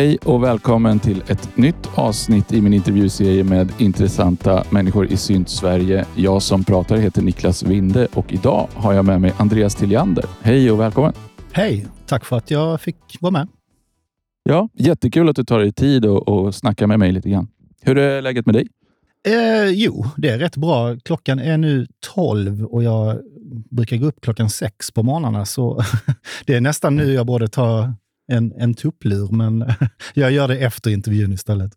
Hej och välkommen till ett nytt avsnitt i min intervjuserie med intressanta människor i Synt-Sverige. Jag som pratar heter Niklas Winde och idag har jag med mig Andreas Tilliander. Hej och välkommen! Hej! Tack för att jag fick vara med. Ja, jättekul att du tar dig tid och, och snackar med mig lite grann. Hur är läget med dig? Eh, jo, det är rätt bra. Klockan är nu 12 och jag brukar gå upp klockan 6 på morgnarna. Så det är nästan nu jag borde ta en, en tupplur, men jag gör det efter intervjun istället.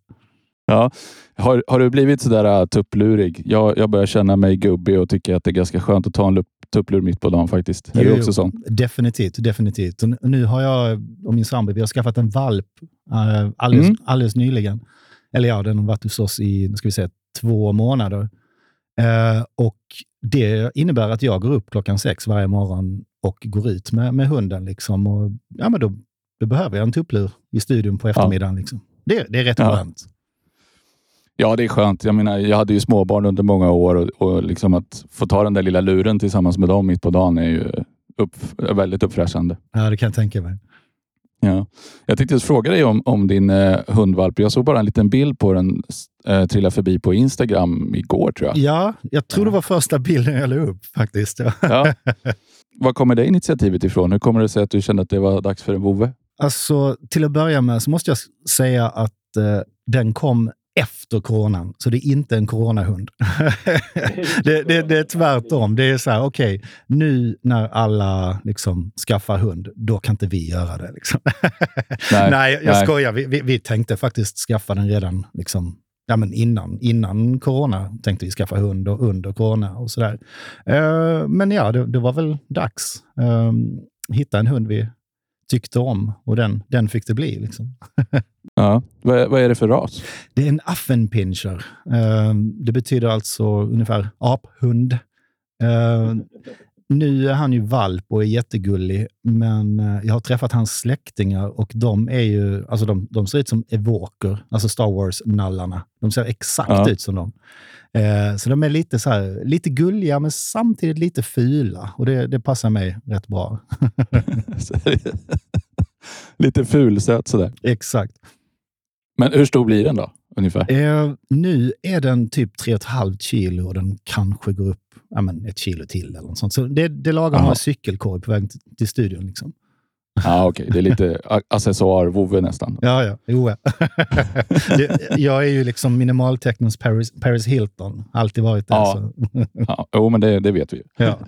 Ja. Har, har du blivit sådär uh, tupplurig? Jag, jag börjar känna mig gubbig och tycker att det är ganska skönt att ta en tupplur mitt på dagen faktiskt. Är jo, du också sån? Definitivt, definitivt. Och nu har jag och min sambo vi har skaffat en valp uh, alldeles, mm. alldeles nyligen. Eller ja, den har varit hos oss i ska vi säga, två månader. Uh, och Det innebär att jag går upp klockan sex varje morgon och går ut med, med hunden. Liksom. Och, ja, men då, då behöver jag en tupplur i studion på eftermiddagen. Ja. Liksom. Det, det är rätt ja. skönt. Ja, det är skönt. Jag menar, jag hade ju småbarn under många år och, och liksom att få ta den där lilla luren tillsammans med dem mitt på dagen är ju upp, väldigt uppfräschande. Ja, det kan jag tänka mig. Ja. Jag tänkte fråga dig om, om din eh, hundvalp. Jag såg bara en liten bild på den eh, trilla förbi på Instagram igår tror jag. Ja, jag tror det var första bilden jag la upp faktiskt. Ja. Var kommer det initiativet ifrån? Hur kommer det sig att du kände att det var dags för en vovve? Alltså, till att börja med så måste jag säga att eh, den kom efter coronan, så det är inte en coronahund. det, det, det, är tvärtom. Det är så här, okej, okay, nu när alla liksom skaffar hund, då kan inte vi göra det. Liksom. nej, nej, jag nej. skojar. Vi, vi, vi, tänkte faktiskt skaffa den redan liksom, ja, men innan, innan corona. tänkte vi skaffa hund och under corona och sådär. Uh, men ja, det, det, var väl dags. Uh, hitta en hund vi tyckte om och den, den fick det bli. Liksom. ja. vad, vad är det för ras? Det är en Affenpinscher. Uh, det betyder alltså ungefär aphund. Nu är han ju valp och är jättegullig, men uh, jag har träffat hans släktingar och de är ju, alltså de, de ser ut som evoker, alltså Star Wars-nallarna. De ser exakt ja. ut som dem. Eh, så de är lite, så här, lite gulliga, men samtidigt lite fula. Och det, det passar mig rätt bra. lite fulsöt sådär. Exakt. Men hur stor blir den då? Ungefär? Eh, nu är den typ 3,5 kilo och den kanske går upp ja, men ett kilo till. eller något sånt. Så det, det lagar några cykelkorg på väg till, studion. Liksom. Ja, Okej, okay. det är lite accessoar-vove nästan. Ja, ja. Jo, ja. jag är ju liksom minimalteknons Paris, Paris Hilton. Alltid varit det. Ja, ja. Jo, men det, det vet vi ju. Ja.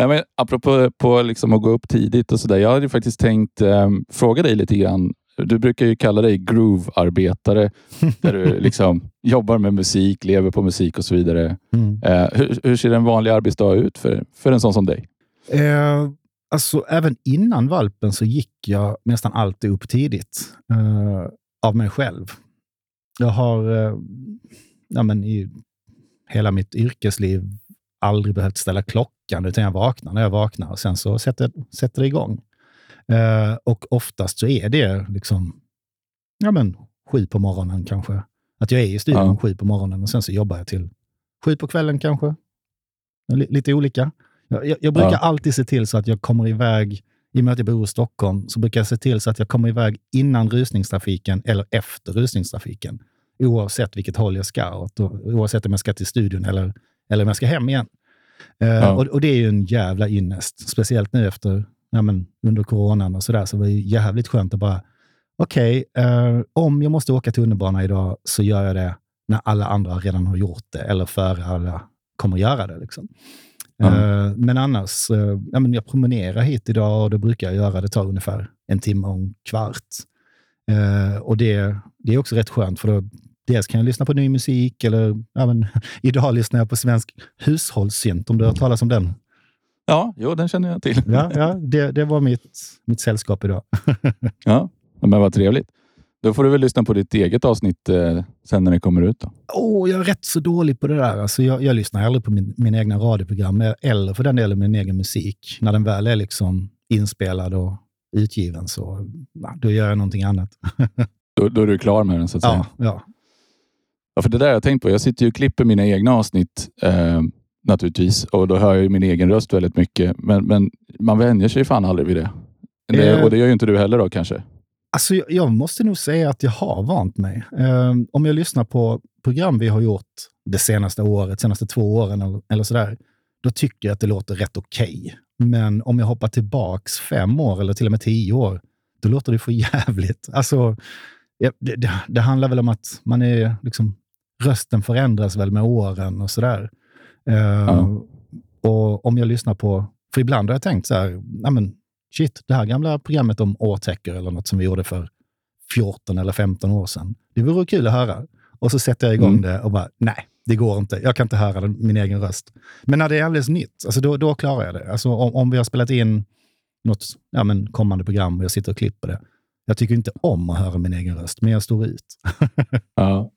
Ja, men apropå på liksom att gå upp tidigt och sådär. Jag hade faktiskt tänkt eh, fråga dig lite grann. Du brukar ju kalla dig groove-arbetare. där du liksom jobbar med musik, lever på musik och så vidare. Mm. Eh, hur, hur, ser en vanlig arbetsdag ut för, för en sån som dig? Eh, Alltså, även innan valpen så gick jag nästan alltid upp tidigt uh, av mig själv. Jag har uh, ja, men i hela mitt yrkesliv aldrig behövt ställa klockan, utan jag vaknar när jag vaknar och sen så sätter, sätter det igång. Uh, och oftast så är det liksom ja, men, sju på morgonen kanske. Att jag är i studion ja. sju på morgonen och sen så jobbar jag till sju på kvällen kanske. L lite olika. Jag, jag brukar ja. alltid se till så att jag kommer iväg, i och med att jag bor i Stockholm, så brukar jag se till så att jag kommer iväg innan rusningstrafiken eller efter rusningstrafiken. Oavsett vilket håll jag ska åt. Oavsett om jag ska till studion eller, eller om jag ska hem igen. Uh, ja. och, och, det är ju en jävla ynnest. Speciellt nu efter, ja, men, under coronan och sådär, så var det jävligt skönt att bara, okej, okay, eh, om jag måste åka tunnelbana idag så gör jag det när alla andra redan har gjort det eller före alla kommer göra det. Liksom. Mm. Men annars, uh, ja, men jag promenerar hit idag och det brukar jag göra. Det tar ungefär en timme och en kvart. Uh, och det, det är också rätt skönt, för då, dels kan jag lyssna på ny musik, eller ja, men, idag lyssnar jag på svensk hushållssynt, om du har hört talas om den? Ja, jo, den känner jag till. Ja, ja det, det var mitt, mitt sällskap idag. ja, men vad trevligt. Då får du väl lyssna på ditt eget avsnitt eh, sen när det kommer ut. Då. Oh, jag är rätt så dålig på det där. Alltså, jag, jag lyssnar aldrig på min, mina egna radioprogram, eller för den delen min egen musik. När den väl är liksom inspelad och utgiven, så då gör jag någonting annat. då, då, är du klar med den, så att säga? Ja. ja. ja för det där har jag tänkt på. Jag sitter ju och klipper mina egna avsnitt eh, naturligtvis och då hör jag min egen röst väldigt mycket. Men, men man vänjer sig fan aldrig vid det. det. Och det gör ju inte du heller då kanske? Alltså, jag, jag måste nog säga att jag har vant mig. Eh, om jag lyssnar på program vi har gjort det senaste året, senaste två åren eller, eller sådär, då tycker jag att det låter rätt okej. Okay. Men om jag hoppar tillbaks fem år eller till och med tio år, då låter det för jävligt. Alltså, det, det, det handlar väl om att man är, liksom, rösten förändras väl med åren och sådär. Ja. Och om jag lyssnar på, för ibland har jag tänkt så här, men shit, det här gamla programmet om årtäcker eller något som vi gjorde för 14 eller 15 år sedan. Det vore kul att höra. Och så sätter jag igång mm. det och bara, nej, det går inte. Jag kan inte höra min egen röst. Men när det är alldeles nytt, alltså då, då klarar jag det. Alltså om, om vi har spelat in något ja, men kommande program och jag sitter och klipper det. Jag tycker inte om att höra min egen röst, men jag står ut. ja.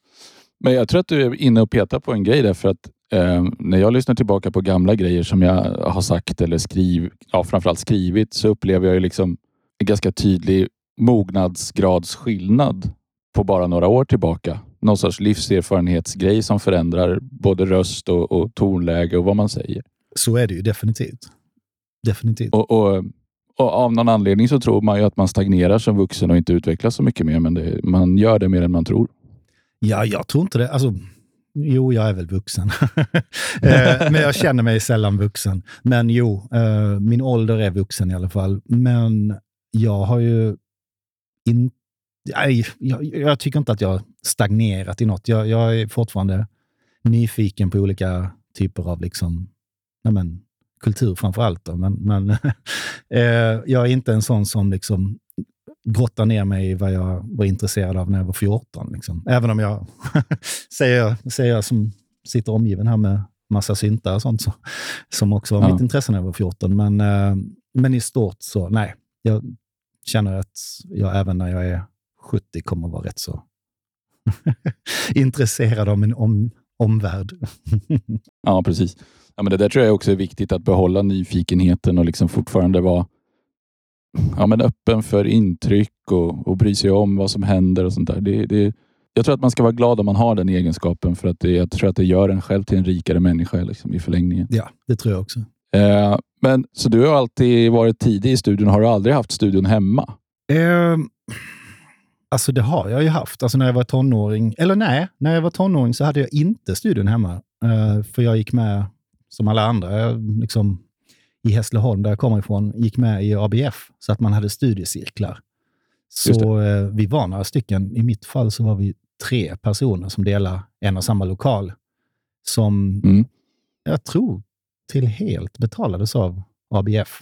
Men jag tror att du är inne och petar på en grej där, för att eh, när jag lyssnar tillbaka på gamla grejer som jag har sagt eller skriv, ja, framförallt skrivit, så upplever jag ju liksom en ganska tydlig mognadsgradsskillnad på bara några år tillbaka. Någon sorts livserfarenhetsgrej som förändrar både röst och, och tonläge och vad man säger. Så är det ju definitivt. Definitivt. Och, och, och, av någon anledning så tror man ju att man stagnerar som vuxen och inte utvecklas så mycket mer, men det, man gör det mer än man tror. Ja, jag tror inte det. Alltså, jo, jag är väl vuxen. Eh, men jag känner mig sällan vuxen. Men jo, eh, min ålder är vuxen i alla fall. Men jag har ju inte jag, jag, tycker inte att jag har stagnerat i något. Jag, jag, är fortfarande nyfiken på olika typer av liksom, ja, men, kultur framför allt. Då. Men, men eh, jag är inte en sån som liksom grottar ner mig i vad jag var intresserad av när jag var 14. Liksom. Även om jag, säger, säger jag som sitter omgiven här med massa syntar och sånt, så, som också var ja. mitt intresse när jag var 14. Men, eh, men i stort så, nej. Jag känner att jag även när jag är 70 kommer vara rätt så intresserad av min om, omvärld. ja, precis. Ja, men det där tror jag också är viktigt, att behålla nyfikenheten och liksom fortfarande vara ja, men öppen för intryck och, och bry sig om vad som händer och sånt där. Det, det, jag tror att man ska vara glad om man har den egenskapen för att det, jag tror att det gör en själv till en rikare människa liksom, i förlängningen. Ja, det tror jag också. Eh, men Så du har alltid varit tidig i studion. Har du aldrig haft studion hemma? Eh, alltså det har jag ju haft. Alltså när jag var tonåring, eller nej, när jag var tonåring så hade jag inte studion hemma. Eh, för jag gick med som alla andra. Jag liksom, i Hässleholm, där jag kommer ifrån, gick med i ABF, så att man hade studiecirklar. Så eh, vi var några stycken. I mitt fall så var vi tre personer som delade en och samma lokal. Som mm. jag tror till helt betalades av ABF.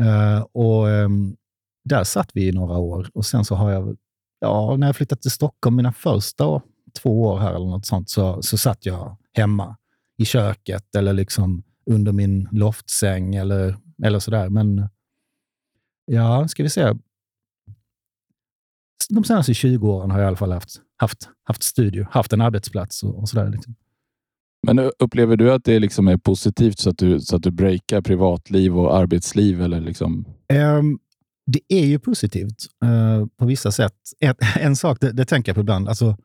Uh, och um, Där satt vi i några år och sen så har jag, ja, när jag flyttade till Stockholm, mina första två år här eller något sånt, så, så satt jag hemma i köket eller liksom under min loftsäng eller, eller sådär. Men ja, ska vi se. De senaste 20 åren har jag i alla fall haft, haft, haft studio, haft en arbetsplats och, och sådär. Liksom. Men upplever du att det liksom är positivt så att du, så att du breakar privatliv och arbetsliv? Eller liksom? Um, det är ju positivt uh, på vissa sätt. Ett, en sak, det, det, tänker jag på ibland. Alltså,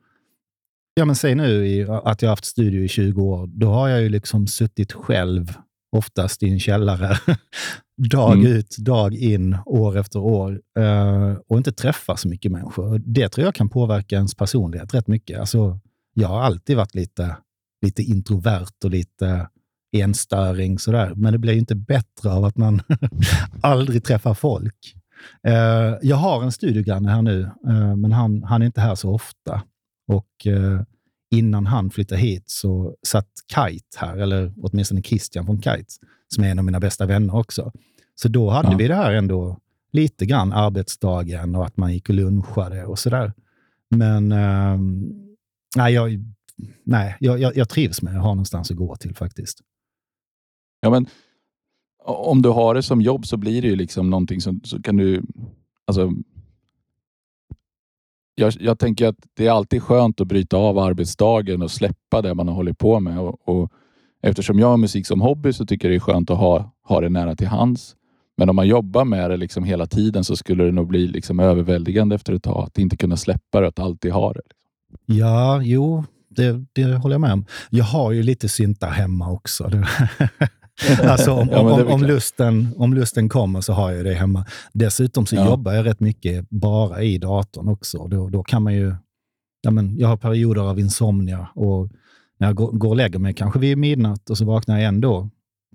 Ja, men säg nu att jag har haft studio i 20 år. Då har jag ju liksom suttit själv, oftast i en källare, dag mm. ut, dag in, år efter år uh, och inte träffat så mycket människor. Det tror jag kan påverka ens personlighet rätt mycket. Alltså, jag har alltid varit lite, lite introvert och lite enstöring sådär. Men det blir ju inte bättre av att man aldrig träffar folk. Uh, jag har en studiogranne här nu, uh, men han, han är inte här så ofta. Och eh, innan han flyttade hit så satt Kite här, eller åtminstone Christian från Kite, som är en av mina bästa vänner också. Så då hade ja. vi det här ändå lite grann arbetsdagen och att man gick och lunchade och sådär. Men eh, nej, jag, nej jag, jag, jag trivs med att ha någonstans att gå till faktiskt. Ja, men om du har det som jobb så blir det ju liksom någonting som så kan du... Alltså, jag, jag, tänker att det är alltid skönt att bryta av arbetsdagen och släppa det man har hållit på med. Och, och eftersom jag har musik som hobby så tycker jag det är skönt att ha, ha det nära till hands. Men om man jobbar med det liksom hela tiden så skulle det nog bli liksom överväldigande efter ett tag. Att inte kunna släppa det, att alltid ha det. Liksom. Ja, jo, det, det håller jag med om. Jag har ju lite syntar hemma också. alltså om, ja, om, om, lusten, om lusten kommer så har jag det hemma. Dessutom så ja. jobbar jag rätt mycket bara i datorn också. Då, då kan man ju... Ja, men jag har perioder av insomnia och när jag går, går och lägger mig kanske vid midnatt och så vaknar jag ändå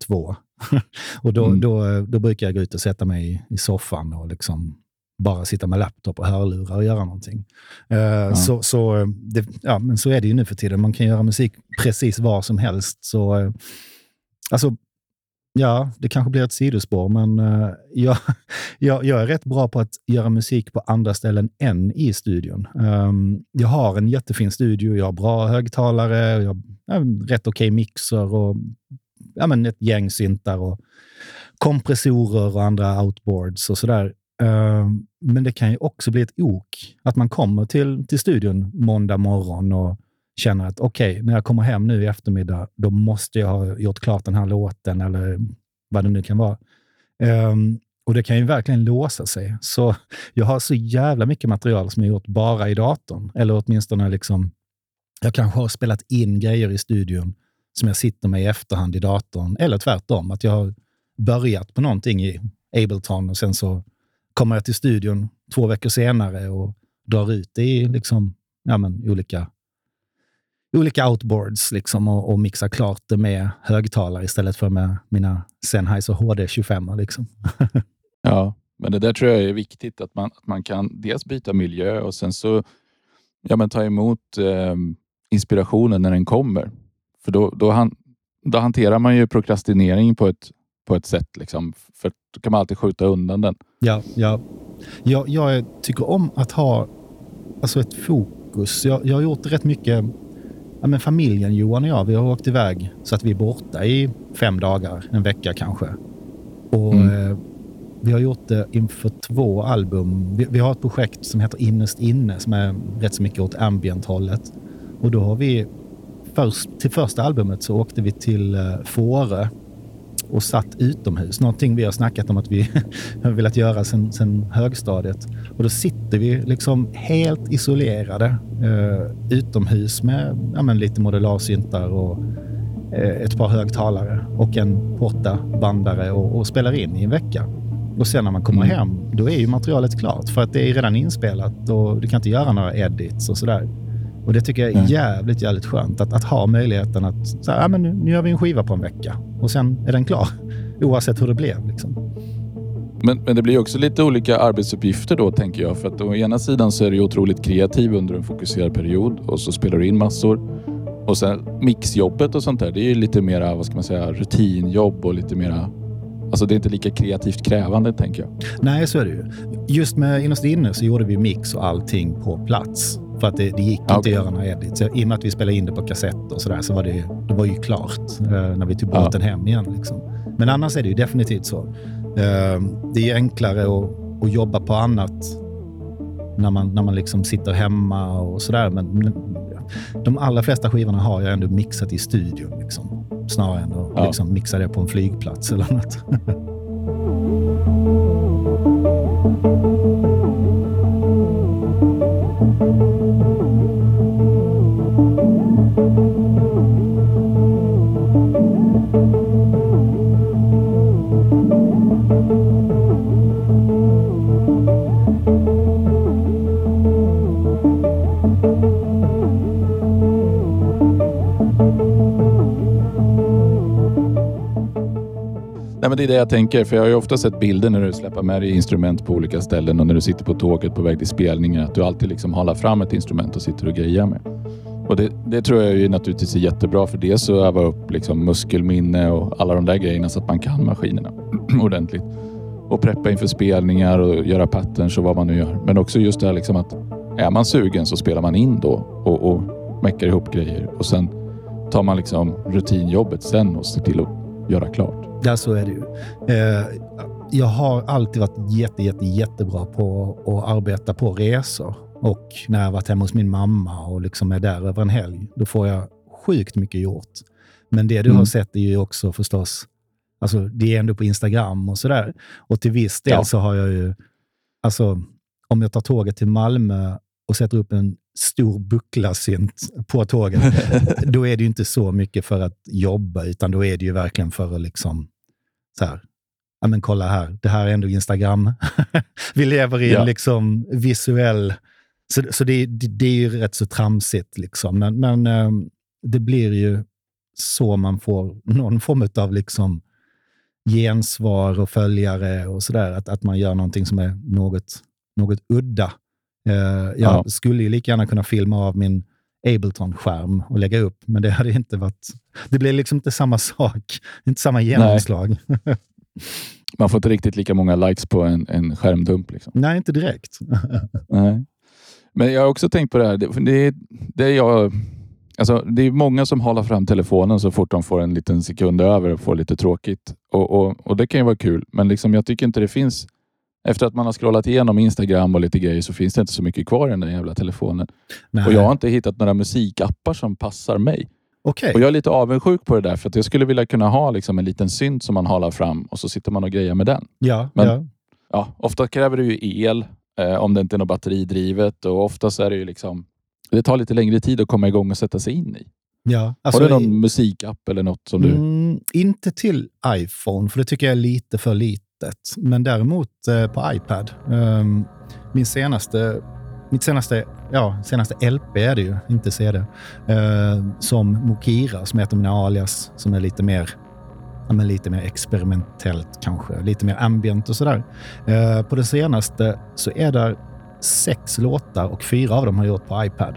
två. och då, mm. då, då brukar jag gå ut och sätta mig i, i soffan och liksom bara sitta med laptop och hörlurar och göra någonting. Uh, ja. Så, så, det, ja, men så är det ju nu för tiden. Man kan göra musik precis var som helst. Så, uh, alltså, ja, det kanske blir ett sidospår, men uh, jag, jag, jag, är rätt bra på att göra musik på andra ställen än i studion. Um, jag har en jättefin studio, jag har bra högtalare, jag har en rätt okej okay mixer och ja, men ett gäng syntar och kompressorer och andra outboards och sådär. Ehm, men det kan ju också bli ett ok. Att man kommer till, till studion måndag morgon och känner att okej, okay, när jag kommer hem nu i eftermiddag, då måste jag ha gjort klart den här låten eller vad det nu kan vara. Um, och det kan ju verkligen låsa sig. Så jag har så jävla mycket material som jag gjort bara i datorn. Eller åtminstone liksom, jag kanske har spelat in grejer i studion som jag sitter med i efterhand i datorn. Eller tvärtom, att jag har börjat på någonting i Ableton och sen så kommer jag till studion två veckor senare och drar ut det i liksom, ja, men, olika, olika outboards liksom, och, och mixar klart det med högtalare istället för med mina Sennheiser HD 25. Liksom. ja, men det där tror jag är viktigt, att man, att man kan dels byta miljö och sen så ja, men ta emot eh, inspirationen när den kommer. För då, då, han, då hanterar man ju prokrastinering på ett, på ett sätt. Liksom, för då kan man alltid skjuta undan den. Ja, ja. Jag, jag tycker om att ha alltså ett fokus. Jag, jag har gjort rätt mycket. Ja, men familjen Johan och jag, vi har åkt iväg så att vi är borta i fem dagar, en vecka kanske. Och mm. eh, Vi har gjort det inför två album. Vi, vi, har ett projekt som heter Innerst inne som är rätt så mycket åt ambient-hållet. Och då har vi först, till första albumet så åkte vi till eh, Fårö och satt utomhus. Någonting vi har snackat om att vi har velat göra sedan sen högstadiet. Och då sitter vi liksom helt isolerade eh, utomhus med ja, men lite modularsyntar och eh, ett par högtalare och en porta bandare och, och, spelar in i en vecka. Och sen när man kommer mm. hem, då är ju materialet klart för att det är redan inspelat och du kan inte göra några edits och sådär. Och Det tycker jag är mm. jävligt, jävligt skönt. Att, att ha möjligheten att så här, ja, men nu, nu gör vi en skiva på en vecka och sen är den klar. Oavsett hur det blev. Liksom. Men, men det blir också lite olika arbetsuppgifter då, tänker jag. För att å ena sidan så är du otroligt kreativ under en fokuserad period och så spelar du in massor. Och sen mixjobbet och sånt där, det är ju lite mera, vad ska man säga, rutinjobb och lite mera Alltså det är inte lika kreativt krävande, tänker jag. Nej, så är det ju. Just med Innerst inne så gjorde vi mix och allting på plats. För att det, det gick okay. inte att göra några edits. I och med att vi spelade in det på kassett och sådär så var det, det var ju klart eh, när vi tog båten ja. hem igen. Liksom. Men annars är det ju definitivt så. Eh, det är enklare att, att jobba på annat när man, när man liksom sitter hemma och sådär. Men, men de allra flesta skivorna har jag ändå mixat i studion. Liksom, snarare än att ja. liksom, mixa det på en flygplats eller något. men det är det jag tänker, för jag har ju ofta sett bilder när du släpper med dig instrument på olika ställen och när du sitter på tåget på väg till spelningen, att du alltid liksom håller fram ett instrument och sitter och grejar med. Och det, det tror jag ju naturligtvis är jättebra för dels att öva upp liksom muskelminne och alla de där grejerna så att man kan maskinerna ordentligt. Och preppa inför spelningar och göra patterns och vad man nu gör. Men också just det här liksom att är man sugen så spelar man in då och, och meckar ihop grejer och sen tar man liksom rutinjobbet sen och ser till att göra klart. Ja, så är det ju. Eh, jag har alltid varit jätte, jätte, jättebra på att arbeta på resor. Och när jag varit hemma hos min mamma och liksom är där över en helg, då får jag sjukt mycket gjort. Men det du mm. har sett är ju också förstås, alltså det är ändå på Instagram och sådär. Och till viss del ja. så har jag ju, alltså om jag tar tåget till Malmö och sätter upp en stor bucklarsynt på tåget, då är det ju inte så mycket för att jobba, utan då är det ju verkligen för att liksom så här, ja men kolla här, det här är ändå Instagram. Vi lever i en liksom visuell... Så, så det, det, det, är ju rätt så tramsigt, liksom. men, men um, det blir ju så man får någon form av liksom gensvar och följare och sådär. Att, att man gör någonting som är något, något udda. Uh, jag ja. skulle ju lika gärna kunna filma av min Ableton-skärm och lägga upp, men det hade inte varit... Det blir liksom inte samma sak, inte samma genomslag. Man får inte riktigt lika många likes på en, en skärmdump. Liksom. Nej, inte direkt. Nej. Men jag har också tänkt på det här. Det, det, det, jag, alltså, det är många som håller fram telefonen så fort de får en liten sekund över och får lite tråkigt. Och, och, och Det kan ju vara kul, men liksom, jag tycker inte det finns... Efter att man har scrollat igenom Instagram och lite grejer så finns det inte så mycket kvar i den där jävla telefonen. Nej. Och Jag har inte hittat några musikappar som passar mig. Okay. Och Jag är lite avundsjuk på det där, för att jag skulle vilja kunna ha liksom en liten synt som man halar fram och så sitter man och grejer med den. Ja, Men, ja. Ja, ofta kräver det ju el eh, om det inte är något batteridrivet och oftast är det ju liksom... Det tar lite längre tid att komma igång och sätta sig in i. Ja, alltså, Har du någon musikapp eller något som du... Mm, inte till iPhone, för det tycker jag är lite för litet. Men däremot eh, på iPad. Um, min senaste mitt senaste, ja, senaste LP är det ju, inte CD. Eh, som Mokira, som heter mina alias, som är lite mer ja, men lite mer experimentellt kanske, lite mer ambient och sådär. Eh, på det senaste så är det sex låtar och fyra av dem har jag gjort på iPad.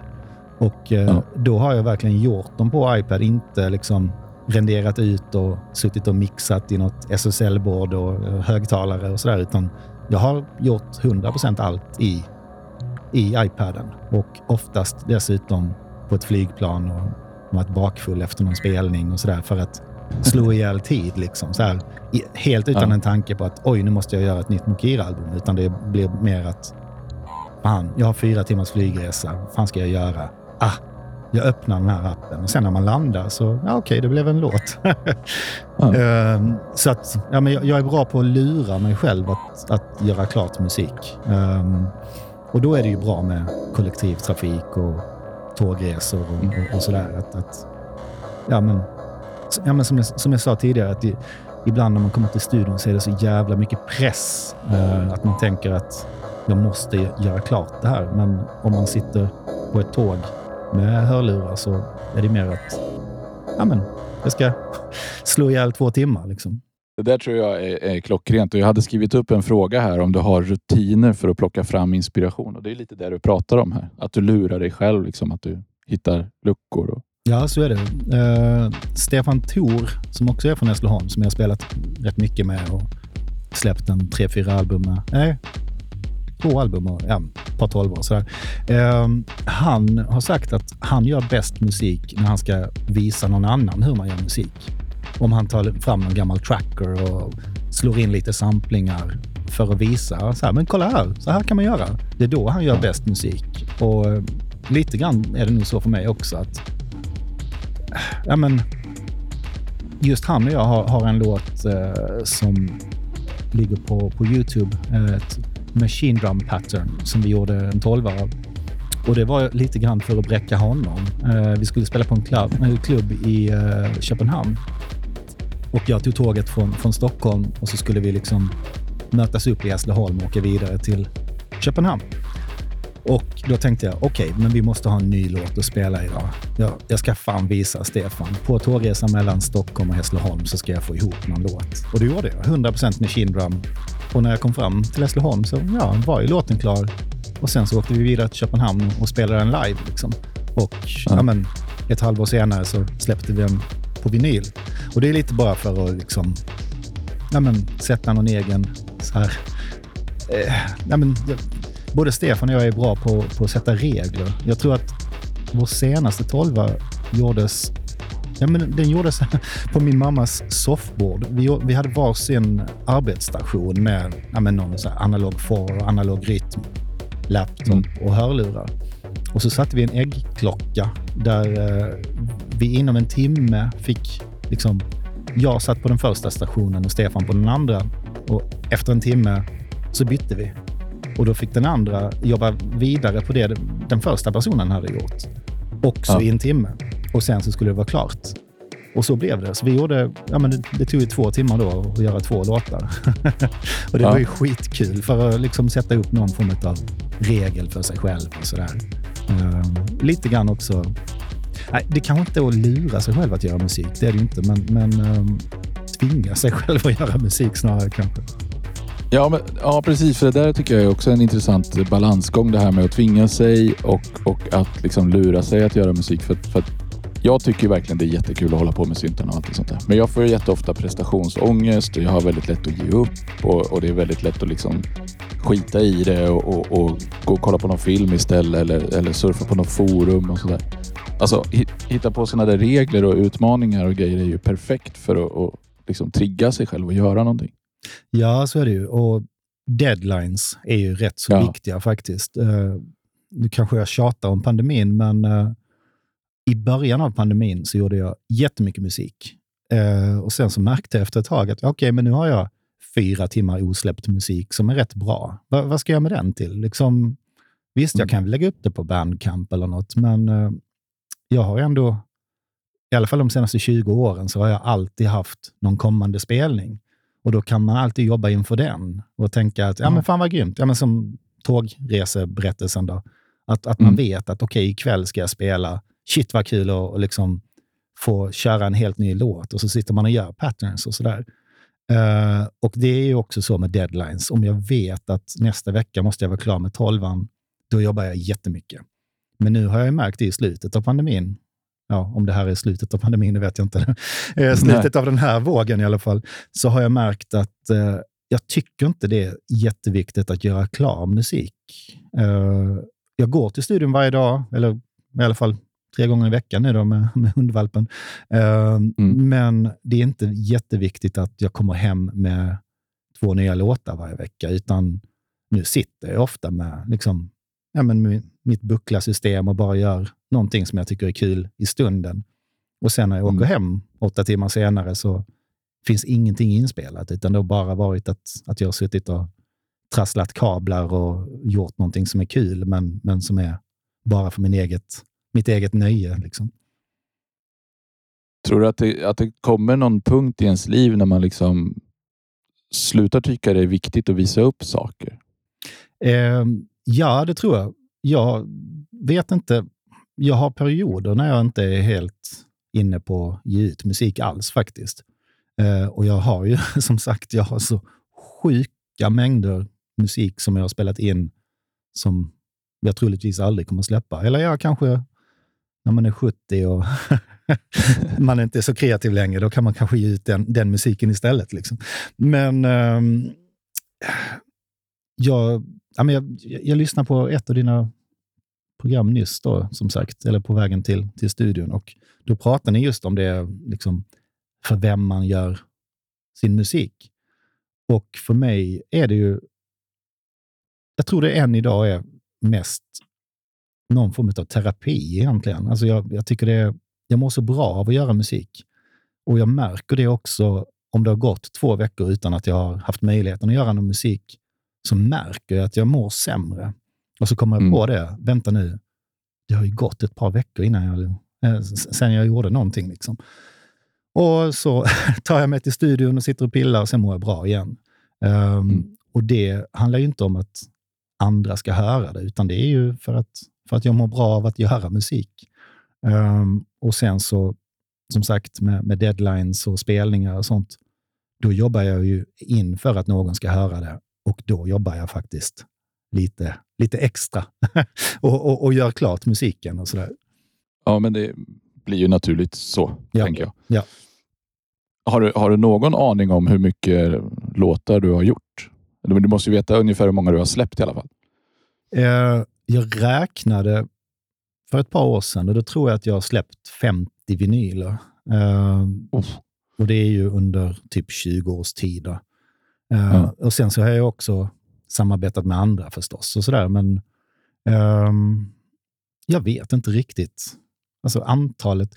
Och eh, ja. då har jag verkligen gjort dem på iPad, inte liksom renderat ut och suttit och mixat i något SSL-bord och eh, högtalare och sådär, utan jag har gjort 100% allt i i iPaden och oftast dessutom på ett flygplan och varit bakfull efter någon spelning och sådär för att slå ihjäl tid. Liksom. Så här, helt utan ja. en tanke på att oj, nu måste jag göra ett nytt Mokira-album. Utan det blir mer att fan, jag har fyra timmars flygresa. Vad fan ska jag göra? Ah, jag öppnar den här appen och sen när man landar så, ja okej, det blev en låt. um, så att, ja, men jag, är bra på att lura mig själv att, att göra klart musik. Um, och då är det ju bra med kollektivtrafik och tågresor och, och, och sådär. Att, att, ja, men, ja, men som, jag, som jag sa tidigare, att det, ibland när man kommer till studion så är det så jävla mycket press. Eh, att man tänker att jag måste göra klart det här. Men om man sitter på ett tåg med hörlurar så är det mer att ja, men, jag ska slå ihjäl två timmar. Liksom. Det där tror jag är, är klockrent och jag hade skrivit upp en fråga här om du har rutiner för att plocka fram inspiration och det är lite det du pratar om här. Att du lurar dig själv, liksom, att du hittar luckor. Och... Ja, så är det. Uh, Stefan Thor, som också är från Hässleholm, som jag har spelat rätt mycket med och släppt en tre, fyra album med. Nej, två album och ja, ett par tolvor. Sådär. Ehm, han har sagt att han gör bäst musik när han ska visa någon annan hur man gör musik. Om han tar fram någon gammal tracker och slår in lite samplingar för att visa så här, men kolla här, så här kan man göra. Det är då han gör bäst musik. Och eh, lite grann är det nog så för mig också att eh, ja, men, just han och jag har, har en låt eh, som ligger på, på Youtube. Eh, ett Machine Drum Pattern som vi gjorde en tolva av. Och det var lite grann för att bräcka honom. Eh, vi skulle spela på en klubb, en klubb i eh, Köpenhamn och jag tog tåget från, från Stockholm och så skulle vi liksom mötas upp i Hässleholm och åka vidare till Köpenhamn. Och då tänkte jag, okej, okay, men vi måste ha en ny låt att spela idag. Jag, jag ska fan visa Stefan. På tågresan mellan Stockholm och Hässleholm så ska jag få ihop någon låt. Och det gjorde jag. 100% med Drum. Och när jag kom fram till Hässleholm så ja, var ju låten klar. Och sen så åkte vi vidare till Köpenhamn och spelade den live. Liksom. Och ja. ja men, ett halvår senare så släppte vi den på vinyl. Och det är lite bara för att liksom, ja, men, sätta någon egen så här, eh, ja, men, både Stefan och jag är bra på, på att sätta regler. Jag tror att vår senaste tolva gjordes Ja, men den gjordes på min mammas soffbord. Vi, vi hade varsin arbetsstation med ja, men någon så analog for, analog rytm, laptop mm. och hörlurar. Och så satte vi en äggklocka där eh, vi inom en timme fick liksom... Jag satt på den första stationen och Stefan på den andra. Och efter en timme så bytte vi. Och då fick den andra jobba vidare på det den första personen hade gjort. Också Ja. i en timme. Och sen så skulle det vara klart. Och så blev det. Så vi gjorde, ja, men det, det tog ju två timmar då att göra två låtar. och det Ja. var ju skitkul för att liksom sätta upp någon form av regel för sig själv och sådär. Ehm, lite grann också... Nej, det kanske inte är att lura sig själv att göra musik, det är det ju inte. Men, men ehm, tvinga sig själv att göra musik snarare kanske. Ja, men, ja, precis. För det där tycker jag är också en intressant balansgång. Det här med att tvinga sig och, och att liksom lura sig att göra musik. För, för att jag tycker verkligen det är jättekul att hålla på med syntarna och allt sånt där. Men jag får jätteofta prestationsångest och jag har väldigt lätt att ge upp och, och det är väldigt lätt att liksom skita i det och, och, och gå och kolla på någon film istället eller, eller surfa på något forum och sådär. Alltså hitta på sådana där regler och utmaningar och grejer är ju perfekt för att, att liksom trigga sig själv och göra någonting. Ja, så är det ju. Och deadlines är ju rätt så Ja. viktiga faktiskt. Uh, nu kanske jag tjatar om pandemin, men eh, i början av pandemin så gjorde jag jättemycket musik. Eh, och sen så märkte jag efter ett tag att okej, men nu har jag fyra timmar osläppt musik som är rätt bra. Va, vad ska jag med den till? Liksom, visst, jag Mm. kan lägga upp det på Bandcamp eller något, men eh, jag har ändå, i alla fall de senaste 20 åren, så har jag alltid haft någon kommande spelning. Och då kan man alltid jobba inför den och tänka att, ja men Mm. fan vad grymt. Ja, men som tågreseberättelsen då. Att, att man Mm. vet att okej, ikväll ska jag spela. Shit vad kul att och liksom få köra en helt ny låt. Och så sitter man och gör patterns och sådär. Eh, och det är ju också så med deadlines. Om jag vet att nästa vecka måste jag vara klar med tolvan, då jobbar jag jättemycket. Men nu har jag märkt det i slutet av pandemin. Ja, om det här är slutet av pandemin, det vet jag inte. Eh, slutet av den här vågen i alla fall. Så har jag märkt att eh, jag tycker inte det är jätteviktigt att göra klar musik. Eh, jag går till studion varje dag, eller i alla fall tre gånger i veckan nu då med, med hundvalpen. Eh, Men det är inte jätteviktigt att jag kommer hem med två nya låtar varje vecka, utan nu sitter jag ofta med liksom, ja, men mi- mitt buckla-system och bara gör någonting som jag tycker är kul i stunden. Och sen när jag åker Mm. hem åtta timmar senare så finns ingenting inspelat, utan det har bara varit att, att jag har suttit och trasslat kablar och gjort någonting som är kul, men, men som är bara för min eget, mitt eget nöje. Liksom. Tror du att det, att det kommer någon punkt i ens liv när man liksom slutar tycka det är viktigt att visa upp saker? Eh, ja, det tror jag. Jag vet inte. Jag har perioder när jag inte är helt inne på att ge ut musik alls faktiskt. Eh, och jag har ju som sagt, jag har så sjuka mängder musik som jag har spelat in som jag troligtvis aldrig kommer släppa. Eller jag kanske när man är 70 och man är inte så kreativ längre, då kan man kanske ge ut den, den musiken istället. Liksom. Men ehm, jag, ja, men jag, jag, jag lyssnade på ett av dina program nyss, då, som sagt, eller på vägen till, till studion. Och då pratade ni just om det, liksom, för vem man gör sin musik. Och för mig är det ju, jag tror det än idag är mest någon form av terapi egentligen. Alltså jag, jag tycker det är, jag mår så bra av att göra musik. Och jag märker det också om det har gått två veckor utan att jag har haft möjligheten att göra någon musik, så märker jag att jag mår sämre. Och så kommer jag Mm. på det, vänta nu, det har ju gått ett par veckor innan jag, eh, sen jag gjorde någonting. Liksom. Och så tar jag mig till studion och sitter och pillar och sen mår jag bra igen. Ehm, Mm. Och det handlar ju inte om att andra ska höra det, utan det är ju för att, för att jag mår bra av att göra musik. Ehm, och sen så, som sagt, med, med deadlines och spelningar och sånt, då jobbar jag ju in för att någon ska höra det. Och då jobbar jag faktiskt lite, lite extra och, och, och gör klart musiken och sådär. Ja, men det blir ju naturligt så, Ja. tänker jag. Ja. Har, du, har du någon aning om hur mycket låtar du har gjort? Du måste ju veta ungefär hur många du har släppt i alla fall. Eh, jag räknade för ett par år sedan och då tror jag att jag har släppt 50 vinyler. Eh, Uff. och det är ju under typ 20 års tid. Då. Ja. Och sen så har jag också samarbetat med andra förstås. och sådär, Men ehm, jag vet inte riktigt. Alltså antalet.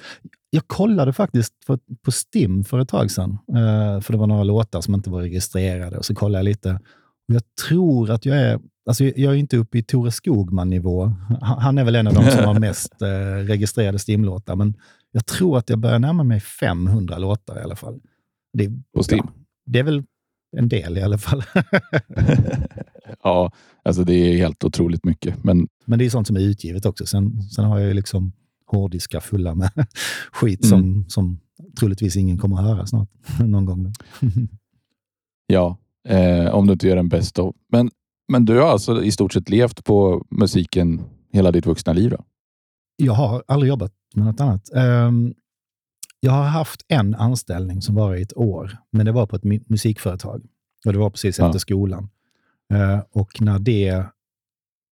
Jag kollade faktiskt för, på Stim för ett tag sedan. eh, för det var några låtar som inte var registrerade. Och så kollade jag lite. Jag tror att jag är Alltså, jag är inte uppe i Tore Skogman-nivå. Han är väl en av de som har mest eh, registrerade stimlåtar, men jag tror att jag börjar närma mig 500 låtar i alla fall. Det, På Steam? Ja, det är väl en del i alla fall. ja, alltså det är helt otroligt mycket. Men, men det är sånt som är utgivet också. Sen, sen har jag ju liksom hårddiskar fulla med skit som, mm. som troligtvis ingen kommer att höra snart. Någon gång. ja, eh, om du inte gör en best of. Men, men du har alltså i stort sett levt på musiken hela ditt vuxna liv? Då? Jag har aldrig jobbat med något annat. Um, jag har haft en anställning som var i ett år, men det var på ett musikföretag. Och Det var precis efter ja. skolan. Uh, och när det...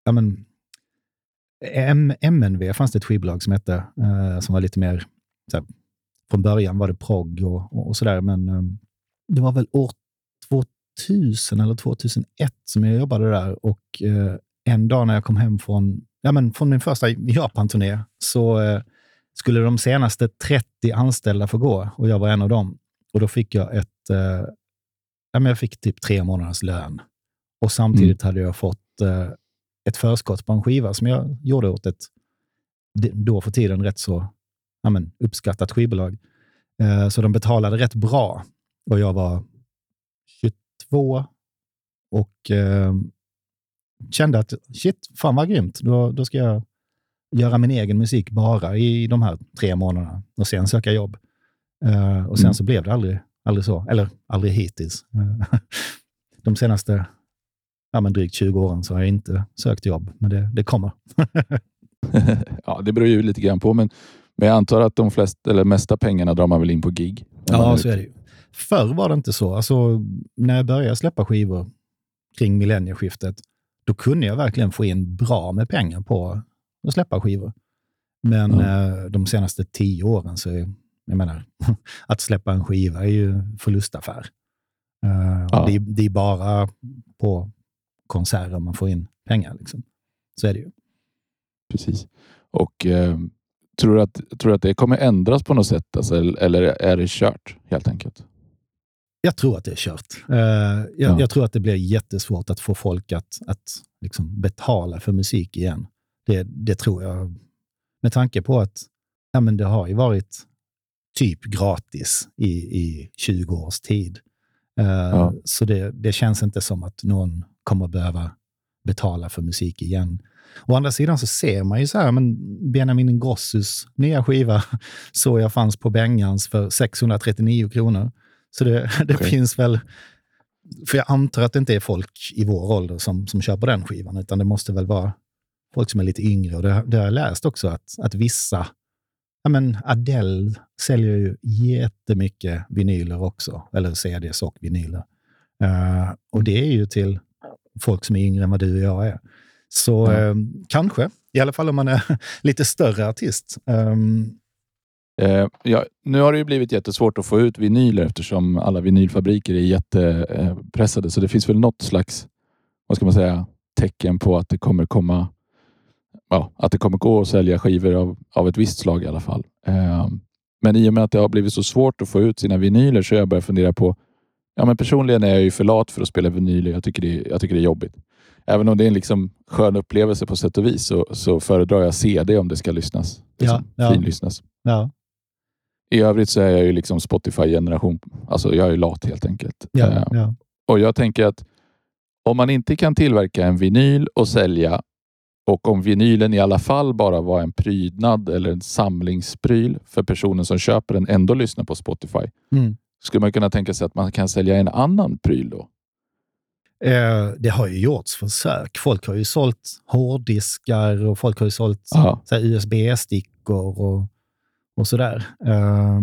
Ja, men, M MNV fanns det ett skivbolag som hette, uh, som var lite mer... Här, från början var det progg och, och, och sådär, men um, det var väl år 2000 eller 2001 som jag jobbade där och uh, en dag när jag kom hem från, ja, men från min första Japan-turné så skulle de senaste 30 anställda få gå och jag var en av dem. Och Då fick jag ett, eh, jag fick typ tre månaders lön. Och Samtidigt mm. hade jag fått eh, ett förskott på en skiva som jag gjorde åt ett då för tiden rätt så ja, men, uppskattat skivbolag. Eh, så de betalade rätt bra och jag var 22 och eh, kände att shit, fan vad grymt. Då, då ska jag göra min egen musik bara i de här tre månaderna och sen söka jobb. Uh, och sen mm. så blev det aldrig, aldrig så. Eller aldrig hittills. Uh, de senaste ja, men drygt 20 åren så har jag inte sökt jobb, men det, det kommer. ja, det beror ju lite grann på, men, men jag antar att de flesta, eller mesta pengarna drar man väl in på gig? Ja, så är det ju. Förr var det inte så. Alltså, när jag började släppa skivor kring millennieskiftet, då kunde jag verkligen få in bra med pengar på att släppa skivor. Men mm. de senaste tio åren så är, jag menar, att släppa en skiva är ju förlustaffär. Uh, ja. det, det, är bara på konserter man får in pengar. Liksom. Så är det ju. Precis. Och eh, tror, du att, tror du att det kommer ändras på något sätt? Alltså, eller är det kört helt enkelt? Jag tror att det är kört. Uh, jag, ja. jag, tror att det blir jättesvårt att få folk att, att liksom betala för musik igen. Det, det tror jag. Med tanke på att ja, men det har ju varit typ gratis i, i 20 års tid. Uh, ja. Så det, det känns inte som att någon kommer behöva betala för musik igen. Å andra sidan så ser man ju så här, men Benjamin Ingrossus nya skiva såg jag fanns på Bengans för 639 kronor. Så det, det okay. finns väl, för jag antar att det inte är folk i vår ålder som, som köper den skivan, utan det måste väl vara folk som är lite yngre. Och det, det har jag läst också, att, att vissa... Ja, men Adele säljer ju jättemycket vinyler också, eller CDs och vinyler. Uh, och det är ju till folk som är yngre än vad du och jag är. Så ja. uh, kanske, i alla fall om man är lite större artist. Um, uh, ja, nu har det ju blivit jättesvårt att få ut vinyler eftersom alla vinylfabriker är jättepressade. Så det finns väl något slags, vad ska man säga, tecken på att det kommer komma ja, att det kommer gå att sälja skivor av, av ett visst slag i alla fall. Eh, men i och med att det har blivit så svårt att få ut sina vinyler så har jag börjat fundera på... Ja, men personligen är jag ju för lat för att spela vinyler. Jag tycker det, jag tycker det är jobbigt. Även om det är en liksom skön upplevelse på sätt och vis så, så föredrar jag CD om det ska lyssnas. Liksom, ja, ja. Finlyssnas. Ja. I övrigt så är jag ju liksom Spotify-generation. Alltså jag är lat helt enkelt. Ja, eh. Och jag tänker att om man inte kan tillverka en vinyl och sälja och om vinylen i alla fall bara var en prydnad eller en samlingspryl för personen som köper den ändå lyssnar på Spotify. Mm. Skulle man kunna tänka sig att man kan sälja en annan pryl då? Eh, det har ju gjorts försök. Folk har ju sålt hårddiskar och folk har ju sålt USB-stickor och, och sådär. Eh,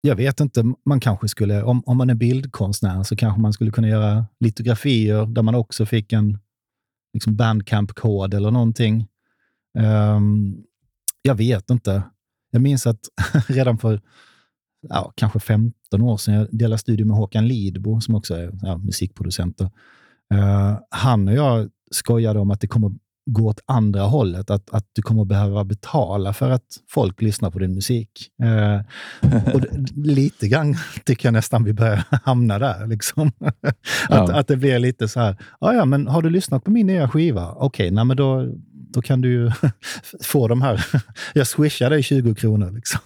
jag vet inte, man kanske skulle, om, om man är bildkonstnär så kanske man skulle kunna göra litografier där man också fick en liksom bandcamp-kod eller någonting. Um, jag vet inte. Jag minns att redan för ja, kanske 15 år sedan, jag delade studio med Håkan Lidbo, som också är ja, musikproducent. Uh, han och jag skojade om att det kommer gå åt andra hållet. Att, att du kommer behöva betala för att folk lyssnar på din musik. Eh, och lite grann tycker jag nästan vi börjar hamna där. Liksom. att, ja. att det blir lite så här, ja, ja, men har du lyssnat på min nya skiva? Okej, okay, men då, då kan du ju få de här. jag swishar dig 20 kronor. Liksom.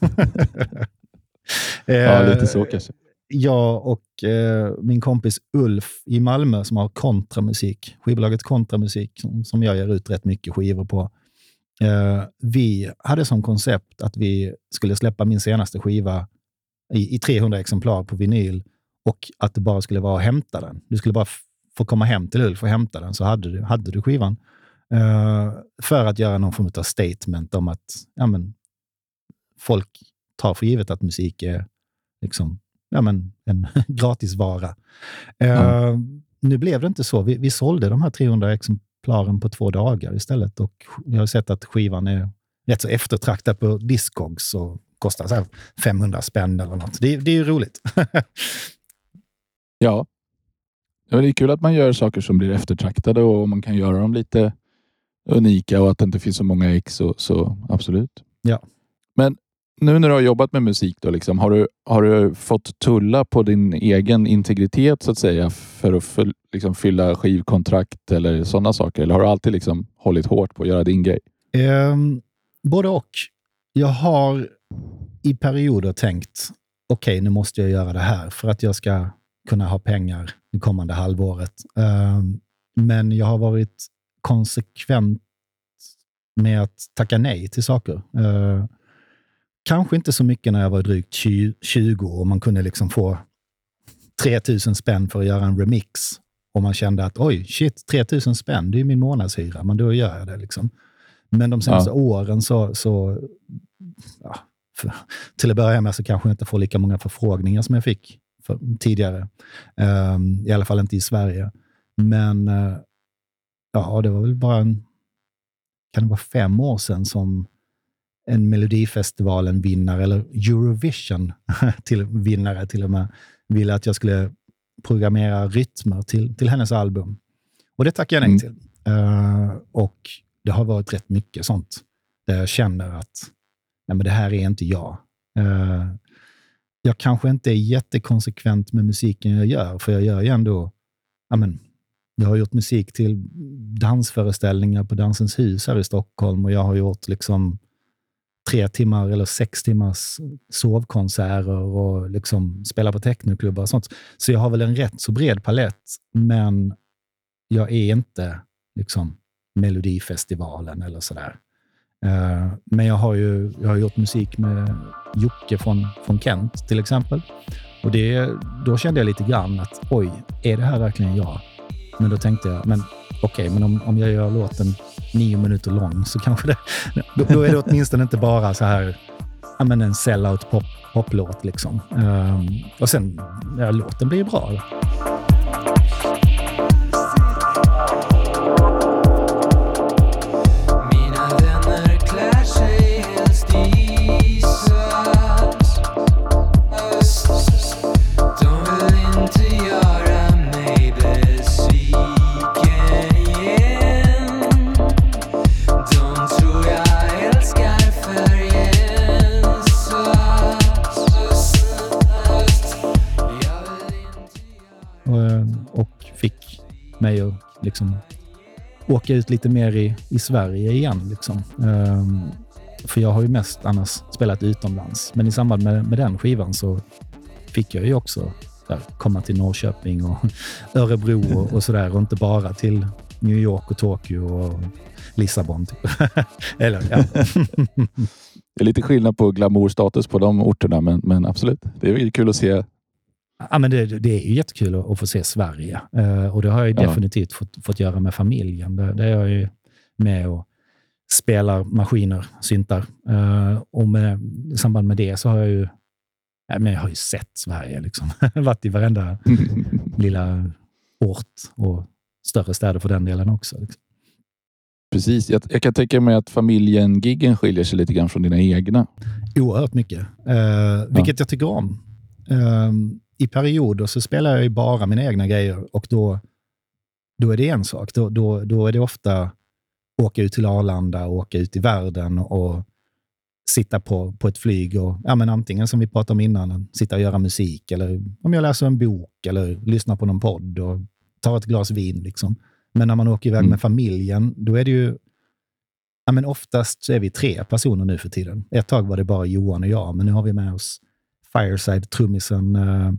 ja, lite så kanske jag och eh, min kompis Ulf i Malmö som har kontramusik, skivbolaget Kontramusik, som, som jag ger ut rätt mycket skivor på. Eh, vi hade som koncept att vi skulle släppa min senaste skiva i, i 300 exemplar på vinyl och att det bara skulle vara att hämta den. Du skulle bara få komma hem till Ulf och hämta den, så hade du, hade du skivan. Eh, för att göra någon form av statement om att ja, men, folk tar för givet att musik är liksom, ja, men, en gratisvara. Uh, Nu blev det inte så. Vi, vi sålde de här 300 exemplaren på två dagar istället och jag har sett att skivan är rätt så eftertraktad på Discogs och kostar så 500 spänn eller något. Det, det är ju roligt. ja. ja, det är kul att man gör saker som blir eftertraktade och man kan göra dem lite unika och att det inte finns så många ex. Så, så absolut. Ja. Men nu när du har jobbat med musik, då, liksom, har, du, har du fått tulla på din egen integritet så att säga för att för, liksom, fylla skivkontrakt eller sådana saker? Eller har du alltid liksom, hållit hårt på att göra din grej? Um, både och. Jag har i perioder tänkt, okej, okay, nu måste jag göra det här för att jag ska kunna ha pengar det kommande halvåret. Um, men jag har varit konsekvent med att tacka nej till saker. Uh, Kanske inte så mycket när jag var drygt 20 och man kunde liksom få 3000 spänn för att göra en remix. Och man kände att oj, shit, 3000 spänn, det är min månadshyra, men då gör jag det. Liksom. Men de senaste ja. åren så, så ja, för, till att börja med så kanske jag inte får lika många förfrågningar som jag fick för, tidigare. Um, I alla fall inte i Sverige. Men uh, ja, det var väl bara en, kan det vara fem år sedan som en Melodifestivalen-vinnare, eller Eurovision till vinnare till och med, ville att jag skulle programmera rytmer till, till hennes album. Och det tackade jag nej mm. till. Uh, och det har varit rätt mycket sånt där jag känner att nej, men det här är inte jag. Uh, jag kanske inte är jättekonsekvent med musiken jag gör, för jag gör ju ändå... Ja, men, jag har gjort musik till dansföreställningar på Dansens hus här i Stockholm och jag har gjort liksom tre timmar eller sex timmars sovkonserter och liksom spela på technoklubbar och sånt. Så jag har väl en rätt så bred palett, men jag är inte liksom Melodifestivalen eller sådär. Uh, men jag har ju jag har gjort musik med Jocke från, från Kent till exempel. Och det, då kände jag lite grann att oj, är det här verkligen jag? Men då tänkte jag, men okej, okay, men om, om jag gör låten nio minuter lång så kanske det... Då, då är det åtminstone inte bara så här ja, men en sellout pop, poplåt. Liksom. Um, och sen, ja, låten blir ju bra. Mig att liksom åka ut lite mer i, i Sverige igen. Liksom. Um, för jag har ju mest annars spelat utomlands. Men i samband med, med den skivan så fick jag ju också där, komma till Norrköping och Örebro och, och sådär och inte bara till New York och Tokyo och Lissabon. Typ. Eller, ja. det är lite skillnad på glamourstatus på de orterna, men, men absolut. Det är kul att se Ja, men det, det, är ju jättekul att, att få se Sverige uh, och det har jag ja. definitivt fått, fått göra med familjen. Det, det är jag ju med och spelar maskiner, syntar. Uh, och med, i samband med det så har jag ju, ja, men jag har ju sett Sverige. Liksom. varit i varenda lilla ort och större städer för den delen också. Liksom. Precis. Jag, jag, kan tänka mig att familjen-giggen skiljer sig lite grann från dina egna. Oerhört mycket, uh, vilket ja. jag tycker om. Um, i perioder så spelar jag ju bara mina egna grejer och då, då är det en sak. Då, då, då är det ofta åka ut till Arlanda, åka ut i världen och sitta på, på ett flyg och ja, men antingen som vi pratade om innan, sitta och göra musik eller om jag läser en bok eller lyssnar på någon podd och tar ett glas vin. Liksom. Men när man åker iväg mm. med familjen, då är det ju Ja, men oftast så är vi tre personer nu för tiden. Ett tag var det bara Johan och jag, men nu har vi med oss Fireside-trummisen eh,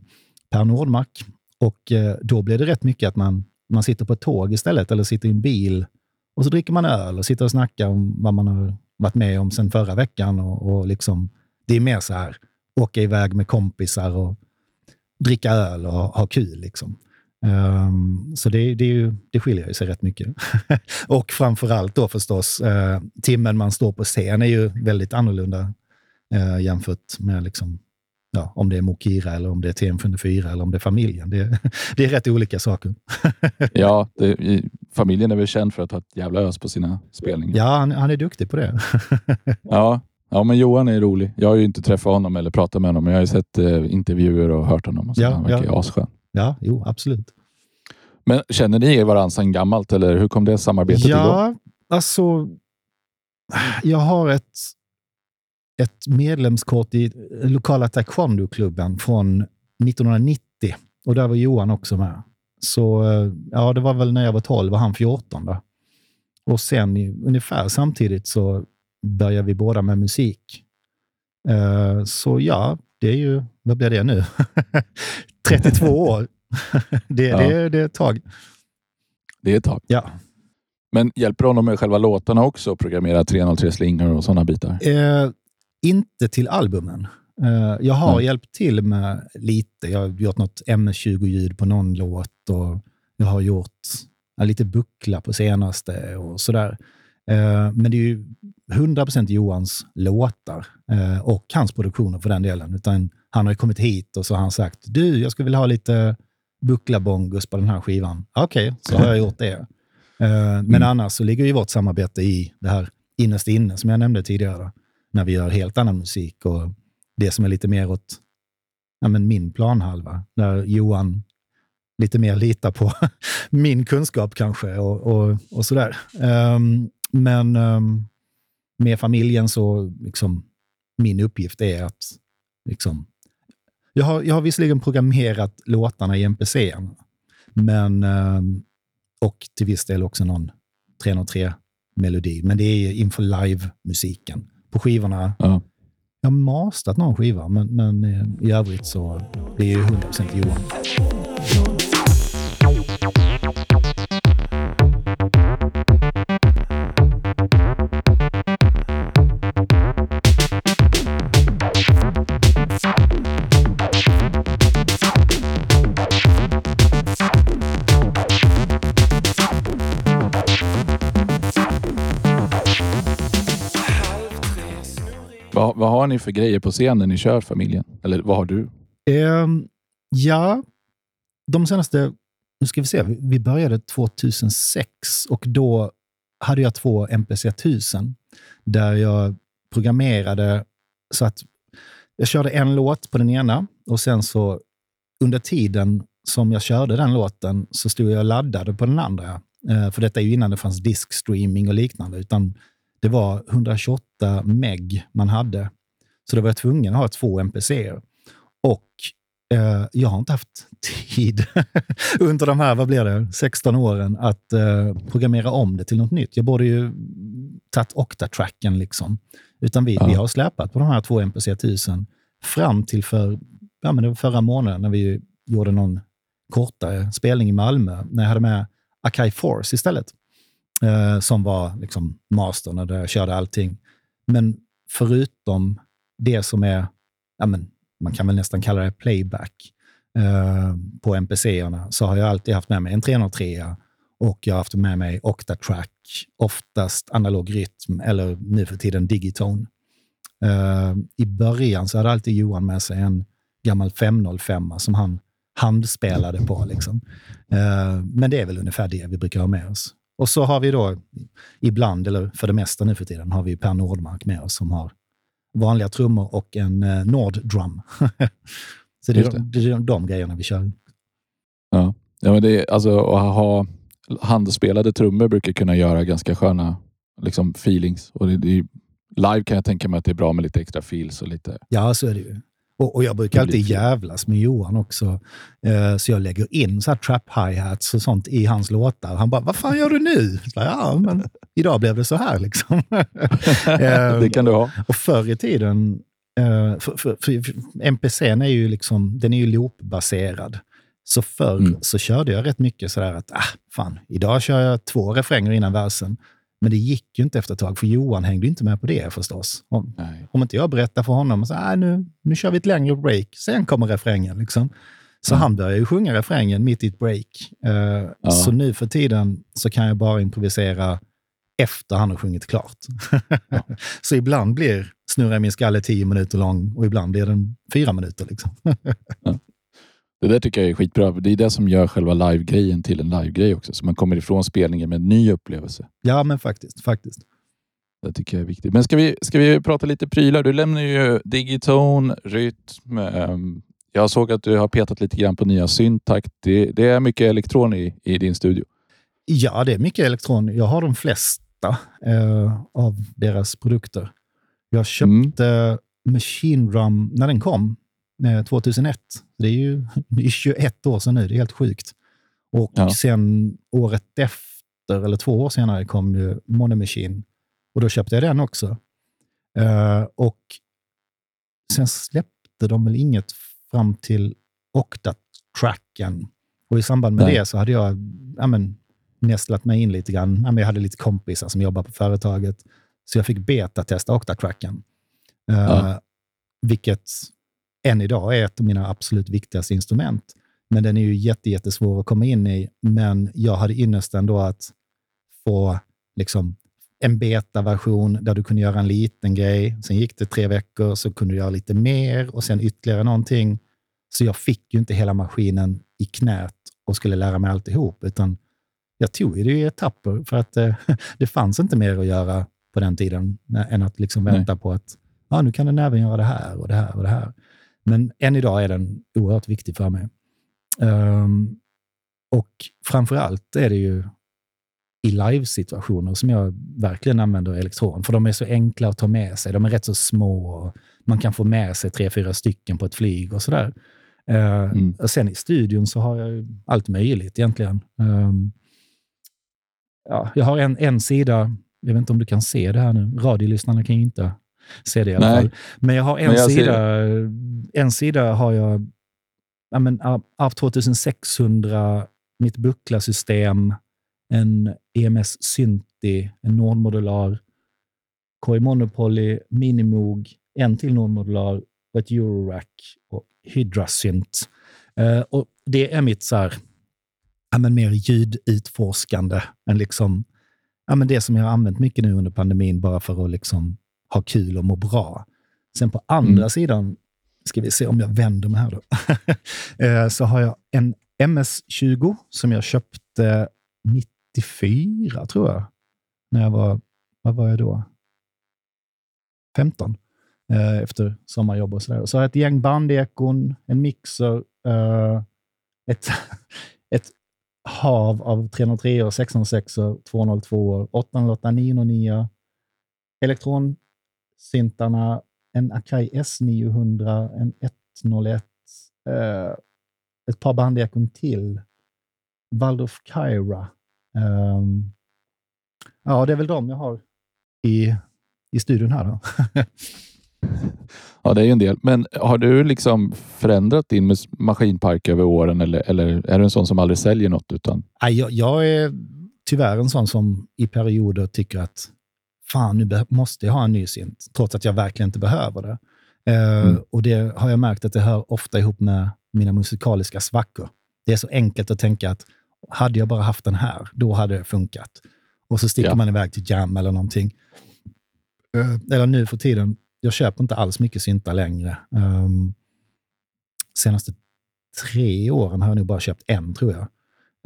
Per Nordmark. Och eh, då blir det rätt mycket att man, man sitter på ett tåg istället, eller sitter i en bil och så dricker man öl och sitter och snackar om vad man har varit med om sen förra veckan. Och, och liksom, det är mer så här, åka iväg med kompisar och dricka öl och ha kul. Liksom. Um, så det, det, ju, det skiljer sig rätt mycket. och framför allt då förstås, uh, timmen man står på scen är ju väldigt annorlunda uh, jämfört med liksom, ja, om det är Mokira eller om det är TM54 eller om det är familjen. Det, det är rätt olika saker. ja, det, familjen är väl känd för att ha ett jävla ös på sina spelningar. Ja, han, han är duktig på det. ja, ja, men Johan är rolig. Jag har ju inte träffat honom eller pratat med honom, men jag har ju sett eh, intervjuer och hört honom. Och så. Ja, han verkar ja. asskön. Ja, jo, absolut. Men känner ni varandra sedan gammalt eller hur kom det samarbetet ja, igång? alltså. Jag har ett, ett medlemskort i lokala taekwondo-klubben från 1990 och där var Johan också med. Så ja, det var väl när jag var 12 och han 14. Då. Och sen ungefär samtidigt så började vi båda med musik. Uh, så ja, det är ju, vad blir det nu? 32 år. det, ja. det, det är ett tag. Det är ett tag. Ja. Men hjälper honom med själva låtarna också? Programmera 303 slingor och sådana bitar? Eh, inte till albumen. Eh, jag har mm. hjälpt till med lite. Jag har gjort något MS-20-ljud på någon låt och jag har gjort lite buckla på senaste och sådär. Eh, men det är ju 100% Johans låtar eh, och hans produktioner för den delen. Utan han har kommit hit och så har han sagt, du, jag skulle vilja ha lite buckla-bongos på den här skivan. Okej, okay, så har jag gjort det. Men mm. annars så ligger ju vårt samarbete i det här innerst inne, som jag nämnde tidigare, när vi gör helt annan musik och det som är lite mer åt ja, men min planhalva, där Johan lite mer litar på min kunskap kanske och, och, och sådär. Um, men um, med familjen så, liksom, min uppgift är att liksom, jag har, jag har visserligen programmerat låtarna i MPC, men, ehm, och till viss del också någon 303-melodi, men det är inför live-musiken. På skivorna, ja. jag har masterat någon skiva, men, men eh, i övrigt så är det 100% Johan. Vad har ni för grejer på scenen när ni kör familjen? Eller vad har du? Um, ja, de senaste... Nu ska vi se. Vi började 2006 och då hade jag två MPC 1000 där jag programmerade så att jag körde en låt på den ena och sen så under tiden som jag körde den låten så stod jag och laddade på den andra. Eh, för detta är ju innan det fanns diskstreaming och liknande, utan det var 128 meg man hade. Så då var jag tvungen att ha två MPCer. Och eh, jag har inte haft tid under de här, vad blir det, 16 åren att eh, programmera om det till något nytt. Jag borde ju tagit Octatracken liksom. Utan vi, ja. vi har släpat på de här två MPC 1000 fram till för, ja, men det var förra månaden när vi gjorde någon kortare spelning i Malmö, när jag hade med Akai Force istället eh, som var liksom mastern där jag körde allting. Men förutom det som är, ja, men, man kan väl nästan kalla det playback eh, på MPC-erna, så har jag alltid haft med mig en 303 och jag har haft med mig Octatrack, oftast analog rytm eller nu för tiden digitone. Uh, I början så hade alltid Johan med sig en gammal 505 som han handspelade på. Liksom. Uh, men det är väl ungefär det vi brukar ha med oss. Och så har vi då ibland, eller för det mesta nu för tiden, har vi Per Nordmark med oss som har vanliga trummor och en eh, Nord Drum. så det är, det. det är de grejerna vi kör. Ja, ja men det är, alltså att ha handspelade trummor brukar kunna göra ganska sköna liksom feelings. Och det, det, live kan jag tänka mig att det är bra med lite extra feels och lite... Ja, så är det ju. Och, och jag brukar alltid jävlas med Johan också. Eh, så jag lägger in så här trap hi-hats och sånt i hans låtar. Han bara, vad fan gör du nu? Så, ja, men idag blev det så här liksom. eh, det kan du ha. Och förr i tiden, eh, för, för, för, MPCn är ju liksom, den är ju loopbaserad. Så förr mm. så körde jag rätt mycket sådär att, ah, fan, idag kör jag två refränger innan versen. Men det gick ju inte efter ett tag, för Johan hängde inte med på det förstås. Om, om inte jag berättar för honom, så, ah, nu, nu kör vi ett längre break, sen kommer refrängen. Liksom. Så mm. han började ju sjunga refrängen mitt i ett break. Uh, ja. Så nu för tiden så kan jag bara improvisera efter han har sjungit klart. Ja. så ibland blir Snurra min skalle tio minuter lång och ibland blir den fyra minuter. Liksom. ja. Det där tycker jag är skitbra. Det är det som gör själva live-grejen till en live-grej också. Så man kommer ifrån spelningen med en ny upplevelse. Ja, men faktiskt. faktiskt. Det tycker jag är viktigt. Men ska vi, ska vi prata lite prylar? Du lämnar ju Digitone, Rytm. Um, jag såg att du har petat lite grann på nya syntakt. Det, det är mycket elektron i, i din studio. Ja, det är mycket elektron. Jag har de flesta eh, av deras produkter. Jag köpte mm. Machine Drum när den kom 2001. Eh, det är ju 21 år sedan nu. Det är helt sjukt. Och ja. sen året efter, eller två år senare, kom ju Money Machine. Och då köpte jag den också. Uh, och sen släppte de väl inget fram till Octatracken. Och i samband med Nej. det så hade jag ja, men, nästlat mig in lite grann. Ja, men jag hade lite kompisar som jobbar på företaget. Så jag fick beta-testa Octatracken. Uh, ja. Vilket än idag är ett av mina absolut viktigaste instrument. Men den är ju jätte, jättesvår att komma in i. Men jag hade ynnesten då att få liksom en beta-version där du kunde göra en liten grej. Sen gick det tre veckor, så kunde du göra lite mer och sen ytterligare någonting. Så jag fick ju inte hela maskinen i knät och skulle lära mig alltihop, utan jag tog det i etapper för att eh, det fanns inte mer att göra på den tiden än att liksom vänta Nej. på att ja, nu kan den även göra det här och det här och det här. Men än idag är den oerhört viktig för mig. Um, och framför allt är det ju i live-situationer som jag verkligen använder elektron, för de är så enkla att ta med sig. De är rätt så små man kan få med sig tre, fyra stycken på ett flyg och sådär. Uh, mm. och sen i studion så har jag allt möjligt egentligen. Um, ja, jag har en, en sida, jag vet inte om du kan se det här nu, radiolyssnarna kan ju inte det i alla Nej. fall. Men jag har en jag sida, ser... en sida har jag, ja, men, av 2600, mitt bucklasystem, en EMS Synthi, en Nordmodular, KI Monopoly, Minimoog, en till Nordmodular, ett Eurorack och Hydrasynt. Uh, och det är mitt så här, ja, men mer ljudutforskande än liksom, ja, men det som jag har använt mycket nu under pandemin bara för att liksom ha kul och må bra. Sen på andra mm. sidan, ska vi se om jag vänder mig här då, eh, så har jag en MS-20 som jag köpte 94, tror jag. När jag var, vad var jag då? 15 eh, efter sommarjobb och sådär. Så har jag ett gäng bandekon, en mixer, eh, ett, ett hav av 303 606 202 808 909 elektron syntarna, en Akai S900, en 101, eh, ett par bandekon till. Waldorf Kyra. Um, ja, det är väl de jag har i, i studion här. Ja, det är ju en del. Men har du liksom förändrat din maskinpark över åren eller, eller är du en sån som aldrig säljer något? Utan... Jag, jag är tyvärr en sån som i perioder tycker att fan, nu måste jag ha en ny synt, trots att jag verkligen inte behöver det. Uh, mm. Och det har jag märkt att det hör ofta ihop med mina musikaliska svackor. Det är så enkelt att tänka att hade jag bara haft den här, då hade det funkat. Och så sticker ja. man iväg till Jam eller någonting. Uh, eller nu för tiden, jag köper inte alls mycket syntar längre. Um, senaste tre åren har jag nog bara köpt en, tror jag.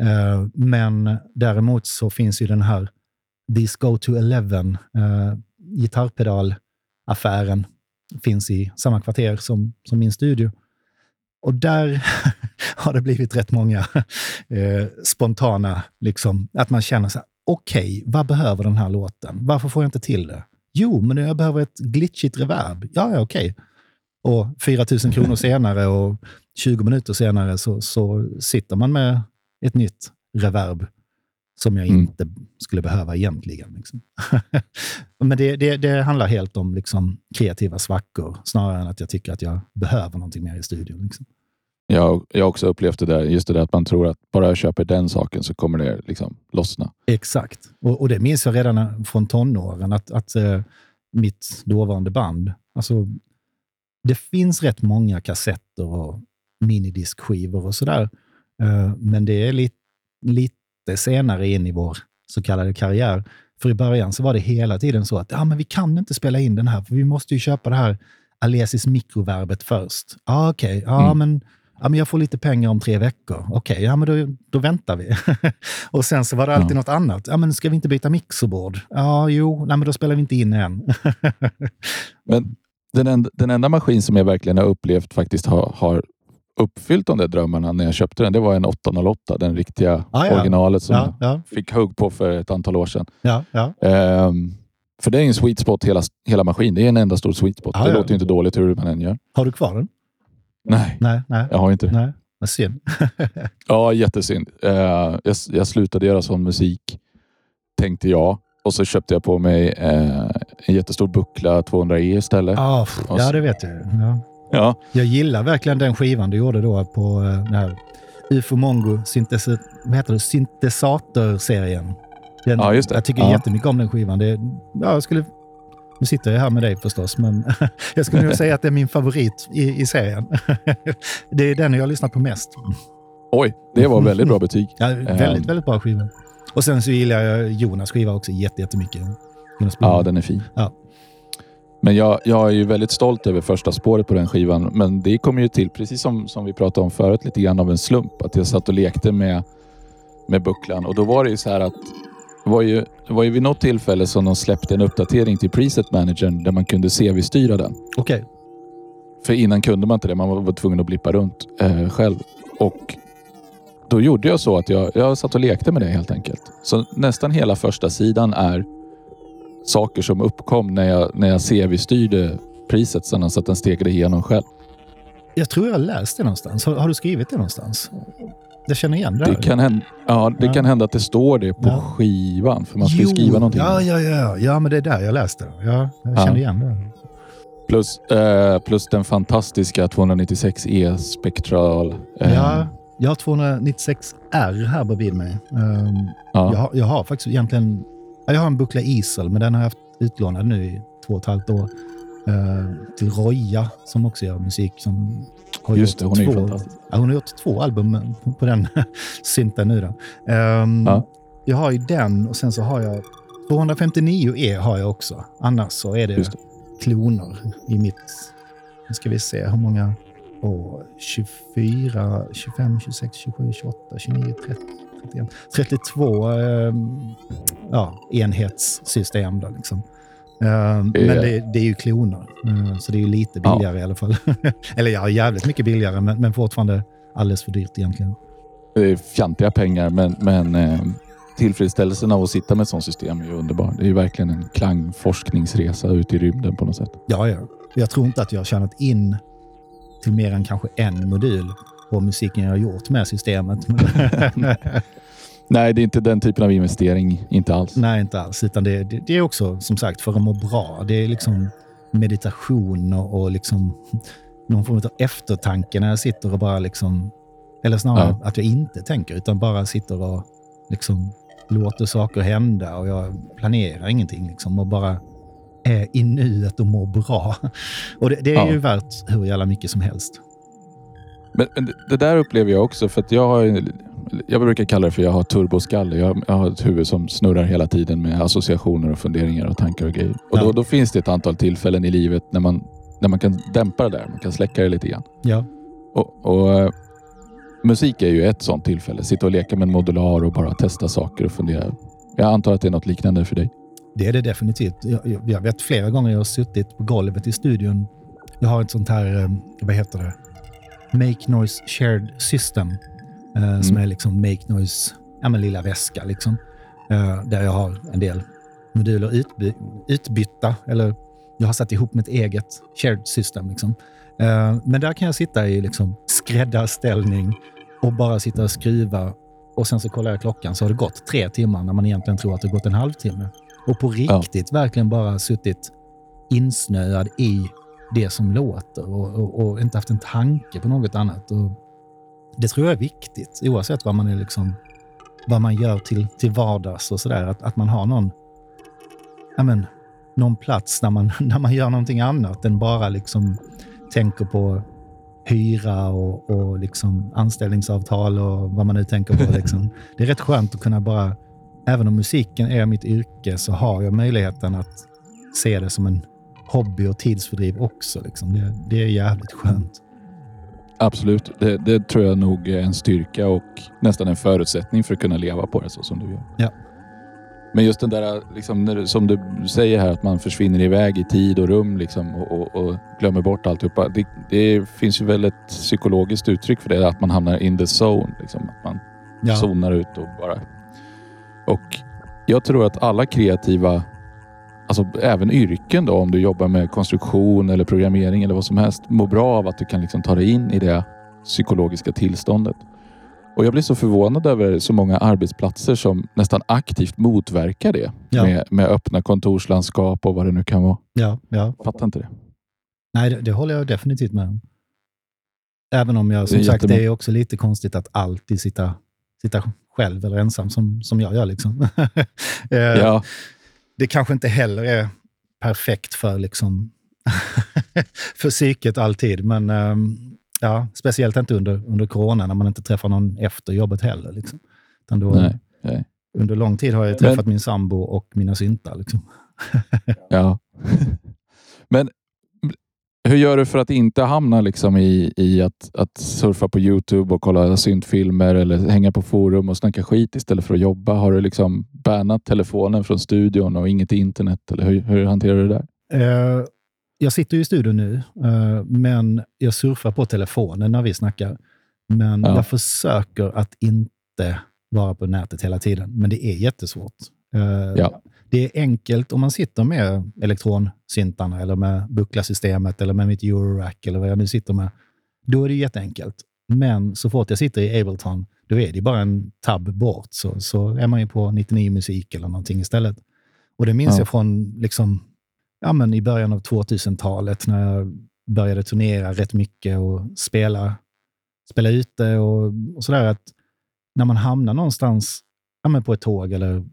Uh, men däremot så finns ju den här This Go to Eleven, uh, gitarrpedalaffären, finns i samma kvarter som, som min studio. Och där har det blivit rätt många eh, spontana, liksom, att man känner så här, okej, vad behöver den här låten? Varför får jag inte till det? Jo, men jag behöver ett glitchigt reverb. Ja, ja, okej. Och 4 000 kronor senare och 20 minuter senare så, så sitter man med ett nytt reverb som jag Mm. inte skulle behöva egentligen. Liksom. Men det, det, det handlar helt om liksom, kreativa svackor snarare än att jag tycker att jag behöver någonting mer i studion. Liksom. Jag, jag har också upplevt det där, just det där att man tror att bara jag köper den saken så kommer det liksom lossna. Exakt. Och, och det minns jag redan från tonåren, att, att eh, mitt dåvarande band, alltså, det finns rätt många kassetter och minidiskskivor och sådär. Eh, men det är lite, lite senare in i vår så kallade karriär. För i början så var det hela tiden så att ja, men vi kan inte spela in den här, för vi måste ju köpa det här Alesis mikroverbet först. Ja, okej. Ja, Mm. men Ja, men jag får lite pengar om tre veckor. Okej, ja, men då, då väntar vi. och sen så var det alltid Ja. något annat. Ja, men ska vi inte byta mixerbord? Ja, jo, nej, men då spelar vi inte in än. Men den enda, den enda maskin som jag verkligen har upplevt faktiskt har, har uppfyllt de där drömmarna när jag köpte den, det var en 808, den riktiga Ah, ja. originalet som ja, ja, jag fick hugg på för ett antal år sedan. Ehm, för det är en sweet spot hela, hela maskin. Det är en enda stor sweet spot. Ah, det låter ju inte dåligt hur man än gör. Har du kvar den? Nej, Nej, nej. jag har inte det. nej. Vad synd. Ja, jättesynd. Eh, jag, jag slutade göra sån musik, tänkte jag. Och så köpte jag på mig eh, en jättestor buckla 200E istället. Ah, ja, det vet jag. Ja. Ja, Jag gillar verkligen den skivan du gjorde då på eh, den här UFO Mongo syntes- vad heter det? syntesator-serien. Den, Ja, just det. Jag tycker Ja. jättemycket om den skivan. Det, ja, jag skulle, nu sitter jag här med dig förstås, men jag skulle nog säga att det är min favorit i, i serien. det är den jag har lyssnat på mest. oj, det var väldigt bra betyg. Ja, väldigt, Ehm. väldigt bra skiva. Och sen så gillar jag Jonas skiva också jätte- jättemycket. Jonas Blom. Ja, den är fin. Ja. Men jag, jag är ju väldigt stolt över första spåret på den skivan. Men det kom ju till, precis som, som vi pratade om förut, lite grann av en slump. Att jag satt och lekte med, med bucklan. Och då var det ju så här att det var ju, det var ju vid något tillfälle som de släppte en uppdatering till preset managern där man kunde CV-styra den. Okej. För innan kunde man inte det. Man var var tvungen att blippa runt eh, själv. Och då gjorde jag så att jag, jag satt och lekte med det helt enkelt. Så nästan hela första sidan är saker som uppkom när jag, när jag CV-styrde priset sen så att den stegade igenom själv. Jag tror jag har läst det någonstans. Har, har du skrivit det någonstans? Jag känner igen det. Det kan, hända, ja, det Ja. kan hända att det står det på Ja. skivan. För man ska ju Jo, skriva någonting. Ja, ja, ja. ja, men det är där jag läste det. Ja, jag Ja. känner igen det. Plus, eh, plus den fantastiska 296E spektral. eh, Ja, jag har 296R här bredvid mig. Ehm, ja. jag, jag har faktiskt egentligen... ja, Jag har en buckla Isel, men den har jag haft utlånad nu i två och ett halvt år. Ehm, till Roja, som också gör musik. Som har Just gjort det, hon är ju två, fantastisk. ja, Hon har gjort två album på, på den synten nu. Då. Ehm, Ja. Jag har ju den och sen så har jag 259E har jag också. Annars så är det, Just det. kloner i mitt... Nu ska vi se hur många... Åh, 24, 25, 26, 27, 28, 29, 30, 31, 32 ehm, ja, enhetssystem. Då, liksom. Ehm, är- Men det, det är ju kloner, Ehm, så det är ju lite Ja. billigare i alla fall. Eller ja, jävligt mycket billigare, men, men fortfarande alldeles för dyrt egentligen. Det är fjantiga pengar, men, men eh, tillfredsställelsen av att sitta med ett sånt system är ju underbar. Det är ju verkligen en klangforskningsresa ut i rymden på något sätt. Ja, ja. Jag tror inte att jag har tjänat in till mer än kanske en modul på musiken jag har gjort med systemet. Nej, det är inte den typen av investering. Inte alls. Nej, inte alls. Utan det, det, det är också som sagt för att må bra. Det är liksom meditation och, och liksom någon form av eftertanke när jag sitter och bara liksom... Eller snarare Ja. att jag inte tänker, utan bara sitter och liksom låter saker hända och jag planerar ingenting. Liksom, och bara är i nuet och mår bra. Och det, det är Ja. ju värt hur jävla mycket som helst. Men, men det- där upplever jag också för att jag har, jag brukar kalla det för jag har turboskalle. Jag, jag har ett huvud som snurrar hela tiden med associationer och funderingar och tankar och grejer. Och Ja. då, då finns det ett antal tillfällen i livet när man, när man kan dämpa det där. Man kan släcka det lite grann. Ja, Och, och eh, musik är ju ett sånt tillfälle. Sitta och leka med en modular och bara testa saker och fundera. Jag antar att det är något liknande för dig. det är det definitivt. Jag, jag, jag vet flera gånger jag har suttit på golvet i studion. Jag har ett sånt här, eh, vad heter det? Make Noise Shared System. eh, Som Mm. är liksom Make Noise, ja men lilla väska liksom. eh, där jag har en del moduler utby utbytta, eller jag har satt ihop mitt eget shared system. Liksom. Eh, men där kan jag sitta i liksom skräddarställning och bara sitta och skruva och sen så kollar jag klockan så har det gått tre timmar när man egentligen tror att det har gått en halvtimme. Och på riktigt ja. verkligen bara suttit insnöad i det som låter och, och, och, inte haft en tanke på något annat. Och det tror jag är viktigt, oavsett vad man, är liksom, vad man gör till, till vardags och sådär. Att, att man har någon, men, någon plats där man, där man gör någonting annat än bara liksom tänker på hyra och, och liksom anställningsavtal och vad man nu tänker på. Liksom. Det är rätt skönt att kunna bara, även om musiken är mitt yrke, så har jag möjligheten att se det som en hobby och tidsfördriv också. Liksom. Det, det är jävligt skönt. Absolut. Det, det, tror jag nog är en styrka och nästan en förutsättning för att kunna leva på det så som du gör. Ja. Men just den där, liksom, som du säger här, att man försvinner iväg i tid och rum liksom, och, och, och glömmer bort alltihopa. Det, det finns ju väl ett psykologiskt uttryck för det, att man hamnar in the zone. Liksom, att man ja. zonar ut och bara... Och jag tror att alla kreativa, alltså även yrken då, om du jobbar med konstruktion eller programmering eller vad som helst, mår bra av att du kan liksom ta dig in i det psykologiska tillståndet. Och Jag blir så förvånad över så många arbetsplatser som nästan aktivt motverkar det. Ja. Med, med öppna kontorslandskap och vad det nu kan vara. Ja, ja. Fattar inte det. Nej, det, det håller jag definitivt med om. Även om jag, som det sagt, det är också lite konstigt att alltid sitta, sitta själv eller ensam som, som jag gör. Liksom. Eh, ja. Det kanske inte heller är perfekt för, liksom, för psyket alltid, men um, Ja, speciellt inte under, under corona när man inte träffar någon efter jobbet heller. Liksom. då, nej, nej. Under lång tid har jag träffat Men, min sambo och mina syntar. Liksom. ja. Men hur gör du för att inte hamna liksom i, i att, att surfa på Youtube och kolla syntfilmer eller hänga på forum och snacka skit istället för att jobba? Har du liksom bannat telefonen från studion och inget internet? Eller hur, hur hanterar du det där? Uh, jag sitter i studion nu, uh, men jag surfar på telefonen när vi snackar. Men ja. jag försöker att inte vara på nätet hela tiden, men det är jättesvårt. Uh, ja. Det är enkelt om man sitter med elektronsyntarna eller med bucklarsystemet eller med mitt Eurorack eller vad jag nu sitter med. Då är det jätteenkelt. Men så fort jag sitter i Ableton, då är det bara en tab bort. Så, så är man ju på 99 musik eller någonting istället. Och det minns ja. jag från liksom, ja, men i början av 2000-talet när jag började turnera rätt mycket och spela, spela ute och, och sådär. Att när man hamnar någonstans ja, men på ett tåg eller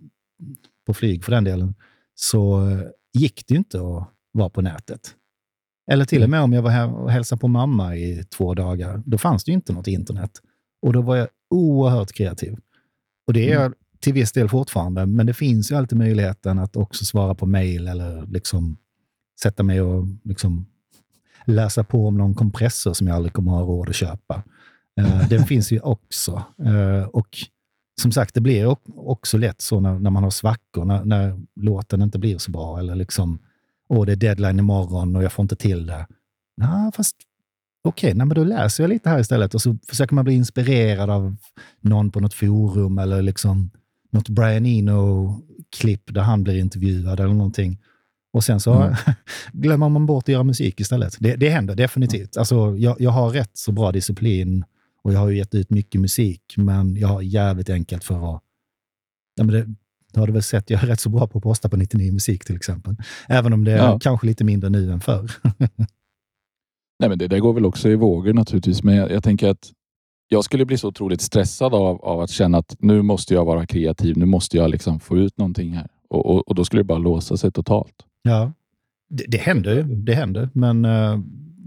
på flyg för den delen, så gick det inte att vara på nätet. Eller till och mm. med om jag var här och hälsade på mamma i två dagar, då fanns det inte något internet. Och då var jag oerhört kreativ. Och det är jag mm till viss del fortfarande, men det finns ju alltid möjligheten att också svara på mejl eller liksom sätta mig och liksom läsa på om någon kompressor som jag aldrig kommer att ha råd att köpa. Uh, den finns ju också. Uh, och som sagt, det blir också lätt så när, när man har svackor, när, när, låten inte blir så bra eller liksom, åh, det är deadline imorgon och jag får inte till det. Nah, fast okej, okay, då läser jag lite här istället och så försöker man bli inspirerad av någon på något forum eller liksom något Brian Eno-klipp där han blir intervjuad eller någonting. Och sen så mm. glömmer man bort att göra musik istället. Det, det händer definitivt. Alltså, jag, jag har rätt så bra disciplin och jag har gett ut mycket musik, men jag har jävligt enkelt för att... Ja, men det, det har du väl sett, jag är rätt så bra på att posta på 99 musik till exempel. Även om det är ja. kanske lite mindre nu än förr. Nej, men det där går väl också i vågor naturligtvis, men jag, jag tänker att jag skulle bli så otroligt stressad av, av att känna att nu måste jag vara kreativ. Nu måste jag liksom få ut någonting här. Och, och, och då skulle det bara låsa sig totalt. Ja, det, det händer ju. Det händer. Men uh,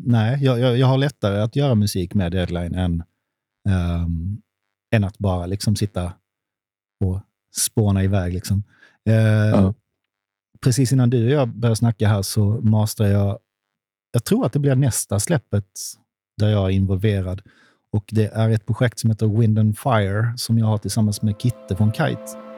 nej, jag, jag, jag, har lättare att göra musik med deadline än, um, än att bara liksom sitta och spåna iväg. Liksom. Uh, ja. Precis innan du och jag började snacka här så mastrade jag, jag tror att det blir nästa släppet där jag är involverad. Och Det är ett projekt som heter Wind and Fire som jag har tillsammans med Kitte från Kite.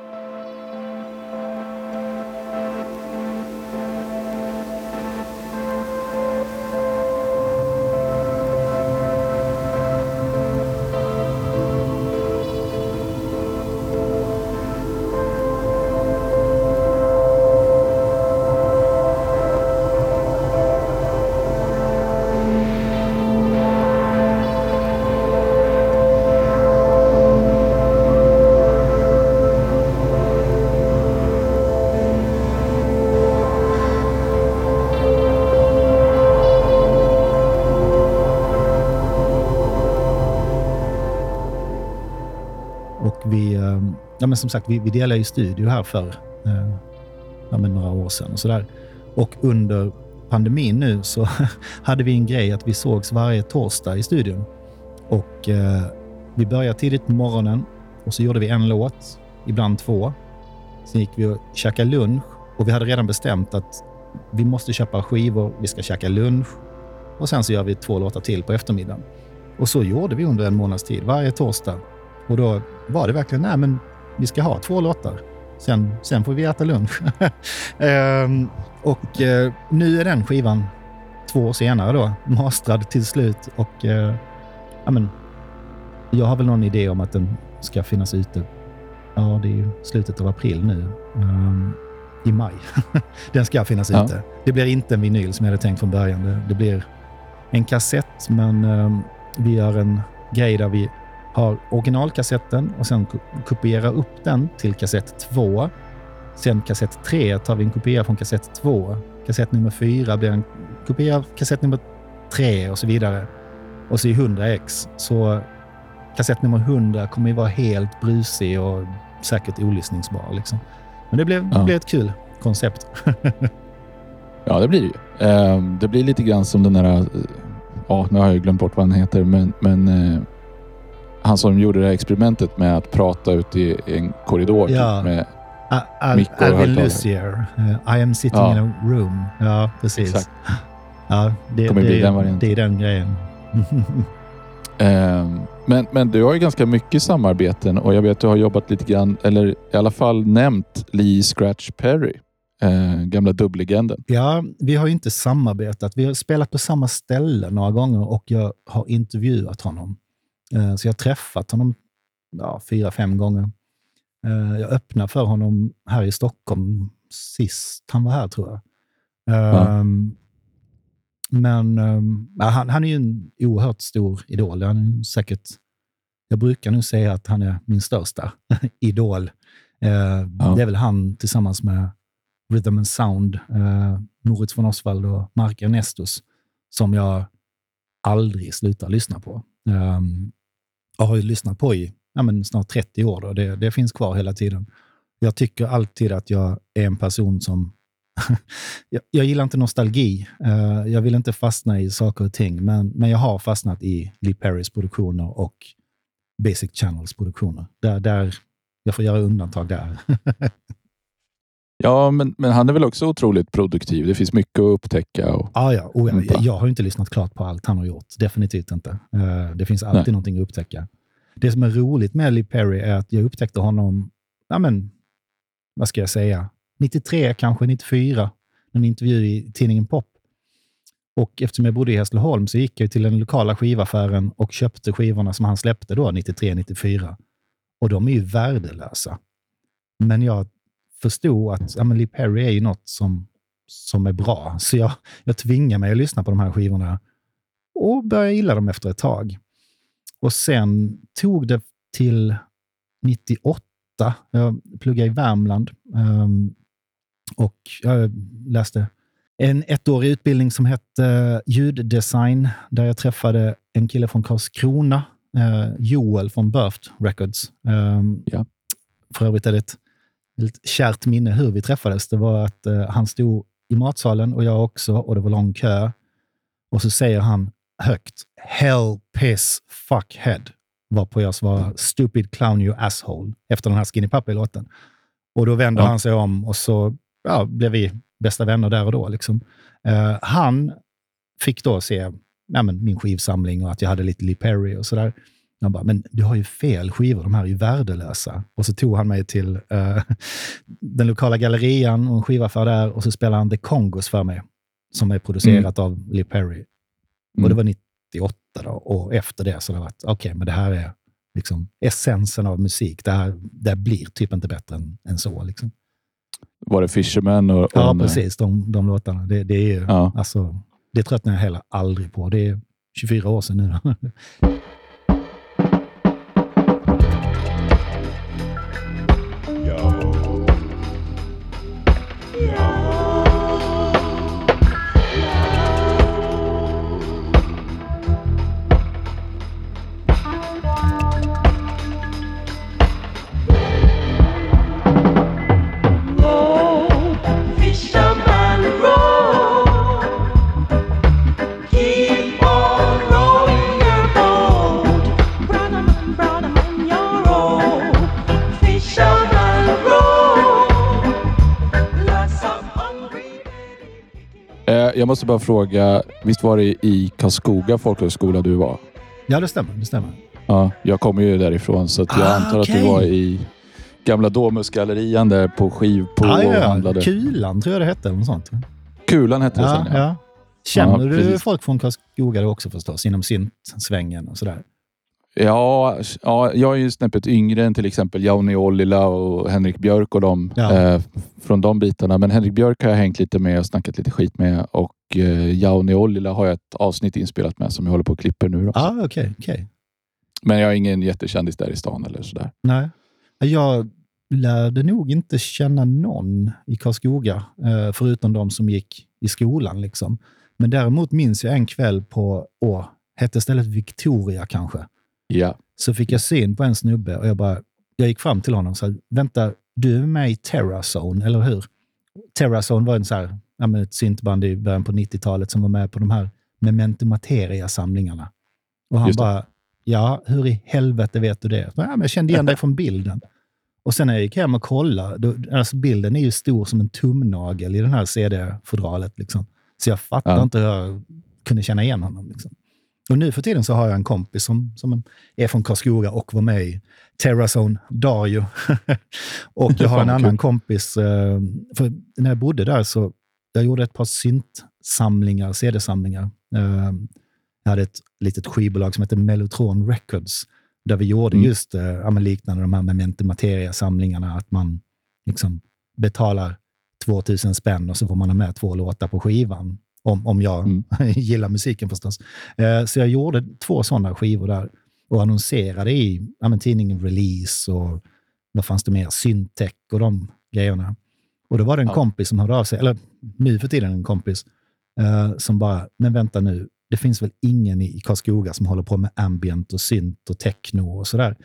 Men som sagt, vi, vi delade ju studio här för eh, ja men några år sedan och sådär. Och under pandemin nu så hade vi en grej att vi sågs varje torsdag i studion. Och eh, vi började tidigt på morgonen och så gjorde vi en låt, ibland två. Sen gick vi och käkade lunch och vi hade redan bestämt att vi måste köpa skivor, vi ska käka lunch och sen så gör vi två låtar till på eftermiddagen. Och så gjorde vi under en månads tid, varje torsdag. Och då var det verkligen, nej men vi ska ha två låtar. Sen, sen får vi äta lunch. ehm, och eh, nu är den skivan två år senare då, mastrad till slut. Och eh, ja, men, jag har väl någon idé om att den ska finnas ute. Ja, det är slutet av april nu. Um, I maj. den ska finnas ja. ute. Det blir inte en vinyl som jag hade tänkt från början. Det, det blir en kassett, men um, vi gör en grej där vi har originalkassetten och sen kopierar upp den till kassett 2. Sen kassett 3 tar vi en kopia från kassett 2. Kassett nummer 4 blir en kopia av kassett nummer 3 och så vidare. Och så i 100x. Så kassett nummer 100 kommer ju vara helt brusig och säkert olyssningsbar. Liksom. Men det blev, ja. det blev ett kul koncept. ja, det blir det ju. Ehm, det blir lite grann som den där... Eh, ja, nu har jag glömt bort vad han heter, men, men eh, han som gjorde det här experimentet med att prata ut i en korridor ja. med Al mick och Alvin Lucier. Uh, I am sitting ja. in a room. Ja, precis. Exakt. Ja, det, kommer det, bli den varianten. Det är den grejen. um, men, men du har ju ganska mycket samarbeten och jag vet att du har jobbat lite grann, eller i alla fall nämnt Lee Scratch Perry. Eh, gamla dubblegenden. Ja, vi har inte samarbetat. Vi har spelat på samma ställe några gånger och jag har intervjuat honom. Eh, så jag har träffat honom ja, fyra, fem gånger. Eh, jag öppnade för honom här i Stockholm sist han var här, tror jag. Ja. Ehm, men ehm, han, han, är ju en oerhört stor idol. Han är säkert, jag brukar nu säga att han är min största idol. Eh, ja. Det är väl han tillsammans med Rhythm and Sound, Moritz von Oswald och Mark Ernestus, som jag aldrig slutar lyssna på. Um, jag har ju lyssnat på i ja, men snart 30 år. Då. Det, det finns kvar hela tiden. Jag tycker alltid att jag är en person som... jag, jag, gillar inte nostalgi. Uh, jag vill inte fastna i saker och ting, men, men jag har fastnat i Lee Perrys produktioner och Basic Channels produktioner. Där, där jag får göra undantag där. Ja, men, men han är väl också otroligt produktiv. Det finns mycket att upptäcka. Och ah, ja, oh, ja. Jag har inte lyssnat klart på allt han har gjort. Definitivt inte. Uh, det finns alltid Nej. någonting att upptäcka. Det som är roligt med Lee Perry är att jag upptäckte honom, ja men, vad ska jag säga, 93, kanske 94, en intervju i tidningen Pop. Och eftersom jag bodde i Hässleholm så gick jag till den lokala skivaffären och köpte skivorna som han släppte då, 93, 94. Och de är ju värdelösa. Men jag förstod att ja, men Lee Perry är ju något som, som är bra. Så jag, jag tvingar mig att lyssna på de här skivorna och började gilla dem efter ett tag. Och sen tog det till 98. Jag pluggade i Värmland um, och jag läste en ettårig utbildning som hette ljuddesign, där jag träffade en kille från Karlskrona, uh, Joel från Birthed Records. Um, ja. För övrigt är det ett ett kärt minne hur vi träffades. Det var att uh, han stod i matsalen och jag också och det var lång kö. Och så säger han högt Hell, piss, fuck head. Varpå jag svarar Stupid clown you asshole efter den här Skinny Puppy-låten. Och då vände ja. han sig om och så ja, blev vi bästa vänner där och då. Liksom. Uh, han fick då se ja, min skivsamling och att jag hade lite Lee Perry och sådär. Jag bara, men du har ju fel skivor, de här är ju värdelösa. Och så tog han mig till uh, den lokala gallerian och en skivaffär där och så spelade han The Congos för mig, som är producerat mm. av Lee Perry. Mm. Och det var 98 då, och efter det så har det varit, okej, okay, men det här är liksom essensen av musik. Det här, det blir typ inte bättre än, än så. Liksom. Var det Fisherman? Och, och ja, precis. De, de låtarna. Det, det, är, ja. alltså, det tröttnar jag heller aldrig på. Det är 24 år sedan nu. måste bara fråga, visst var det i Karlskoga folkhögskola du var? Ja, det stämmer. Det stämmer. Ja, jag kommer ju därifrån så jag Ah, antar okej. att du var i gamla Domusgallerian där på Skivpo Ja, och handlade. Kulan tror jag det hette. Eller något sånt. Kulan hette det Ja, sen. Ja. ja. Känner du precis. folk från Karlskoga också förstås? Inom syntsvängen och sådär? Ja, ja, jag är ju snäppet yngre än till exempel Jauni Ollila och Henrik Björk och dem Ja. eh, från de bitarna. Men Henrik Björk har jag hängt lite med och snackat lite skit med och eh, Jauni Ollila har jag ett avsnitt inspelat med som jag håller på och klipper nu. Då. Ah, okej. okej. Men jag är ingen jättekändis där i stan eller sådär. Nej. Jag lärde nog inte känna någon i Karlskoga, eh, förutom de som gick i skolan. Liksom. Men däremot minns jag en kväll på, åh, hette stället Victoria kanske? Ja, Så fick jag syn på en snubbe och jag bara, jag gick fram till honom och sa, vänta, du är med i Terrazone, eller hur? Terrazone var en så här, ja, ett syntband i början på 90-talet som var med på de här Memento Materia-samlingarna. Och han bara, ja, hur i helvete vet du det? Ja, men jag kände igen dig från bilden. Och sen när jag gick hem och kollade, då, alltså bilden är ju stor som en tumnagel i den här CD-fodralet. Liksom. Så jag fattar Ja. inte hur jag kunde känna igen honom. Liksom. Och nu för tiden så har jag en kompis som, som är från Karlskoga och var med i Terrazone, Dario. och jag har en annan kompis, eh, för när jag bodde där så jag gjorde ett par syntsamlingar, CD-samlingar. Eh, Jag hade ett litet skivbolag som hette Mellotron Records, där vi gjorde Mm. just eh, ja, liknande de här Memento Materia-samlingarna, att man liksom betalar 2000 spänn och så får man ha med två låtar på skivan. Om, om jag Mm. gillar musiken förstås. Eh, så jag gjorde två sådana skivor där och annonserade i ja, tidningen Release och vad fanns det mer? Syntech och de grejerna. Och då var det en Ja. kompis som hörde av sig, eller nu för tiden en kompis, eh, som bara, men vänta nu, det finns väl ingen i Karlskoga som håller på med ambient och synt och techno och sådär.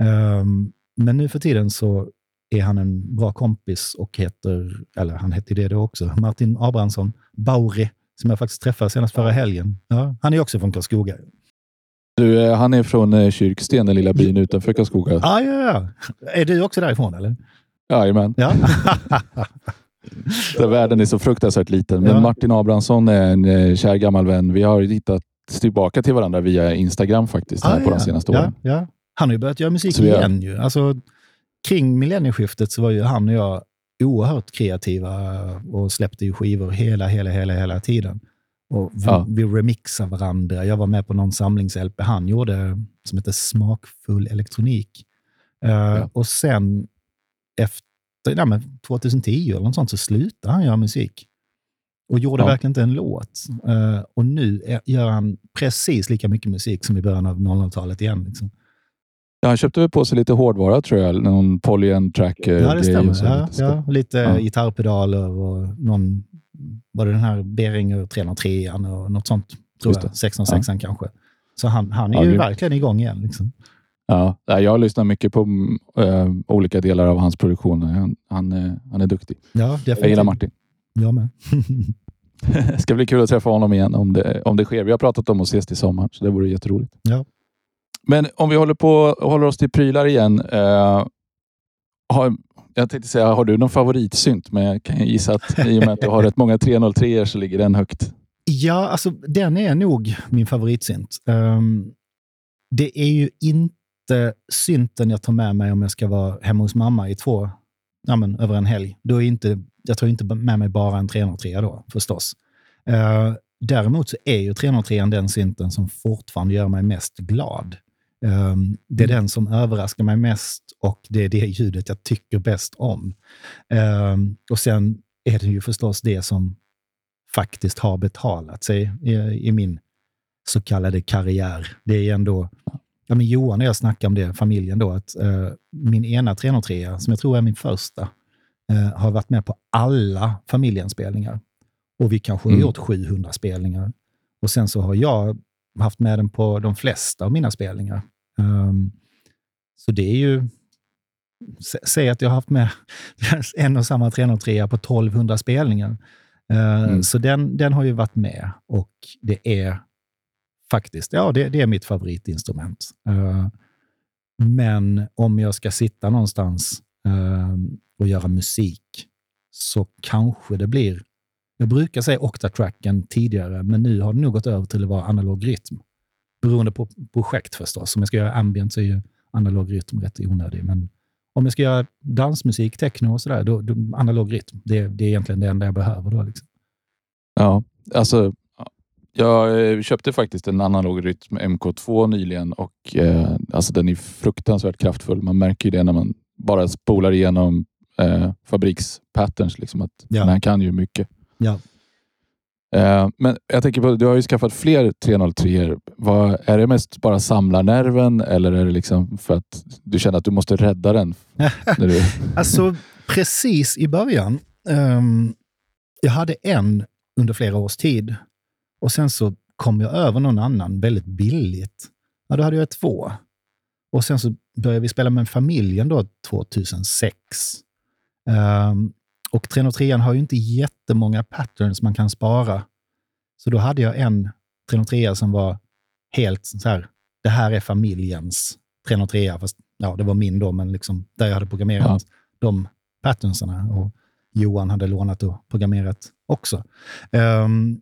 Ehm, men nu för tiden så är han en bra kompis och heter, eller han hette det då också, Martin Abrahamsson Bauri, som jag faktiskt träffade senast förra helgen. Ja, han är också från Karlskoga. du, eh, han är från eh, Kyrksten, den lilla byn utanför Karlskoga. Ah, ja, ja. Är du också därifrån eller? Jajamän. Ja. Där världen är så fruktansvärt liten. Men Ja. Martin Abrahamsson är en eh, kär gammal vän. Vi har hittat tillbaka till varandra via Instagram faktiskt här Ah, på ja. de senaste ja, åren. Ja. Han har ju börjat göra musik igen. Ju. Alltså, kring millennieskiftet så var ju han och jag oerhört kreativa och släppte ju skivor hela, hela, hela, hela tiden. Och vi, Ja. vi remixade varandra. Jag var med på någon samlings-LP han gjorde som heter Smakfull elektronik. Eh, Och sen efter ja, men 2010 eller något sånt så slutade han göra musik. Och gjorde Ja. verkligen inte en låt. Eh, och nu är, gör han precis lika mycket musik som i början av 00-talet igen. Liksom. Ja, han köpte väl på sig lite hårdvara tror jag. Någon polyend track. eh, Ja, det grej stämmer. och så Ja, lite ja, lite Ja. gitarrpedaler och någon, var det den här Behringer 303 och något sånt, tror Just jag. det. 606 kanske. Så han, han är Ja, ju grymt. verkligen igång igen. Liksom. Ja, jag lyssnar mycket på eh, olika delar av hans produktion. Han, han, eh, han är duktig. Ja, definitivt. Jag gillar Martin. Jag med. Det ska bli kul att träffa honom igen om det, om det sker. Vi har pratat om att ses till sommaren, så det vore jätteroligt. Ja. Men om vi håller på håller oss till prylar igen. Eh, har, jag tänkte säga, har du någon favoritsynt? Men jag kan gissa att i och med att du har rätt många 303 så ligger den högt. Ja, alltså den är nog min favoritsynt. Um, det är ju inte synten jag tar med mig om jag ska vara hemma hos mamma i två, ja, men, över en helg. Då är inte, jag tar inte med mig bara en 303 då, förstås. Uh, däremot så är ju 303 den synten som fortfarande gör mig mest glad. Ehm, det är den som överraskar mig mest och det är det ljudet jag tycker bäst om. Ehm, och sen är det ju förstås det som faktiskt har betalat sig i, i min så kallade karriär. Det är ändå, ja, men Johan och jag snackade om det, familjen då, att eh, min ena 303, som jag tror är min första, eh, har varit med på alla familjens-spelningar. Och vi kanske har Mm. gjort 700 spelningar. Och sen så har jag haft med den på de flesta av mina spelningar. Ehm, så det är ju, sä- säg att jag har haft med en och samma 303 på 1200 spelningar. Eh, Mm. Så den, den har ju varit med och det är faktiskt, ja det, det är mitt favoritinstrument. Eh, Men om jag ska sitta någonstans eh, och göra musik så kanske det blir Jag brukar säga Octatracken tidigare, men nu har det nog gått över till att vara analog rytm. Beroende på projekt förstås. Om jag ska göra ambient så är ju analog rytm rätt onödig. Men om jag ska göra dansmusik, techno och sådär, då, då analog rytm. Det, det är egentligen det enda jag behöver då. Liksom. Ja, alltså jag köpte faktiskt en analog rytm MK2 nyligen och eh, alltså den är fruktansvärt kraftfull. Man märker det när man bara spolar igenom eh, fabrikspatterns. Liksom, att ja. Den här kan ju mycket. Ja. Eh, men jag tänker på, du har ju skaffat fler 303 Vad, Är det mest bara samlarnerven eller är det liksom för att du känner att du måste rädda den? du... alltså, precis i början. Um, jag hade en under flera års tid och sen så kom jag över någon annan väldigt billigt. Ja, då hade jag två. Och sen så började vi spela med familjen då 2006. Um, ehm, och 303 har ju inte jättemånga patterns man kan spara. Så då hade jag en 303 som var helt så här, det här är familjens 303, fast ja, det var min då, men liksom där jag hade programmerat ja. de patternserna. Och Johan hade lånat och programmerat också. Um,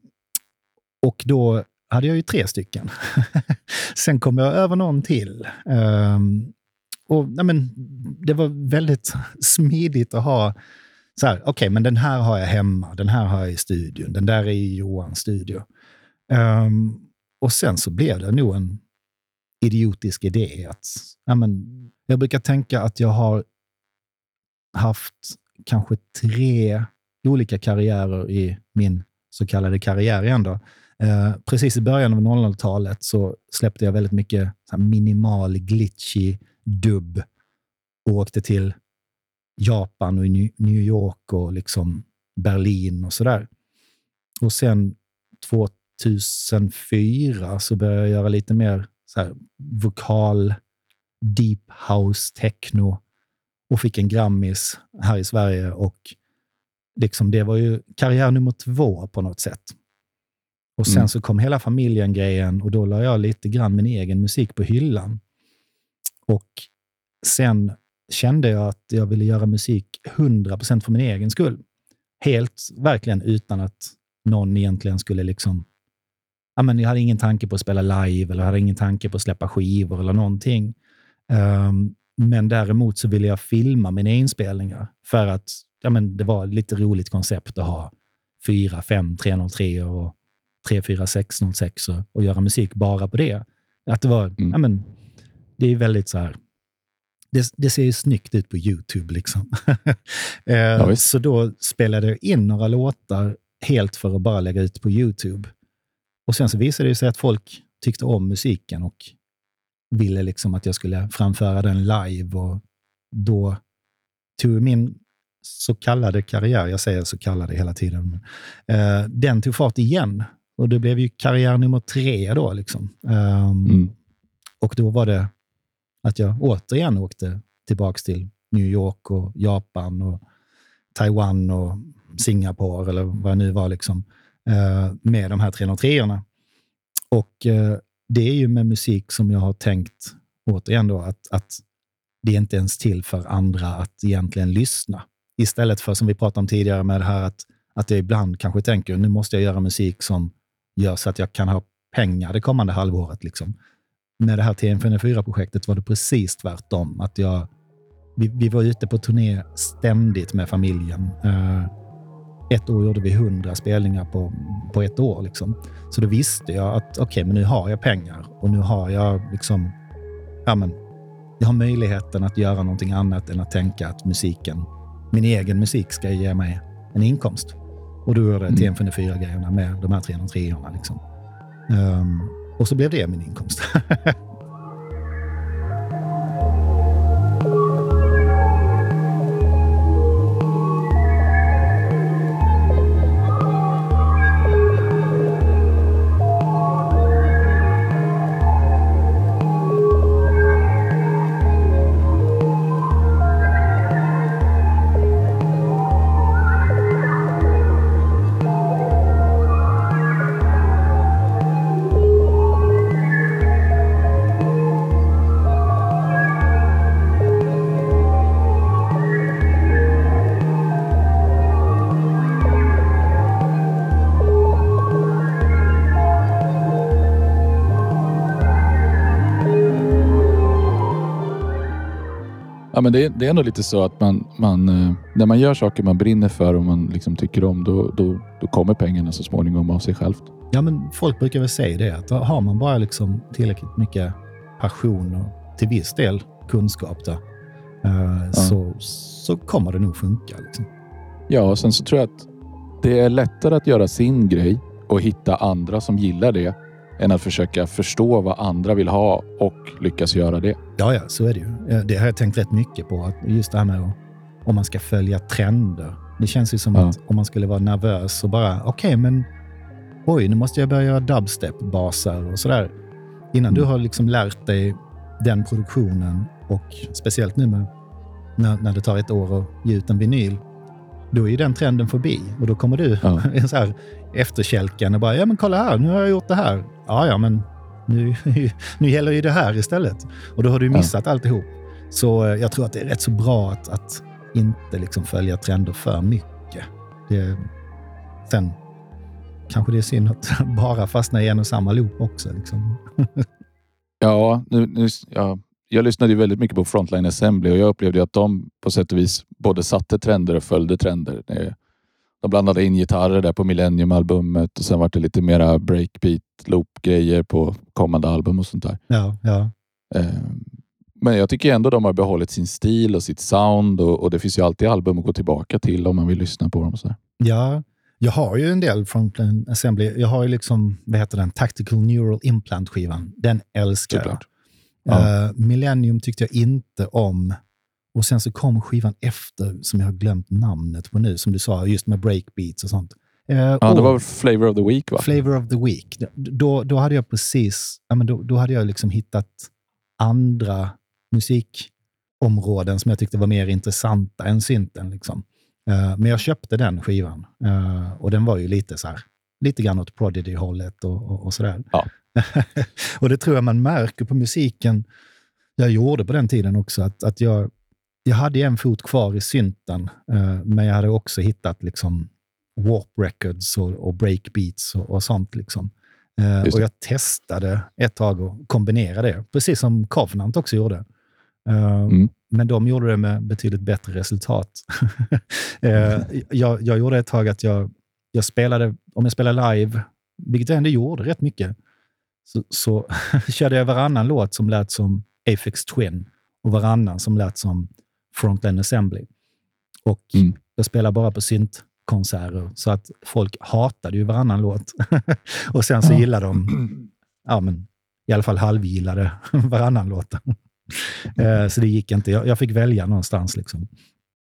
och då hade jag ju tre stycken. Sen kom jag över någon till. Um, och nej men, Det var väldigt smidigt att ha så här, okej, okay, men den här har jag hemma, den här har jag i studion, den där är i Johans studio. Um, och sen så blev det nog en idiotisk idé. Att, ja, men, jag brukar tänka att jag har haft kanske tre olika karriärer i min så kallade karriär igen. Då. Eh, precis i början av 00-talet så släppte jag väldigt mycket minimal, glitchy dubb och åkte till Japan och New York och liksom Berlin och sådär. Och sen 2004 så började jag göra lite mer så här, vokal, deep house, techno och fick en Grammis här i Sverige. Och liksom det var ju karriär nummer två på något sätt. Och Sen mm. så kom hela familjen-grejen och då la jag lite grann min egen musik på hyllan. Och sen kände jag att jag ville göra musik 100% för min egen skull. Helt, verkligen utan att någon egentligen skulle liksom... Ja, men jag hade ingen tanke på att spela live eller hade ingen tanke på att släppa skivor eller någonting. Um, men däremot så ville jag filma mina inspelningar för att ja, men det var ett lite roligt koncept att ha 4, 5, 303 och 3, 4, 6, 06 och, och göra musik bara på det. Att det var, mm. ja, men, det är väldigt så här, det, det, ser ju snyggt ut på YouTube. Liksom. Eh, ja, så då spelade jag in några låtar helt för att bara lägga ut på YouTube. Och Sen så visade det sig att folk tyckte om musiken och ville liksom att jag skulle framföra den live. Och Då tog min så kallade karriär, jag säger så kallade hela tiden, eh, den tog fart igen. Och det blev ju karriär nummer tre då. Liksom. Um, mm. Och då var det att jag återigen åkte tillbaka till New York och Japan och Taiwan och Singapore eller vad det nu var liksom, eh, med de här 303 orna Och eh, det är ju med musik som jag har tänkt, återigen då, att, att det är inte ens till för andra att egentligen lyssna. Istället för, som vi pratade om tidigare, med det här att, att jag ibland kanske tänker, nu måste jag göra musik som gör så att jag kan ha pengar det kommande halvåret. Liksom med det här TM4projektet var det precis tvärtom. Att jag, vi, vi var ute på turné ständigt med familjen. Uh, ett år gjorde vi hundra spelningar på, på ett år. Liksom. Så då visste jag att okej, okay, men nu har jag pengar och nu har jag liksom, ja, men, jag har möjligheten att göra någonting annat än att tänka att musiken, min egen musik ska ge mig en inkomst. Och då gjorde jag mm. TM4-grejerna med de här 303 orna. Liksom. Um, och så blev det min inkomst. men det, det är nog lite så att man, man, eh, när man gör saker man brinner för och man liksom tycker om, då, då, då kommer pengarna så småningom av sig självt. Ja, men folk brukar väl säga det, att har man bara liksom tillräckligt mycket passion och till viss del kunskap, då, eh, så, så kommer det nog funka. Liksom. Ja, och sen så tror jag att det är lättare att göra sin grej och hitta andra som gillar det än att försöka förstå vad andra vill ha och lyckas göra det. Ja, ja, så är det ju. Det har jag tänkt rätt mycket på. Att just det här med om man ska följa trender. Det känns ju som Ja. att om man skulle vara nervös och bara, okej, men oj, nu måste jag börja göra dubstep-basar och sådär. Innan Mm. du har liksom lärt dig den produktionen och speciellt nu med, när, när det tar ett år att ge ut en vinyl, då är ju den trenden förbi och då kommer du Ja. så här efterkälken och bara, ja men kolla här, nu har jag gjort det här. Ja, ja, men nu, nu gäller ju det här istället. Och då har du Ja. missat alltihop. Så eh, jag tror att det är rätt så bra att, att inte liksom följa trender för mycket. Det, sen kanske det är synd att bara fastna i en och samma loop också. Liksom. Ja, nu, nu, ja, jag lyssnade ju väldigt mycket på Frontline Assembly och jag upplevde att de på sätt och vis både satte trender och följde trender. Det- De blandade in gitarrer där på Millennium-albumet och sen var det lite mera breakbeat, loop-grejer på kommande album och sånt där. Ja, ja. Eh, Men jag tycker ändå de har behållit sin stil och sitt sound och, och det finns ju alltid album att gå tillbaka till om man vill lyssna på dem. Så där. Ja, jag har ju en del Frontline Assembly. Jag har ju liksom, vad heter den, Tactical Neural Implant-skivan. Den älskar jag. Ja. Eh, Millennium tyckte jag inte om. Och sen så kom skivan efter, som jag har glömt namnet på nu, som du sa, just med breakbeats och sånt. Eh, Ja, det var Flavor of the Week va? Flavor of the Week. Då, då hade jag precis, ja, men då, då hade jag liksom hittat andra musikområden som jag tyckte var mer intressanta än synten. Liksom. Eh, men jag köpte den skivan eh, och den var ju lite så här, lite grann åt Prodigy-hållet och, och, och sådär. Ja. och det tror jag man märker på musiken jag gjorde på den tiden också, att, att jag, jag hade en fot kvar i synten, eh, men jag hade också hittat liksom warp records och, och breakbeats och, och sånt. Liksom. Eh, och jag testade ett tag att kombinera det, precis som Covenant också gjorde. Eh, Mm. Men de gjorde det med betydligt bättre resultat. jag, jag gjorde ett tag att jag, jag spelade, om jag spelade live, vilket jag ändå gjorde rätt mycket, så, så körde jag varannan låt som lät som Aphex Twin och varannan som lät som Frontline Assembly. Och Mm. jag spelade bara på syntkonserter, så att folk hatade ju varannan låt. och sen så Ja. gillade de, ja men i alla fall halvgillade varannan låt. Eh, så det gick inte. Jag, jag fick välja någonstans. Liksom.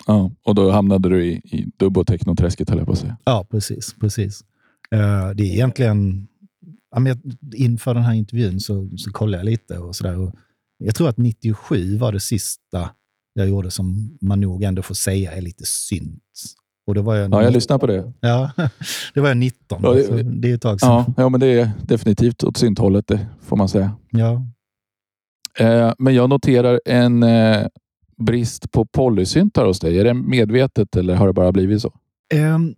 Ja, och då hamnade du i, i dubb och technoträsket höll jag på att säga. Ja, precis. precis. Eh, det är egentligen... Inför den här intervjun så, så kollade jag lite. och så där, och Jag tror att 97 var det sista jag gjorde som man nog ändå får säga är lite synt. Och då var jag, Ja, jag lyssnar på det. Ja, det var jag 19. Ja, det- så det är ett tag sedan. Ja, ja, men det är definitivt åt synthållet, det får man säga. Ja. Eh, men jag noterar en eh, brist på polysyntar hos dig. Är det medvetet eller har det bara blivit så? Ehm,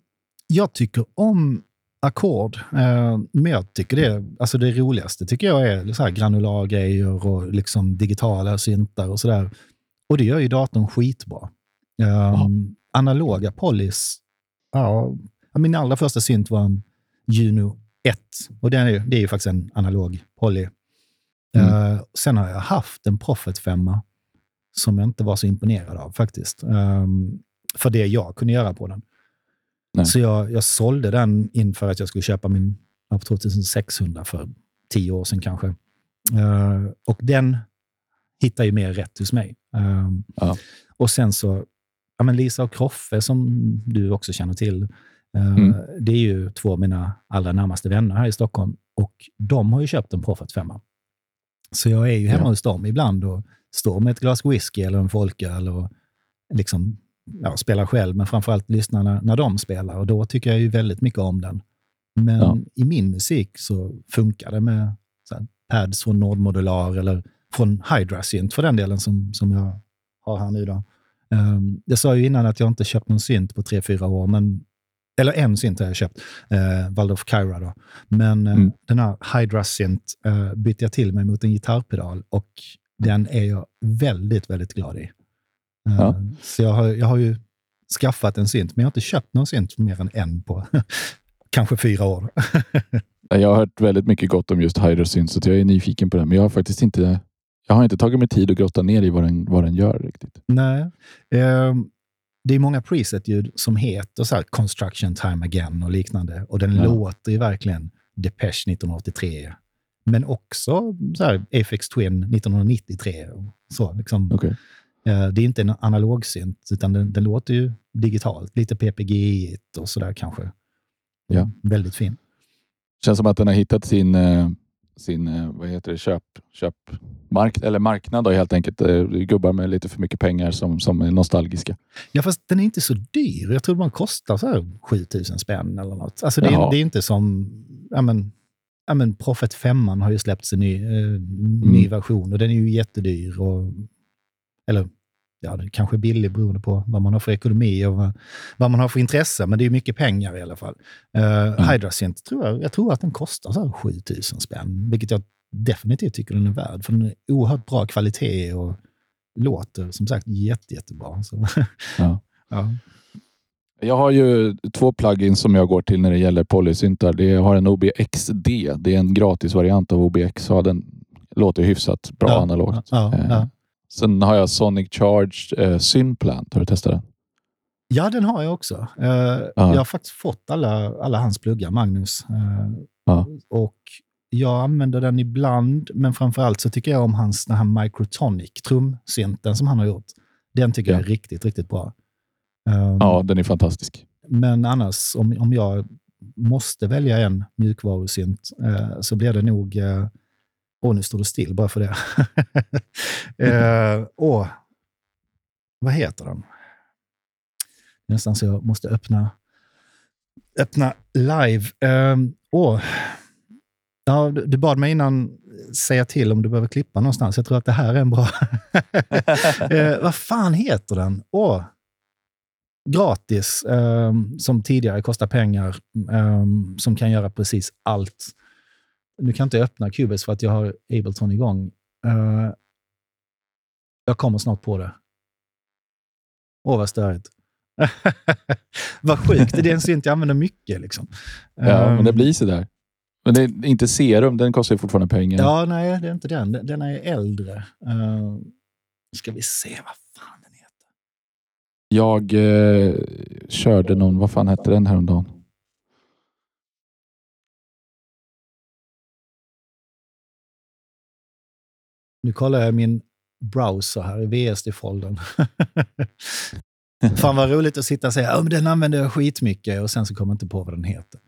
jag tycker om ackord, eh, men jag tycker det, alltså det roligaste tycker jag är så här granulargrejer och liksom digitala syntar och sådär. Och det gör ju datorn skitbra. Um, analoga polys, ja, min allra första synt var en Juno 1 och den är, det är ju faktiskt en analog poly. Mm. Eh, sen har jag haft en Prophet 5 som jag inte var så imponerad av faktiskt. Ehm, för det jag kunde göra på den. Nej. Så jag, jag sålde den inför att jag skulle köpa min Apple 2600 för tio år sedan kanske. Eh, och den hittar ju mer rätt hos mig. Ehm, Ja. Och sen så, ja, men Lisa och Kroffe som du också känner till, eh, Mm. det är ju två av mina allra närmaste vänner här i Stockholm och de har ju köpt en Prophet 5. Så jag är ju hemma Ja. hos dem ibland och står med ett glas whisky eller en folköl och liksom, ja, spelar själv, men framförallt lyssnar när, när de spelar. Och då tycker jag ju väldigt mycket om den. Men Ja. i min musik så funkar det med så här, pads från Nordmodular eller från Hydra Synth för den delen som, som jag har här nu. Då. Um, jag sa ju innan att jag inte köpt någon synt på tre fyra år, men, eller en synt har jag köpt, uh, Waldorf Kyra. Då. Men eh, Mm. den här Hydra Synth eh, bytte jag till mig mot en gitarrpedal och den är jag väldigt, väldigt glad i. Eh, Ja. Så jag har, jag har ju skaffat en synt, men jag har inte köpt någon synt mer än en på kanske fyra år. Jag har hört väldigt mycket gott om just Hydrosyn, så jag är nyfiken på den. Men jag har faktiskt inte, jag har inte tagit mig tid att grotta ner i vad den, vad den gör riktigt. Nej. Ehm, det är många preset-ljud som heter så Construction Time Again och liknande. Och den Ja. låter ju verkligen Depeche 1983. Men också så här Aphex Twin 1993. Och så, liksom. Okej. Eh, Det är inte en analogsynt, utan den, den låter ju digitalt. Lite PPG och sådär kanske. Ja. Väldigt fin. Känns som att den har hittat sin, eh, sin eh, vad heter det, köp, köp mark, eller marknad då, helt enkelt. Eh, Gubbar med lite för mycket pengar som, som är nostalgiska. Ja, fast den är inte så dyr. Jag tror den kostar så här 7000 spänn eller något. Alltså det, är, det är inte som... Ja, men, ja, men Prophet 5 har ju släppts en ny, eh, ny version och den är ju jättedyr. Och, eller ja, kanske billig beroende på vad man har för ekonomi och vad, vad man har för intresse. Men det är mycket pengar i alla fall. Uh, Hydrasynth tror jag, jag tror att den kostar så här 7000 spänn, vilket jag definitivt tycker den är värd. För den är oerhört bra kvalitet och låter som sagt jätte, jättebra. Så, Ja. ja. Jag har ju två plugins som jag går till när det gäller polysyntar. Det- Jag har en OBXD. Det är en gratisvariant av OBX. Så den låter hyfsat bra Ja, analogt. Ja, Eh, ja. Sen har jag Sonic Charged eh, Synplant. Har du testat den? ja, den har jag också. Eh, Jag har faktiskt fått alla, alla hans pluggar, Magnus. Eh, Ja. Och jag använder den ibland, men framför allt så tycker jag om hans den här Microtonic trumsynten som han har gjort. Den tycker Ja. jag är riktigt, riktigt bra. Um, Ja, den är fantastisk. Men annars, om, om jag måste välja en mjukvarusynt eh, så blir det nog... Eh, åh, nu står det still bara för det. eh, åh, vad heter den? Nästan så jag måste öppna, öppna live. Eh, åh, ja, du, du bad mig innan säga till om du behöver klippa någonstans. Jag tror att det här är en bra... eh, vad fan heter den? Åh, gratis, eh, som tidigare kostar pengar, eh, som kan göra precis allt. Nu kan jag inte öppna Cubase för att jag har Ableton igång. Eh, jag kommer snart på det. Åh, vad störigt. vad sjukt. Det är en synt jag använder mycket. Liksom. Ja, men det Ehm, blir så där. Men det är inte serum. Den kostar ju fortfarande pengar. Ja, nej, det är inte den. Den- är äldre. Uh, ska vi se vad fan den heter. Jag eh, körde någon, vad fan hette den häromdagen? Nu kollar jag min browser här i VSD-foldern. Fan vad roligt att sitta och säga att den använder jag skitmycket och sen så kommer jag inte på vad den heter.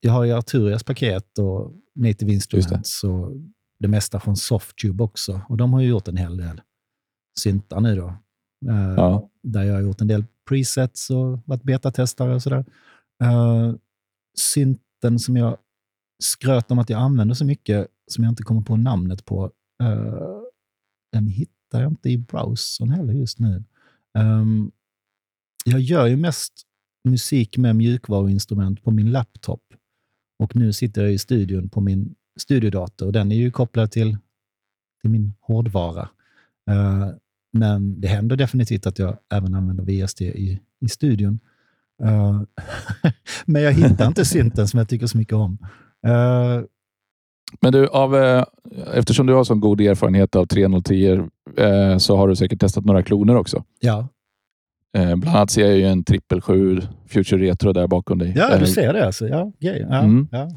Jag har ju Arturias paket och Native Instruments och det mesta från Softube också. Och de har ju gjort en hel del syntar nu då. Eh, Ja. Där jag har gjort en del presets och varit betatestare och sådär. Uh, synten som jag skröt om att jag använder så mycket som jag inte kommer på namnet på. eh, den hittar jag inte i browsern heller just nu. Um, jag gör ju mest musik med mjukvaruinstrument på min laptop. Och nu sitter jag i studion på min studiodator och den är ju kopplad till, till min hårdvara. Uh, men det händer definitivt att jag även använder VST i, i studion. Uh, men jag hittar inte synten som jag tycker så mycket om. Uh, men du, av, eh, eftersom du har så god erfarenhet av 303 eh, så har du säkert testat några kloner också. ja. Eh, bland annat ser jag ju en trippel 7 Future Retro där bakom dig. ja, Eh, du ser det alltså. Ja, grej. ja, Mm. ja.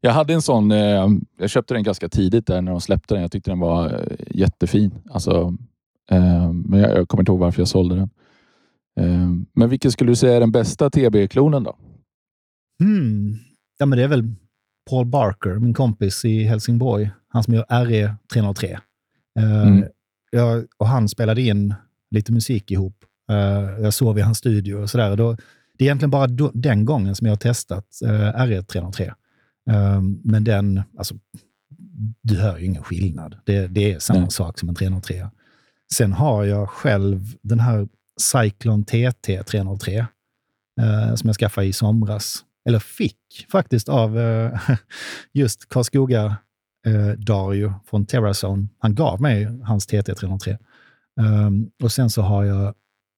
Jag hade en sån. Eh, jag köpte den ganska tidigt där när de släppte den. Jag tyckte den var eh, jättefin. Alltså, eh, men jag, jag kommer inte ihåg varför jag sålde den. Eh, men vilken skulle du säga är den bästa TB-klonen då? Hmm. Ja, men det är väl Paul Barker, min kompis i Helsingborg. Han som gör RE 303. Eh, Mm. jag, och han spelade in lite musik ihop. Eh, jag sov i hans studio och sådär. Då, det är egentligen bara då, den gången som jag har testat uh, RE 303. Eh, men den, alltså, du hör ju ingen skillnad. Det, det är samma Nej. sak som en 303. Sen har jag själv den här Cyclone TT 303 eh, som jag skaffade i somras. Eller fick faktiskt av eh, just Karlskoga eh, Dario från Terrazone. Han gav mig hans TT 303. Um, och sen så har jag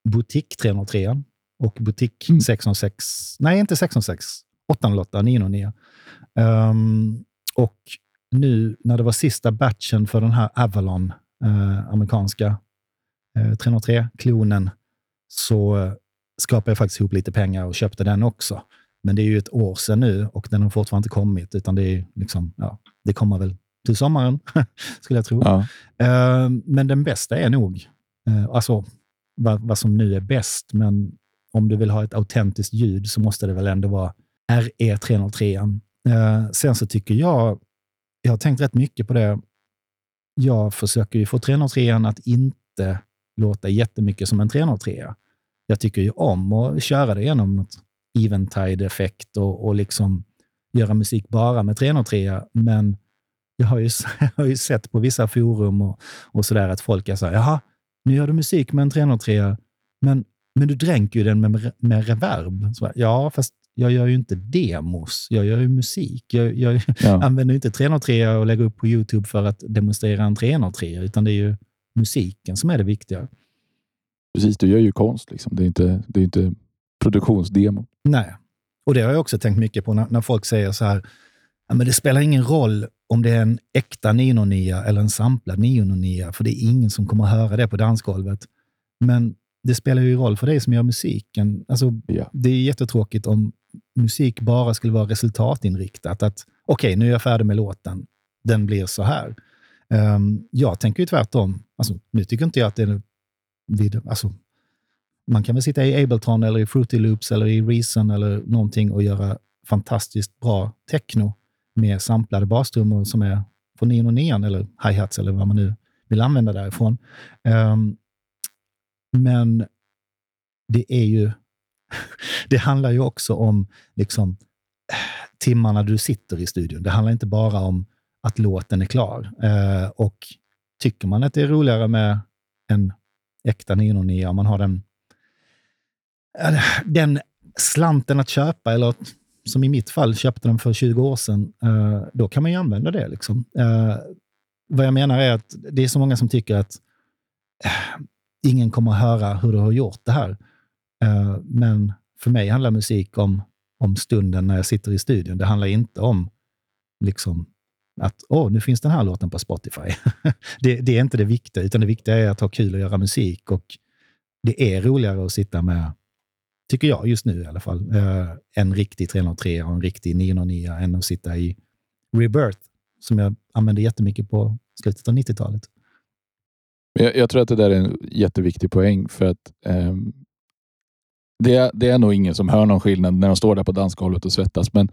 Butik 303 och Butik Mm. 606. Nej, inte 606. 808, 909. Um, och nu när det var sista batchen för den här Avalon, eh, amerikanska eh, 303-klonen, så eh, skapade jag faktiskt ihop lite pengar och köpte den också. Men det är ju ett år sedan nu och den har fortfarande inte kommit, utan det, är liksom, ja, det kommer väl till sommaren, skulle jag tro. Ja. Eh, men den bästa är nog, eh, alltså vad, vad som nu är bäst, men om du vill ha ett autentiskt ljud så måste det väl ändå vara RE303. Eh, sen så tycker jag, jag har tänkt rätt mycket på det. Jag försöker ju få 303 att inte låta jättemycket som en 303. Jag tycker ju om att köra det genom något eventide-effekt och, och liksom göra musik bara med 303, men jag har ju, jag har ju sett på vissa forum och, och sådär att folk är så här, jaha, nu gör du musik med en 303, men, men du dränker ju den med, med reverb. Så, ja, fast jag gör ju inte demos, jag gör ju musik. Jag, jag Ja. använder inte 303 och lägger upp på YouTube för att demonstrera en 303, utan det är ju musiken som är det viktiga. Precis, du gör ju konst. Liksom. Det är inte, det är inte produktionsdemo. Nej. Och det har jag också tänkt mycket på när, när folk säger så här, men det spelar ingen roll om det är en äkta 909 eller en samplad 909, för det är ingen som kommer att höra det på dansgolvet. Men det spelar ju roll för dig som gör musiken. Alltså, Ja. Det är jättetråkigt om musik bara skulle vara resultatinriktat. Att okej, nu är jag färdig med låten. Den blir så här. Ehm, jag tänker ju tvärtom. Alltså, nu tycker inte jag att det är vid, alltså, man kan väl sitta i Ableton eller i Fruity Loops eller i Reason eller någonting och göra fantastiskt bra techno med samplade bastrummor som är från 909 eller hi-hats eller vad man nu vill använda därifrån. Um, men det är ju... Det handlar ju också om liksom, timmarna du sitter i studion. Det handlar inte bara om att låten är klar. Uh, och tycker man att det är roligare med en äkta 909, om man har den, den slanten att köpa, eller att, som i mitt fall, köpte den för 20 år sedan, eh, då kan man ju använda det. Liksom. Eh, vad jag menar är att det är så många som tycker att eh, ingen kommer att höra hur du har gjort det här. Men för mig handlar musik om, om stunden när jag sitter i studion. Det handlar inte om liksom, att åh, nu finns den här låten på Spotify. det, det är inte det viktiga, utan det viktiga är att ha kul och göra musik. Och det är roligare att sitta med, tycker jag just nu i alla fall, eh, en riktig 303 och en riktig 909 än att sitta i Rebirth, som jag använde jättemycket på slutet av 90-talet. Men Jag, jag tror att det där är en jätteviktig poäng för att ehm, det, är- det är nog ingen som hör någon skillnad när de står där på dansgolvet och svettas. Men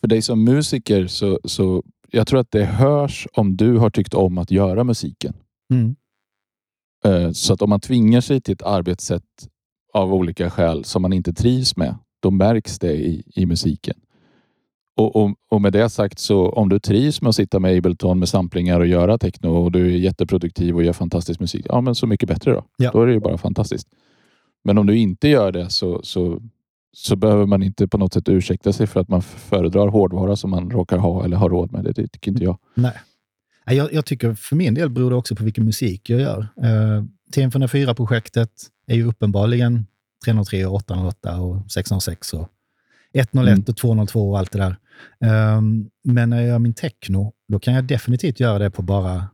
för dig som musiker så, så jag tror att det hörs om du har tyckt om att göra musiken. Mm. Eh, Så att om man tvingar sig till ett arbetssätt av olika skäl som man inte trivs med, då märks det i, i musiken. Och, och, och med det sagt, så om du trivs med att sitta med Ableton med samplingar och göra techno och du är jätteproduktiv och gör fantastisk musik, ja men så mycket bättre då. Ja. Då är det ju bara fantastiskt. Men om du inte gör det så, så, så behöver man inte på något sätt ursäkta sig för att man föredrar hårdvara som man råkar ha eller har råd med. Det, det tycker inte jag. Nej. Jag, jag tycker för min del beror det också på vilken musik jag gör. Uh, TM404-projektet är ju uppenbarligen 303, och 808 och 606 och 101 Mm. och 202 och allt det där. Ehm, men när jag gör min techno, då kan jag definitivt göra det på bara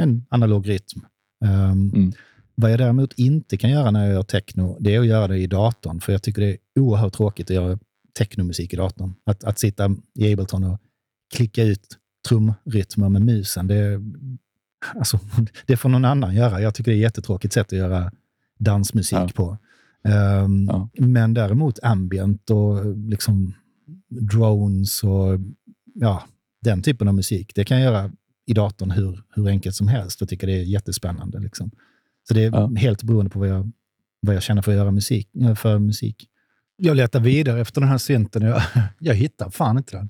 en analog rytm. Ehm, Mm. Vad jag däremot inte kan göra när jag gör techno, det är att göra det i datorn. För jag tycker det är oerhört tråkigt att göra technomusik i datorn. Att, att sitta i Ableton och klicka ut trumrytmer med musen, det, alltså, det får någon annan göra. Jag tycker det är ett jättetråkigt sätt att göra dansmusik Ja. på. Ehm, Ja. Men däremot ambient och liksom drones och ja, den typen av musik, det kan jag göra i datorn hur, hur enkelt som helst och tycker det är jättespännande. Liksom. Så det är Ja. helt beroende på vad jag, vad jag känner för att göra musik. eh, För musik. Jag letar vidare efter den här synten. Jag, jag hittar fan inte den.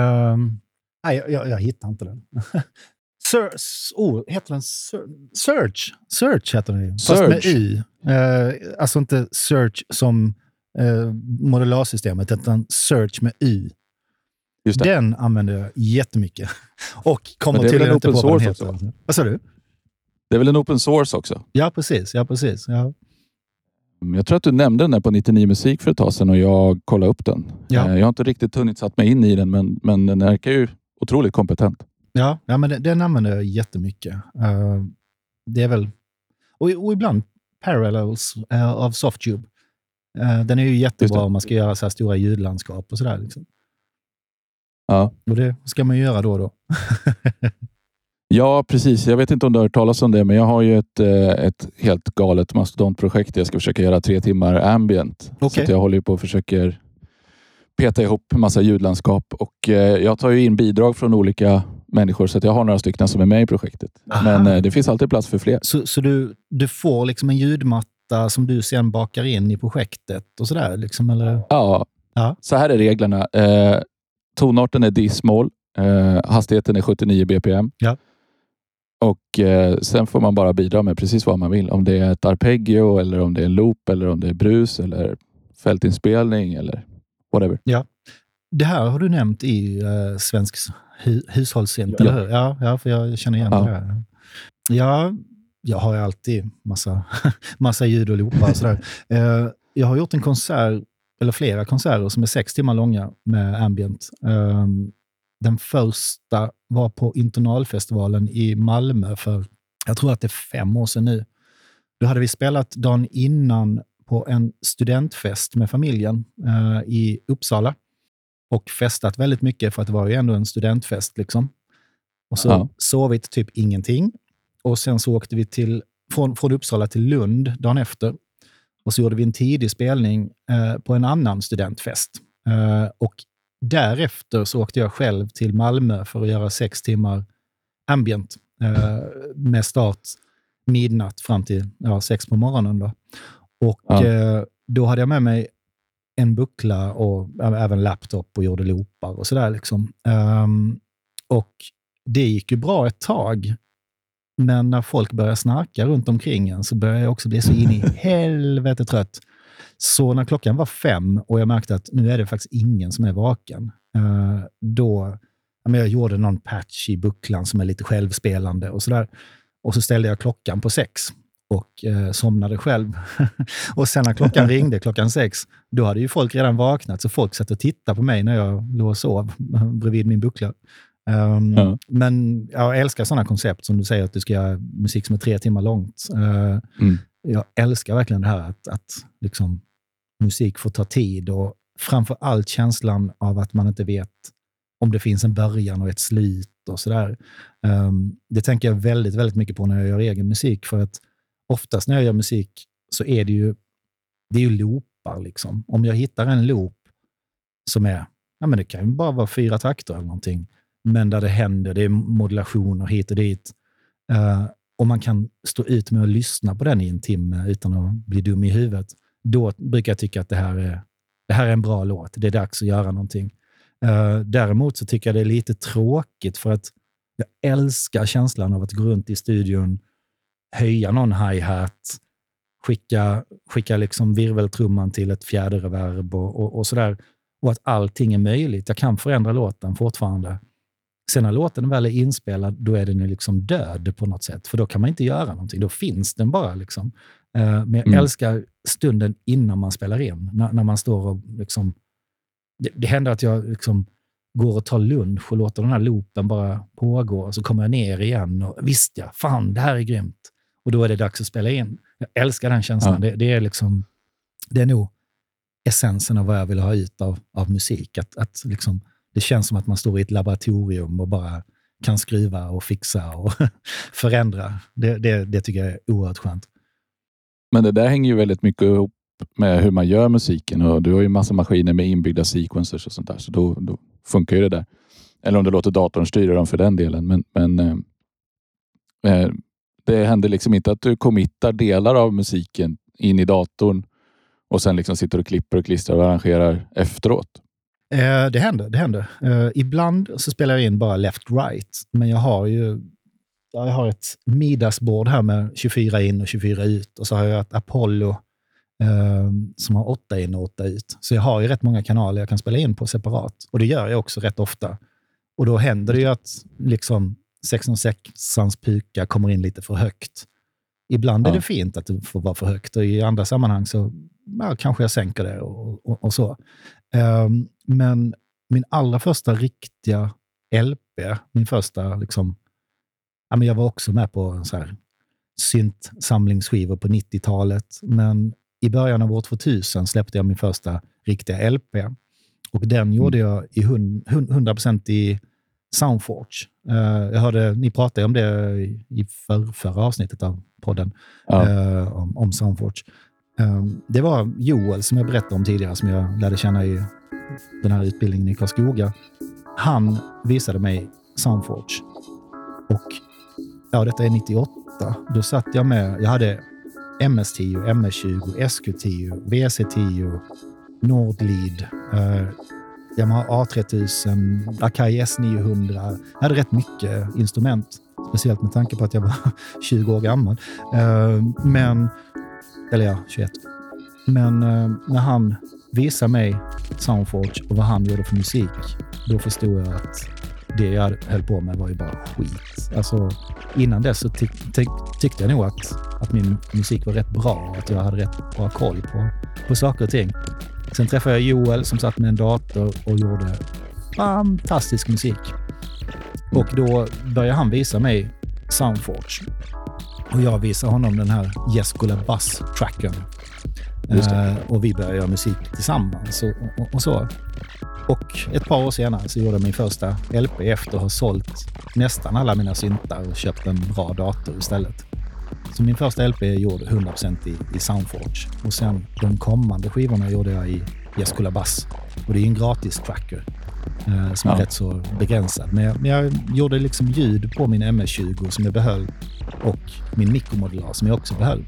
Ehm, nej, jag, jag, jag hittar inte den. Sur, oh, heter den Sur, Search? Search heter den ju. Fast med. Y. Eh, alltså inte Search som uh, modularsystemet, utan Search med Y. Just det. Den använder jag jättemycket. Och kommer tydligen en inte open på vad den source heter. också? Vad sa du? Det är väl en open source också? Ja, precis. Ja, precis. Ja. Mm, jag tror att du nämnde den där på 99 Musik för ett tag sedan och jag kollade upp den. Ja. Eh, Jag har inte riktigt hunnit satt mig in i den, men, men den verkar ju otroligt kompetent. Ja, ja men den, den använder jag jättemycket. Uh, det är väl... Och, och ibland Parallels uh, av Softube. Uh, den är ju jättebra om man ska göra så här stora ljudlandskap och sådär. Liksom. Ja. Och det ska man ju göra då och då. Ja, precis. Jag vet inte om du har hört talas om det, men jag har ju ett, ett helt galet mastodontprojekt. Jag ska försöka göra tre timmar ambient. Så Okej. att jag håller på och försöker peta ihop massa ljudlandskap. Och jag tar ju in bidrag från olika människor, så att jag har några stycken som är med i projektet. Aha. Men eh, det finns alltid plats för fler. Så, så du, du får liksom en ljudmatta som du sen bakar in i projektet och sådär? Liksom, eller? Ja, Ja. så här är reglerna. Eh, tonarten är D-small. Eh, hastigheten är 79 bpm. Ja. Och eh, Sen får man bara bidra med precis vad man vill. Om det är ett arpeggio, eller om det är en loop, eller om det är brus, eller fältinspelning eller whatever. Det här har du nämnt i uh, Svensk hu hushållssynt, Ja. eller hur? Ja, ja, för jag känner igen Ja. det där. Ja, jag har ju alltid massa, massa ljud och loopar och sådär. Eh, jag har gjort en konsert, eller flera konserter, som är sex timmar långa med ambient. Eh, den första var på Internalfestivalen i Malmö för, jag tror att det är fem år sedan nu. Då hade vi spelat dagen innan på en studentfest med familjen eh, i Uppsala och festat väldigt mycket för att det var ju ändå en studentfest. Liksom. Och så Ja. sovit typ ingenting. Och sen så åkte vi till, från, från Uppsala till Lund dagen efter. Och så gjorde vi en tidig spelning eh, på en annan studentfest. Eh, och därefter så åkte jag själv till Malmö för att göra sex timmar ambient eh, med start midnatt fram till ja, sex på morgonen. Då. Och Ja. eh, då hade jag med mig en buckla och även laptop och gjorde loopar och sådär. Liksom. Ehm, och det gick ju bra ett tag. Men när folk började snarka runt omkring en så började jag också bli så in i helvete trött. Så när klockan var fem och jag märkte att nu är det faktiskt ingen som är vaken, eh, då men jag gjorde någon patch i bucklan som är lite självspelande och sådär. Och så ställde jag klockan på sex och eh, somnade själv. och sen när klockan ringde klockan sex, då hade ju folk redan vaknat, så folk satt och tittade på mig när jag låg och sov bredvid min buckla. Ehm, Ja. Men jag älskar sådana koncept som du säger att du ska göra musik som är tre timmar långt. Eh, Mm. Jag älskar verkligen det här att, att liksom, musik får ta tid och framför allt känslan av att man inte vet om det finns en början och ett slut och sådär. Ehm, det tänker jag väldigt, väldigt mycket på när jag gör egen musik. För att oftast när jag gör musik så är det ju, det är ju loopar. Liksom. Om jag hittar en loop som är, ja men det kan ju bara vara fyra takter eller någonting, men där det händer, det är modulationer hit och dit. Uh, och man kan stå ut med att lyssna på den i en timme utan att bli dum i huvudet. Då brukar jag tycka att det här är, det här är en bra låt. Det är dags att göra någonting. Uh, däremot så tycker jag det är lite tråkigt för att jag älskar känslan av att gå runt i studion, höja någon hi-hat, skicka, skicka liksom virveltrumman till ett fjärde reverb och, och, och sådär. Och att allting är möjligt. Jag kan förändra låten fortfarande. Sen när låten väl är inspelad, då är den ju liksom död på något sätt. För då kan man inte göra någonting. Då finns den bara. Liksom. Eh, Men jag Mm. älskar stunden innan man spelar in. När, när man står och liksom... Det, det händer att jag liksom går och tar lunch och låter den här loopen bara pågå. Och så kommer jag ner igen och visst ja, fan det här är grymt. Och då är det dags att spela in. Jag älskar den känslan. Ja. Det, det, är liksom, det är nog essensen av vad jag vill ha ut av, av musik. Att, att liksom, det känns som att man står i ett laboratorium och bara kan skruva och fixa och förändra. Det, det, det tycker jag är oerhört skönt. Men det där hänger ju väldigt mycket ihop med hur man gör musiken och du har ju massa maskiner med inbyggda sequencers och sånt där, så då, då funkar ju det där. Eller om du låter datorn styra dem för den delen. Men, men eh, eh, det händer liksom inte att du committar delar av musiken in i datorn och sen liksom sitter och klipper och klistrar och arrangerar efteråt. Eh, det händer. Det händer. Eh, ibland så spelar jag in bara left-right, men jag har ju jag har ett Midas-bord här med 24 in och 24 ut och så har jag ett Apollo eh, som har 8 in och 8 ut. Så jag har ju rätt många kanaler jag kan spela in på separat och det gör jag också rätt ofta. Och då händer det ju att liksom 606ans puka kommer in lite för högt. Ibland är Ja. det fint att det får vara för högt och i andra sammanhang så ja, kanske jag sänker det och, och, och så. Ehm, men min allra första riktiga LP, min första liksom, ja, men jag var också med på så här synt-samlingsskivor på 90-talet, men i början av år 2000 släppte jag min första riktiga LP. Och den gjorde jag i hun- hun- 100% i Soundforge. Eh, jag hörde, ni pratade om det i för, förra avsnittet av podden, Ja. eh, om, om Soundforge. Eh, det var Joel, som jag berättade om tidigare, som jag lärde känna i den här utbildningen i Karlskoga. Han visade mig Soundforge. Och ja, detta är 98. Då satt jag med, jag hade MS10, MS20, SQ10, VC10, Nordlead, Yamaha A3000, Akai S900. Jag hade rätt mycket instrument, speciellt med tanke på att jag var 20 år gammal. Eh, men, eller ja, 21. Men eh, när han visade mig Soundforge och vad han gjorde för musik, då förstod jag att det jag höll på med var ju bara skit. Alltså, innan dess så ty ty tyckte jag nog att, att min musik var rätt bra och att jag hade rätt bra koll på, på saker och ting. Sen träffade jag Joel som satt med en dator och gjorde fantastisk musik. Och då började han visa mig Soundforge. Och jag visade honom den här Jescola Bass Trackern. Just det. Eh, och vi började göra musik tillsammans och, och, och så. Och ett par år senare så gjorde jag min första LP efter att ha sålt nästan alla mina syntar och köpt en bra dator istället. Så min första LP är gjord 100% i, i Soundforge. Och sen de kommande skivorna gjorde jag i Jescola Bass. Och det är ju en gratis tracker eh, som är Ja. rätt så begränsad. Men jag, men jag gjorde liksom ljud på min MS-20 som jag behöll och min mikromodular som jag också behöll.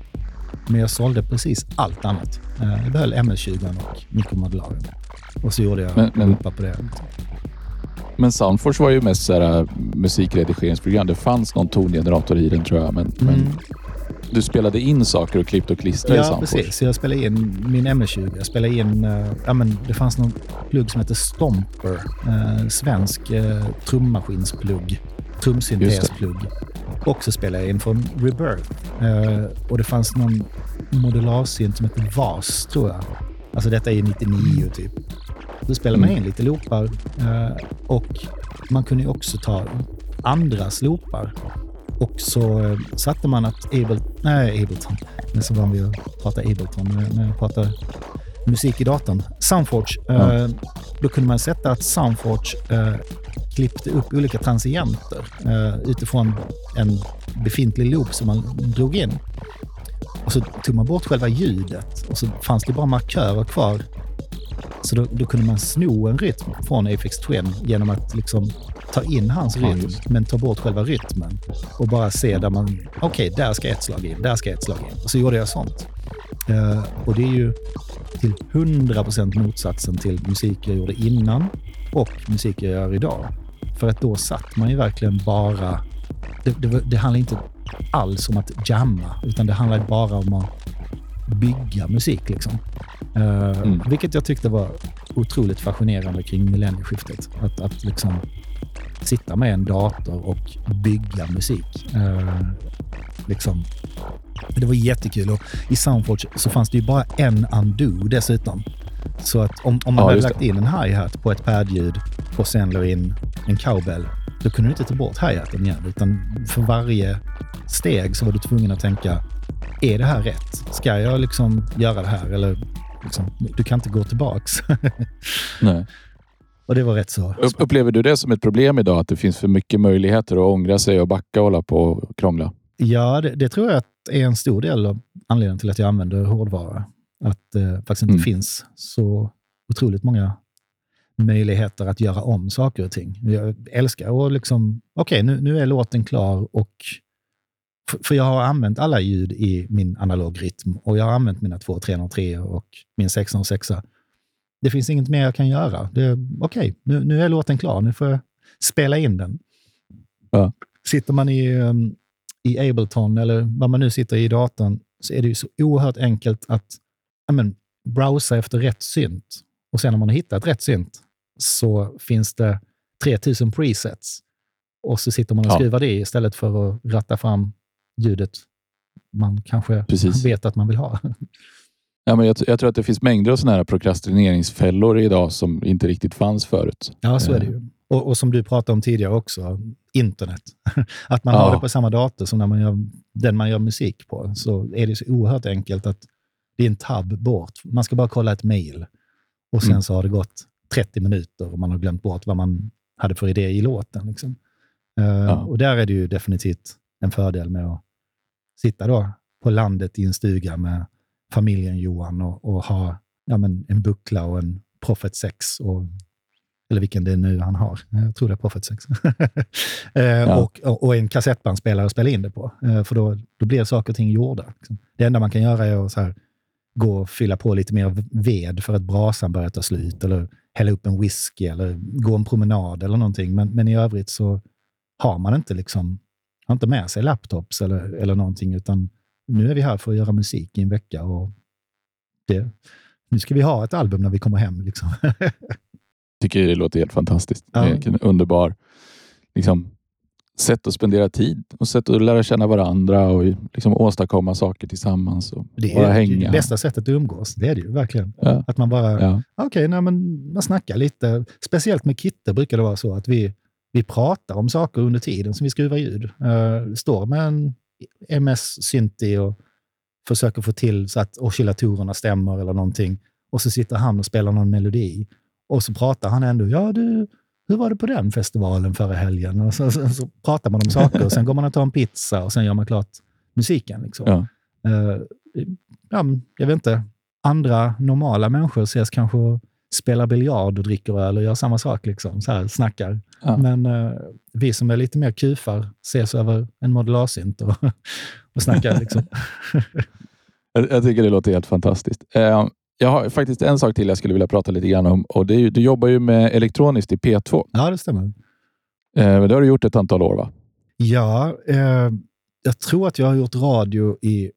Men jag sålde precis allt annat. Eh, jag behöll MS-20 och mikromodularen. Och så gjorde jag Men- men- på det. Men Soundforce var ju mest så här, äh, musikredigeringsprogram. Det fanns någon tongenerator i den tror jag. Men, men Mm. Du spelade in saker och klippte och klistrade i Ja, Soundforce. precis. Så jag spelade in min MS-20. Jag spelade in... eh, ja, men det fanns någon plugg som heter Stomper. Uh, svensk uh, trummaskinsplugg. Trumsyntesplugg. Och så spelade jag in från Rebirth. Och det fanns någon modularsynt som heter VAS, tror jag. Alltså detta är 99 typ. Så spelade man Mm. in lite loopar. och man kunde ju också ta andras loopar. Och så eh, satte man att Abel, nej, Ableton. Nu så van vi att prata Ableton när- jag pratar musik i datorn. Soundforge. Eh, då kunde man sätta att Soundforge eh, klippte upp olika transienter utifrån en befintlig loop som man drog in. Och så tog man bort själva ljudet och så fanns det bara markörer kvar. Så då, då kunde man sno en rytm från Aphex Twin genom att liksom ta in hans rytm, just men ta bort själva rytmen. Och bara se där man, okej, där ska ett slag in, där ska ett slag in. Och så gjorde jag sånt. Eh, och det är ju till 100% motsatsen till musik jag gjorde innan och musik jag gör idag. För att då satt man ju verkligen bara... Det, det, det handlar inte alls om att jamma, utan det handlar bara om att bygga musik. Liksom. Eh, Mm. Vilket jag tyckte var otroligt fascinerande kring millennieskiftet. Att, att liksom sitta med en dator och bygga musik. Eh, liksom. Det var jättekul. Och I Soundforge så fanns det ju bara en undo dessutom. Så att om, om man Ja, hade lagt det. in en hi-hat på ett padljud och sen la in en cowbell, då kunde du inte ta bort hi-haten igen. Utan för varje steg så var du tvungen att tänka, är det här rätt? Ska jag liksom göra det här? Eller liksom, du kan inte gå tillbaks. Nej. och det var rätt så. Upp- Upplever du det som ett problem idag? Att det finns för mycket möjligheter att ångra sig och backa och hålla på och krångla? Ja, det, det tror jag att är en stor del av anledningen till att jag använder hårdvara. Att det faktiskt inte Mm. finns så otroligt många möjligheter att göra om saker och ting. Jag älskar att liksom, okej, nu, nu är låten klar och för, jag har använt alla ljud i min analogrytm och jag har använt mina 2303 och min 606. Det finns inget mer jag kan göra. Okej, nu, nu är låten klar. Nu får jag spela in den. Ja. Sitter man i, um, i Ableton eller vad man nu sitter i datorn så är det ju så oerhört enkelt att men, browsa efter rätt synt. Och sen när man har hittat rätt synt så finns det 3000 presets. och så sitter man och Ja. skruvar det istället för att ratta fram ljudet man kanske Precis. vet att man vill ha. Ja, men jag, jag tror att det finns mängder av sådana här prokrastineringsfällor idag som inte riktigt fanns förut. Ja, så är det Eh. ju. Och, och som du pratade om tidigare också, internet. Att man Ja. har det på samma dator som när man gör, den man gör musik på, så är det så oerhört enkelt att det är en tab bort. Man ska bara kolla ett mail och sen Mm. så har det gått 30 minuter och man har glömt bort vad man hade för idé i låten. Liksom. Eh, Ja. Och där är det ju definitivt en fördel med att sitta då på landet i en stuga med familjen Johan och, och ha ja, men en buckla och en Prophet 6 och eller vilken det är nu han har. Jag tror det är Prophet 6. eh, och, och, och en kassettbandspelare att spela in det på. Eh, för då, då blir saker och ting gjorda. Liksom. Det enda man kan göra är att så här, gå och fylla på lite mer ved för att brasan börjar ta slut. Eller hälla upp en whisky eller gå en promenad eller någonting. Men, men i övrigt så har man inte liksom har inte med sig laptops eller, eller någonting, utan nu är vi här för att göra musik i en vecka och det, nu ska vi ha ett album när vi kommer hem. Liksom. tycker det låter helt fantastiskt. Ja. Det är En underbar liksom, sätt att spendera tid och sätt att lära känna varandra och liksom åstadkomma saker tillsammans och Det är hänga. det bästa sättet att umgås. Det är det ju verkligen. Ja. Att man bara, Ja. okej, nej, men man snackar lite. Speciellt med Kitte brukar det vara så att vi, vi pratar om saker under tiden som vi skruvar ljud. Uh, står med en MS-synti och försöker få till så att oscillatorerna stämmer eller någonting. Och så sitter han och spelar någon melodi. Och så pratar han ändå, ja du, hur var det på den festivalen förra helgen? Och så, så, så pratar man om saker och sen går man och tar en pizza och sen gör man klart musiken. Liksom. Ja. Eh, ja, jag vet inte. Andra normala människor ses kanske spelar biljard och dricker öl och gör samma sak. Liksom, så här, snackar. Ja. Men eh, vi som är lite mer kufar ses över en modularsynt och, och snackar. Liksom. Jag, jag tycker det låter helt fantastiskt. Eh, jag har faktiskt en sak till jag skulle vilja prata lite grann om. Och det är, du jobbar ju med elektroniskt i P2. ja, det stämmer. Eh, det har du gjort ett antal år va? Ja, eh, jag tror att jag har gjort radio i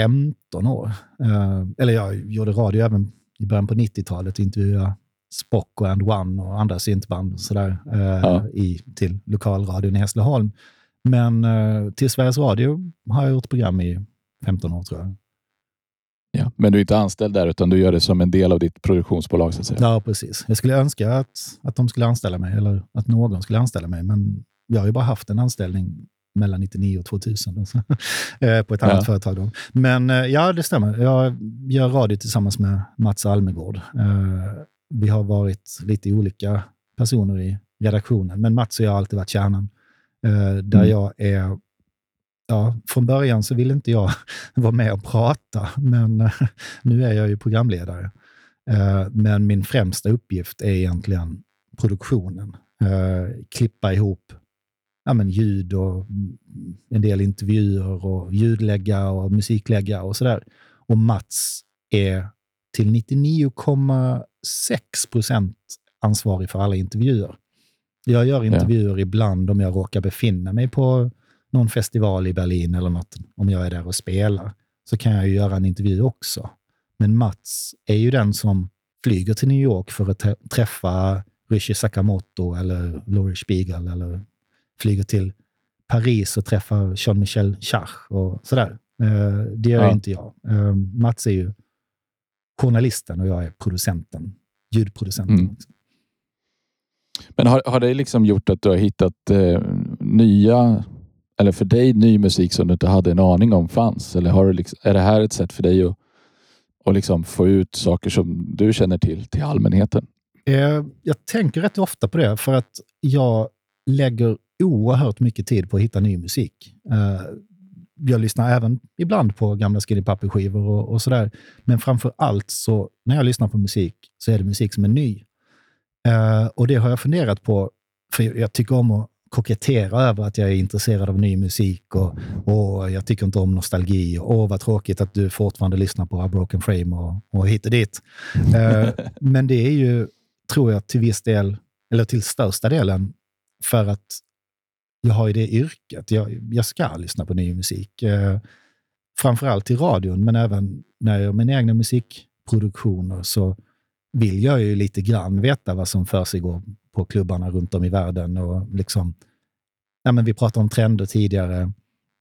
15 år. Eh, eller jag gjorde radio även i början på 90-talet. Intervjuade Spock och And One och andra syntband och sådär, eh, Ja. i, till lokalradion i Hässleholm. Men eh, till Sveriges Radio har jag gjort program i 15 år tror jag. Ja. Men du är inte anställd där utan du gör det som en del av ditt produktionsbolag så att säga. Ja, precis. Jag skulle önska att, att de skulle anställa mig, eller att någon skulle anställa mig, men jag har ju bara haft en anställning mellan 99 och 2000 alltså, eh, på ett annat Ja. företag. Då. Men eh, ja, det stämmer. Jag gör radio tillsammans med Mats Almegård. Eh, Vi har varit lite olika personer i redaktionen, men Mats och jag har alltid varit kärnan. Där Mm. jag är Ja, från början så ville inte jag vara med och prata, men nu är jag ju programledare. Men min främsta uppgift är egentligen produktionen. Klippa ihop ja, men ljud och en del intervjuer och ljudlägga och musiklägga och sådär. Och Mats är till 99,6 procent ansvarig för alla intervjuer. Jag gör intervjuer ibland om jag råkar befinna mig på någon festival i Berlin eller något, om jag är där och spelar, så kan jag ju göra en intervju också. Men Mats är ju den som flyger till New York för att träffa Rishi Sakamoto eller Laurie Spiegel eller flyger till Paris och träffar Jean-Michel Schach och sådär. Eh, Det gör Ja. inte jag. Eh, Mats är ju journalisten och jag är producenten, ljudproducenten. Mm. Men har, har det liksom gjort att du har hittat eh, nya, eller för dig ny musik som du inte hade en aning om fanns? Eller har du liksom, är det här ett sätt för dig att, att liksom få ut saker som du känner till till allmänheten? Eh, Jag tänker rätt ofta på det, för att jag lägger oerhört mycket tid på att hitta ny musik. Eh, Jag lyssnar även ibland på gamla Skinny Puppy-skivor och, och sådär. Men framför allt så, när jag lyssnar på musik, så är det musik som är ny. Eh, Och det har jag funderat på, för jag- tycker om att kokettera över att jag är intresserad av ny musik och, och jag tycker inte om nostalgi. Och, Åh, vad tråkigt att du fortfarande lyssnar på A Broken Frame och, och hit och dit. Eh, men det är ju, tror jag, till viss del, eller till största delen, för att jag har ju det yrket. Jag, jag ska lyssna på ny musik. Eh, framförallt i radion, men även när jag gör mina egna musikproduktioner så vill jag ju lite grann veta vad som försiggår på klubbarna runt om i världen och liksom ja, men vi pratade om trender tidigare.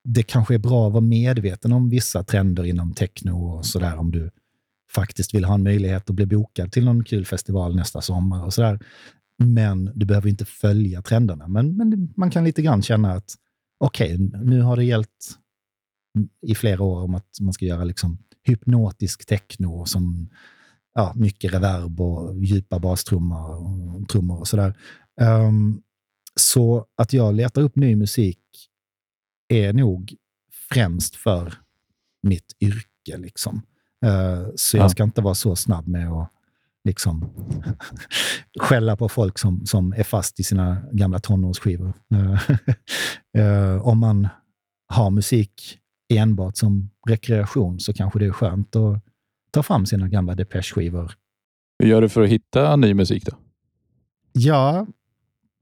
Det kanske är bra att vara medveten om vissa trender inom techno och sådär om du faktiskt vill ha en möjlighet att bli bokad till någon kul festival nästa sommar och sådär. Men du behöver inte följa trenderna. Men, men man kan lite grann känna att okej, okay, nu har det gällt i flera år om att man ska göra liksom hypnotisk techno som ja, mycket reverb och djupa bastrummor och, trummor och sådär. Um, så att jag letar upp ny musik är nog främst för mitt yrke. Liksom. Uh, så jag ska inte vara så snabb med att liksom skälla på folk som, som är fast i sina gamla tonårsskivor. Uh, uh, om man har musik enbart som rekreation så kanske det är skönt att ta fram sina gamla Depeche-skivor. Hur gör du för att hitta ny musik då? Ja,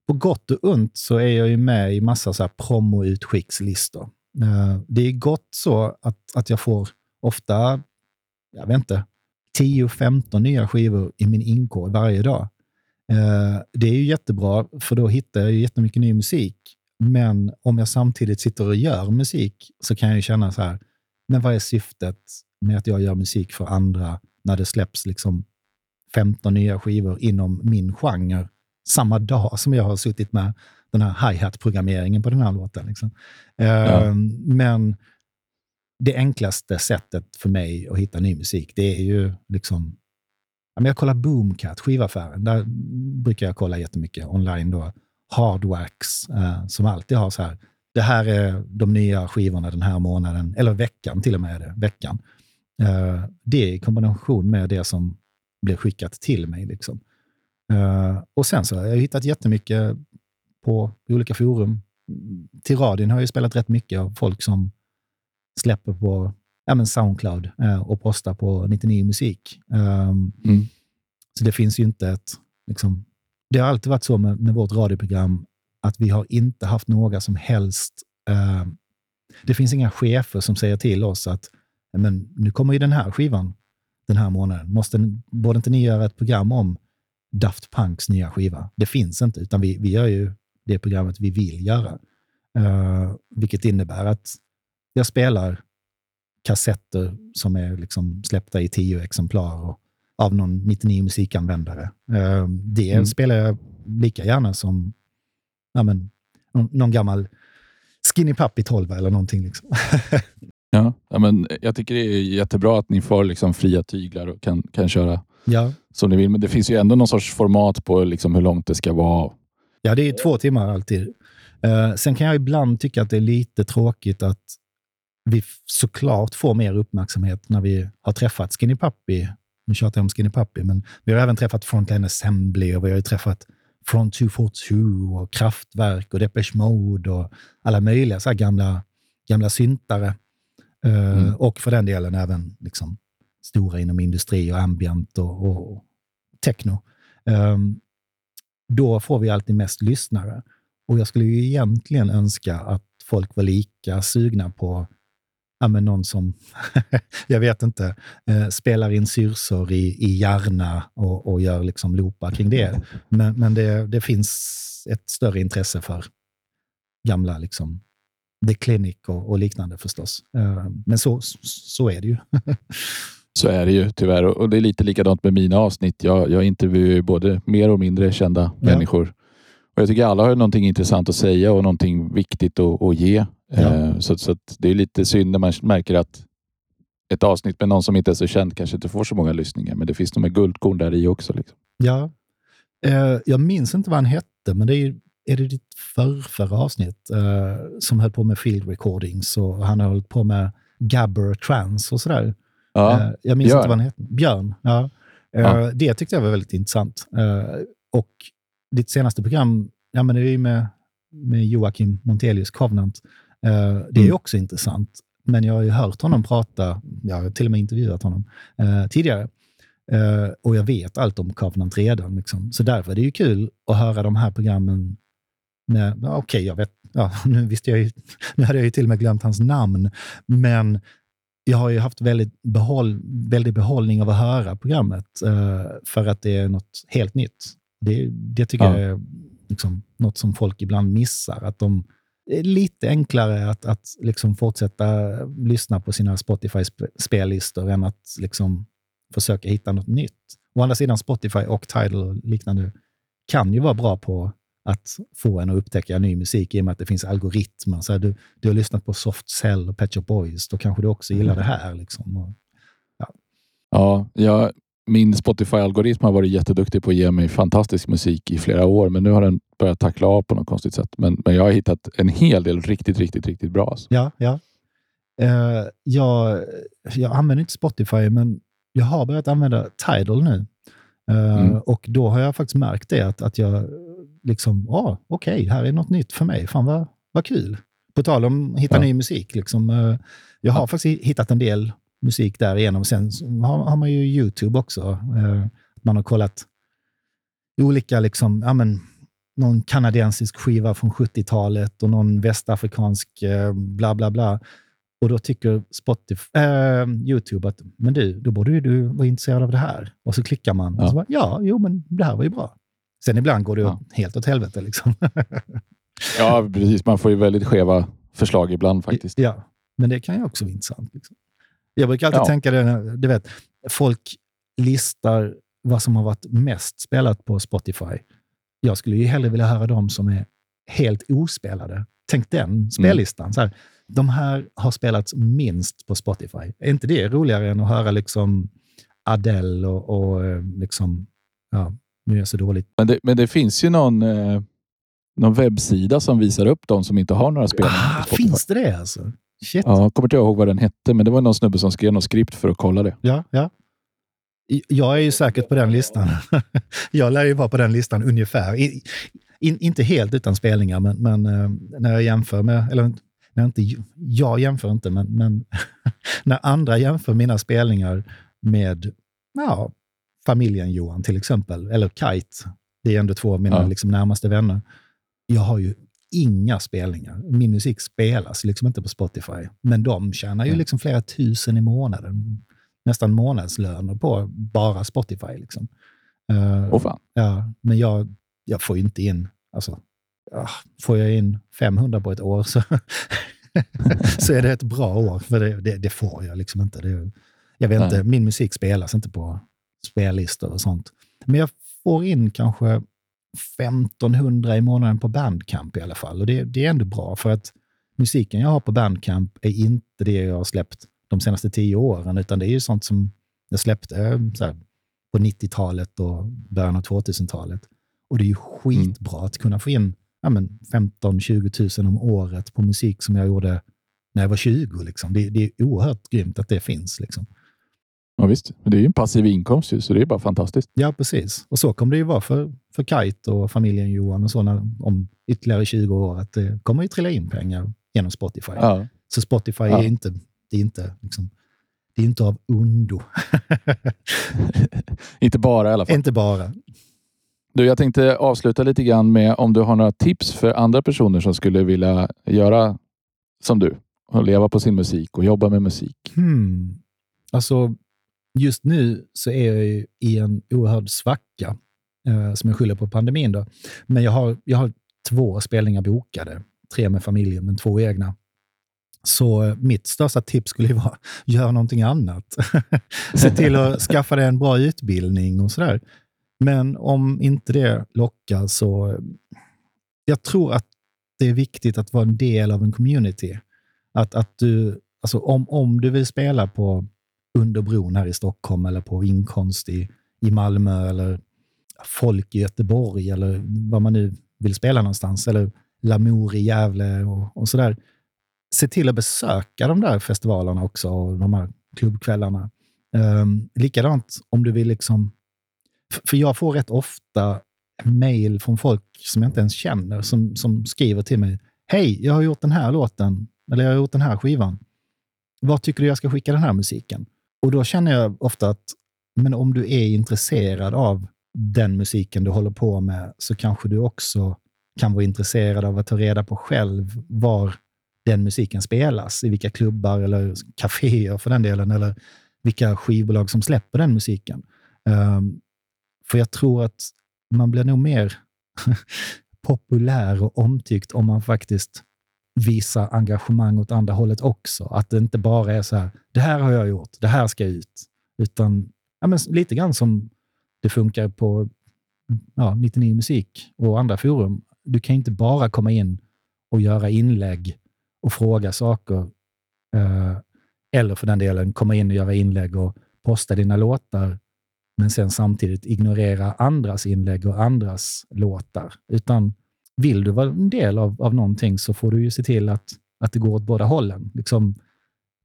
på gott och ont så är jag ju med i massa så här promo-utskickslistor. Eh, det är gott så att, att jag får ofta, jag vet inte, 10-15 nya skivor i min inkorg varje dag. Eh, det är ju jättebra, för då hittar jag jättemycket ny musik. Men om jag samtidigt sitter och gör musik så kan jag ju känna så här, men vad är syftet med att jag gör musik för andra när det släpps liksom 15 nya skivor inom min genre samma dag som jag har suttit med den här hi-hat-programmeringen på den här låten. Liksom. Ja. Uh, men det enklaste sättet för mig att hitta ny musik, det är ju liksom... Jag kollar Boomcat, skivaffären. Där brukar jag kolla jättemycket online. då. Hardwax, eh, som alltid har så här, det här är de nya skivorna den här månaden, eller veckan till och med. Det, veckan. Eh, det i kombination med det som blir skickat till mig. Liksom. Eh, och sen så har jag hittat jättemycket på olika forum. Till radion har jag spelat rätt mycket av folk som släpper på ja, men Soundcloud uh, och postar på 99 Musik. Um, mm. Så det finns ju inte ett... Liksom, det har alltid varit så med, med vårt radioprogram att vi har inte haft några som helst... Uh, det finns inga chefer som säger till oss att men nu kommer ju den här skivan den här månaden. Måste, borde inte ni göra ett program om Daft Punks nya skiva? Det finns inte, utan vi, vi gör ju det programmet vi vill göra. Uh, vilket innebär att jag spelar kassetter som är liksom släppta i tio exemplar och, av någon 99 musikanvändare. Uh, det mm. spelar jag lika gärna som ja, men, någon, någon gammal Skinny Puppy 12 eller någonting. Liksom. Ja, ja, men jag tycker det är jättebra att ni får liksom fria tyglar och kan, kan köra ja. som ni vill. Men det finns ju ändå någon sorts format på liksom hur långt det ska vara. Ja, det är två timmar alltid. Uh, sen kan jag ibland tycka att det är lite tråkigt att vi såklart får mer uppmärksamhet när vi har träffat Skinny Puppy. Nu tjatar jag om Skinny Puppy, men vi har även träffat Frontline Assembly och vi har träffat Front 242 och Kraftwerk och Depeche Mode och alla möjliga så gamla, gamla syntare. Eh, mm. Och för den delen även liksom, stora inom industri och ambient och, och techno. Um, då får vi alltid mest lyssnare. Och jag skulle ju egentligen önska att folk var lika sugna på ja, men någon som, jag vet inte, eh, spelar in syrsor i, i hjärna och, och gör liksom loopar kring det. Men, men det, det finns ett större intresse för gamla liksom, The Clinic och, och liknande förstås. Uh, men så, så är det ju. så är det ju tyvärr och det är lite likadant med mina avsnitt. Jag, jag intervjuar ju både mer och mindre kända ja. människor. Och Jag tycker alla har någonting intressant att säga och någonting viktigt att, att ge. Ja. Uh, så, så det är lite synd när man märker att ett avsnitt med någon som inte är så känd kanske inte får så många lyssningar, men det finns nog guldkorn där i också. Liksom. Ja, uh, jag minns inte vad han hette, men det är är det ditt förrförra avsnitt uh, som höll på med field recordings och han har hållit på med Gabber Trans och sådär. Ja, jag minns Björn. inte vad han heter. Björn. Ja. Ja. Det tyckte jag var väldigt intressant. och ditt senaste program, ja, men det är ju med, med Joakim Montelius Covenant. Det är mm. också intressant. Men jag har ju hört honom prata, jag har till och med intervjuat honom tidigare. och jag vet allt om Covenant redan. Liksom. Så därför är det ju kul att höra de här programmen Okej, okay, jag vet. Ja, nu, visste jag ju, nu hade jag ju till och med glömt hans namn, men jag har ju haft väldigt, behåll, väldigt behållning av att höra programmet uh, för att det är något helt nytt. Det, det tycker ja. jag är liksom något som folk ibland missar. Att de, lite enklare att, att liksom fortsätta lyssna på sina Spotify-spellistor än att liksom försöka hitta något nytt. Å andra sidan, Spotify och Tidal och liknande kan ju vara bra på att få en att upptäcka ny musik i och med att det finns algoritmer. Så här, du, du har lyssnat på Soft Cell och Pet Shop Boys, då kanske du också gillar det här. Liksom. Ja, ja jag, min Spotify-algoritm har varit jätteduktig på att ge mig fantastisk musik i flera år, men nu har den börjat tackla av på något konstigt sätt. Men, men jag har hittat en hel del riktigt, riktigt, riktigt bra. Alltså. Ja, ja. Uh, jag, jag använder inte Spotify, men jag har börjat använda Tidal nu. Uh, mm. Och då har jag faktiskt märkt det, att, att jag liksom, ah, okej, okay, här är något nytt för mig. Fan vad, vad kul. På tal om att hitta ja. ny musik. Liksom, uh, jag har ja. faktiskt hittat en del musik därigenom. Sen har, har man ju YouTube också. Uh, man har kollat olika, liksom, ja, men, någon kanadensisk skiva från 70-talet och någon västafrikansk bla bla bla. Och då tycker Spotify, äh, YouTube att men du, då borde ju du vara intresserad av det här. Och så klickar man. Ja. Och så bara, ja, jo, men det här var ju bra. Sen ibland går det ja. helt åt helvete. Liksom. ja, precis. Man får ju väldigt skeva förslag ibland faktiskt. Ja, men det kan ju också vara intressant. Liksom. Jag brukar alltid ja. tänka det, du vet, folk listar vad som har varit mest spelat på Spotify. Jag skulle ju hellre vilja höra de som är helt ospelade. Tänk den mm. spellistan. Mm. Så här, de här har spelats minst på Spotify. Är inte det roligare än att höra liksom Adele och, och eh, liksom, ja, nu är jag så dåligt. Men det, men det finns ju någon, eh, någon webbsida som visar upp de som inte har några spelningar ah. Finns det det alltså? Shit. Ja, kommer inte ihåg vad den hette, men det var någon snubbe som skrev något skript för att kolla det. Ja, ja. Jag är ju säkert på den listan. jag lär ju vara på den listan ungefär. In, in, inte helt utan spelningar, men, men uh, när jag jämför med, eller när inte, jag jämför inte, men, men när andra jämför mina spelningar med ja, familjen Johan till exempel, eller Kite, det är ändå två av mina ja. liksom, närmaste vänner. Jag har ju inga spelningar. Min musik spelas liksom inte på Spotify, men de tjänar ju liksom flera tusen i månaden. Nästan månadslöner på bara Spotify. Liksom. Uh, oh. Ja, men jag, jag får ju inte in alltså, får jag in 500 på ett år så, så är det ett bra år. För det, det, det får jag liksom inte. Det, jag vet inte, min musik spelas inte på spellistor och sånt. Men jag får in kanske 1500 i månaden på Bandcamp i alla fall. Och det, det är ändå bra, för att musiken jag har på Bandcamp är inte det jag har släppt de senaste tio åren, utan det är ju sånt som jag släppte här, på 90-talet och början av 2000-talet. Och det är ju skitbra mm. att kunna få in ja, 15-20 000 om året på musik som jag gjorde när jag var 20. Liksom. Det, det, är oerhört grymt att det finns. Liksom. Ja, visst, det är ju en passiv inkomst, ju, så det är bara fantastiskt. Ja, precis. Och så kommer det ju vara för, för Kite och familjen Johan och så när, om ytterligare 20 år. att Det kommer ju trilla in pengar genom Spotify. Ja. Så Spotify ja. är inte, det är inte, liksom, det är inte av ondo. inte bara i alla fall. Inte bara. Du, jag tänkte avsluta lite grann med om du har några tips för andra personer som skulle vilja göra som du och leva på sin musik och jobba med musik. Hmm. Alltså, just nu så är jag i en oerhörd svacka eh, som jag skyller på pandemin. Då. Men jag har, jag har två spelningar bokade. Tre med familjen, men två egna. Så eh, mitt största tips skulle vara, gör någonting annat. Se till att skaffa dig en bra utbildning och sådär. Men om inte det lockar så... Jag tror att det är viktigt att vara en del av en community. Att, att du, alltså om, om du vill spela på under bron här i Stockholm eller på inkomst i, i Malmö eller Folk i Göteborg eller vad man nu vill spela någonstans. Eller Lamour i Gävle och, och sådär. Se till att besöka de där festivalerna också och de här klubbkvällarna. Um, likadant om du vill liksom för jag får rätt ofta mejl från folk som jag inte ens känner som, som skriver till mig. Hej, jag har gjort den här låten, eller jag har gjort den här skivan. Vad tycker du jag ska skicka den här musiken? Och då känner jag ofta att men om du är intresserad av den musiken du håller på med så kanske du också kan vara intresserad av att ta reda på själv var den musiken spelas, i vilka klubbar eller kaféer för den delen, eller vilka skivbolag som släpper den musiken. Um, för jag tror att man blir nog mer populär och omtyckt om man faktiskt visa engagemang åt andra hållet också. Att det inte bara är så här, det här har jag gjort, det här ska ut. Utan ja, men lite grann som det funkar på ja, 99 Musik och andra forum. Du kan inte bara komma in och göra inlägg och fråga saker. Eh, eller för den delen komma in och göra inlägg och posta dina låtar, men sen samtidigt ignorera andras inlägg och andras låtar. Utan vill du vara en del av, av någonting så får du ju se till att, att det går åt båda hållen. Liksom,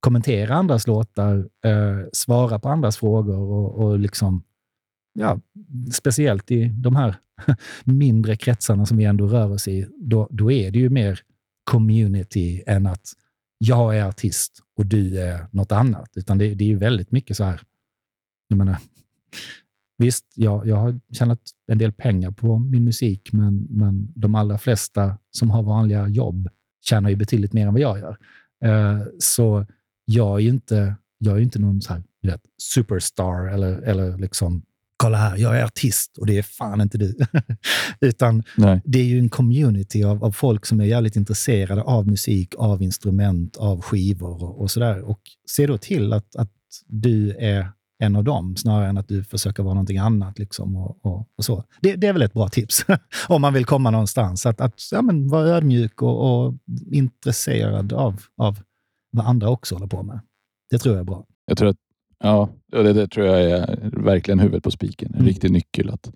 kommentera andras låtar, eh, svara på andras frågor och, och liksom, ja, speciellt i de här mindre kretsarna som vi ändå rör oss i, då, då är det ju mer community än att jag är artist och du är något annat. Utan det, det är ju väldigt mycket så här, jag menar, Visst, jag, jag har tjänat en del pengar på min musik, men, men de allra flesta som har vanliga jobb tjänar ju betydligt mer än vad jag gör. Uh, så jag är ju inte, jag är inte någon så här, vet, superstar eller, eller liksom kolla här, jag är artist och det är fan inte du. Utan Nej. det är ju en community av, av folk som är jävligt intresserade av musik, av instrument, av skivor och, och sådär. Och se då till att, att du är en av dem, snarare än att du försöker vara någonting annat. Liksom, och, och, och så. Det, det, är väl ett bra tips om man vill komma någonstans. Att, att ja, men, vara ödmjuk och, och, intresserad av, av vad andra också håller på med. Det tror jag är bra. Jag tror att, ja, det, det tror jag är verkligen huvudet på spiken. En mm. riktig nyckel. Att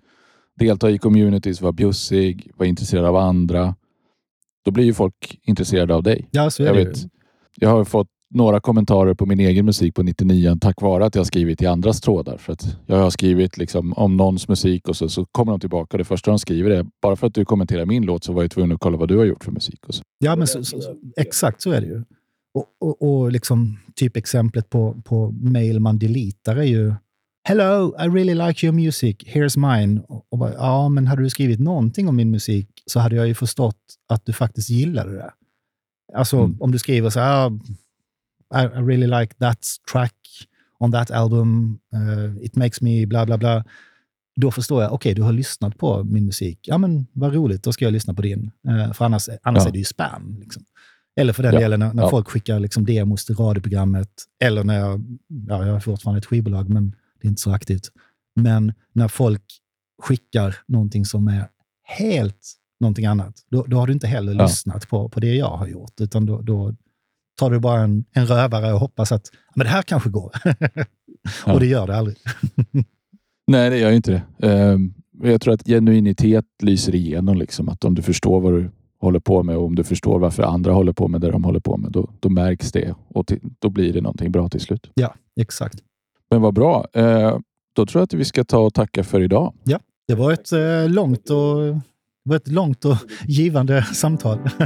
delta i communities, vara bjussig, vara intresserad av andra. Då blir ju folk intresserade av dig. Ja, så är jag det vet, Jag har fått några kommentarer på min egen musik på 99 tack vare att jag skrivit i andras trådar. För att jag har skrivit liksom om någons musik och så, så kommer de tillbaka. Det första de skriver är bara för att du kommenterar min låt så var jag tvungen att kolla vad du har gjort för musik. Och så. Ja, men så, så, exakt så är det ju. Och, och, och liksom, typexemplet på, på mail man deletar är ju Hello, I really like your music. Here's mine. Och bara, ja, men hade du skrivit någonting om min musik så hade jag ju förstått att du faktiskt gillade det. Alltså mm. om du skriver så här, i, I really like that track on that album. Uh, it makes me bla bla bla. Då förstår jag, okej, okay, du har lyssnat på min musik. Ja, men vad roligt, då ska jag lyssna på din. Uh, för annars, annars ja. är det ju spam. Liksom. Eller för den ja. delen när, när ja. folk skickar liksom demos till radioprogrammet. Eller när jag, ja, jag har fortfarande ett skivbolag, men det är inte så aktivt. Men när folk skickar någonting som är helt någonting annat, då, då har du inte heller lyssnat på, på det jag har gjort, utan då, då, tar du bara en, en rövare och hoppas att men det här kanske går. och det gör det aldrig. Nej, det gör ju inte det. Um, jag tror att genuinitet lyser igenom. Liksom, att om du förstår vad du håller på med och om du förstår varför andra håller på med det de håller på med, då, då märks det och till, då blir det någonting bra till slut. Ja, exakt. Men vad bra. Uh, då tror jag att vi ska ta och tacka för idag. Ja, det var ett uh, långt och det var ett långt och givande samtal.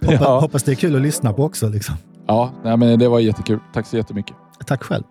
hoppas, ja. hoppas det är kul att lyssna på också. Liksom. Ja, nej, men det var jättekul. Tack så jättemycket. Tack själv.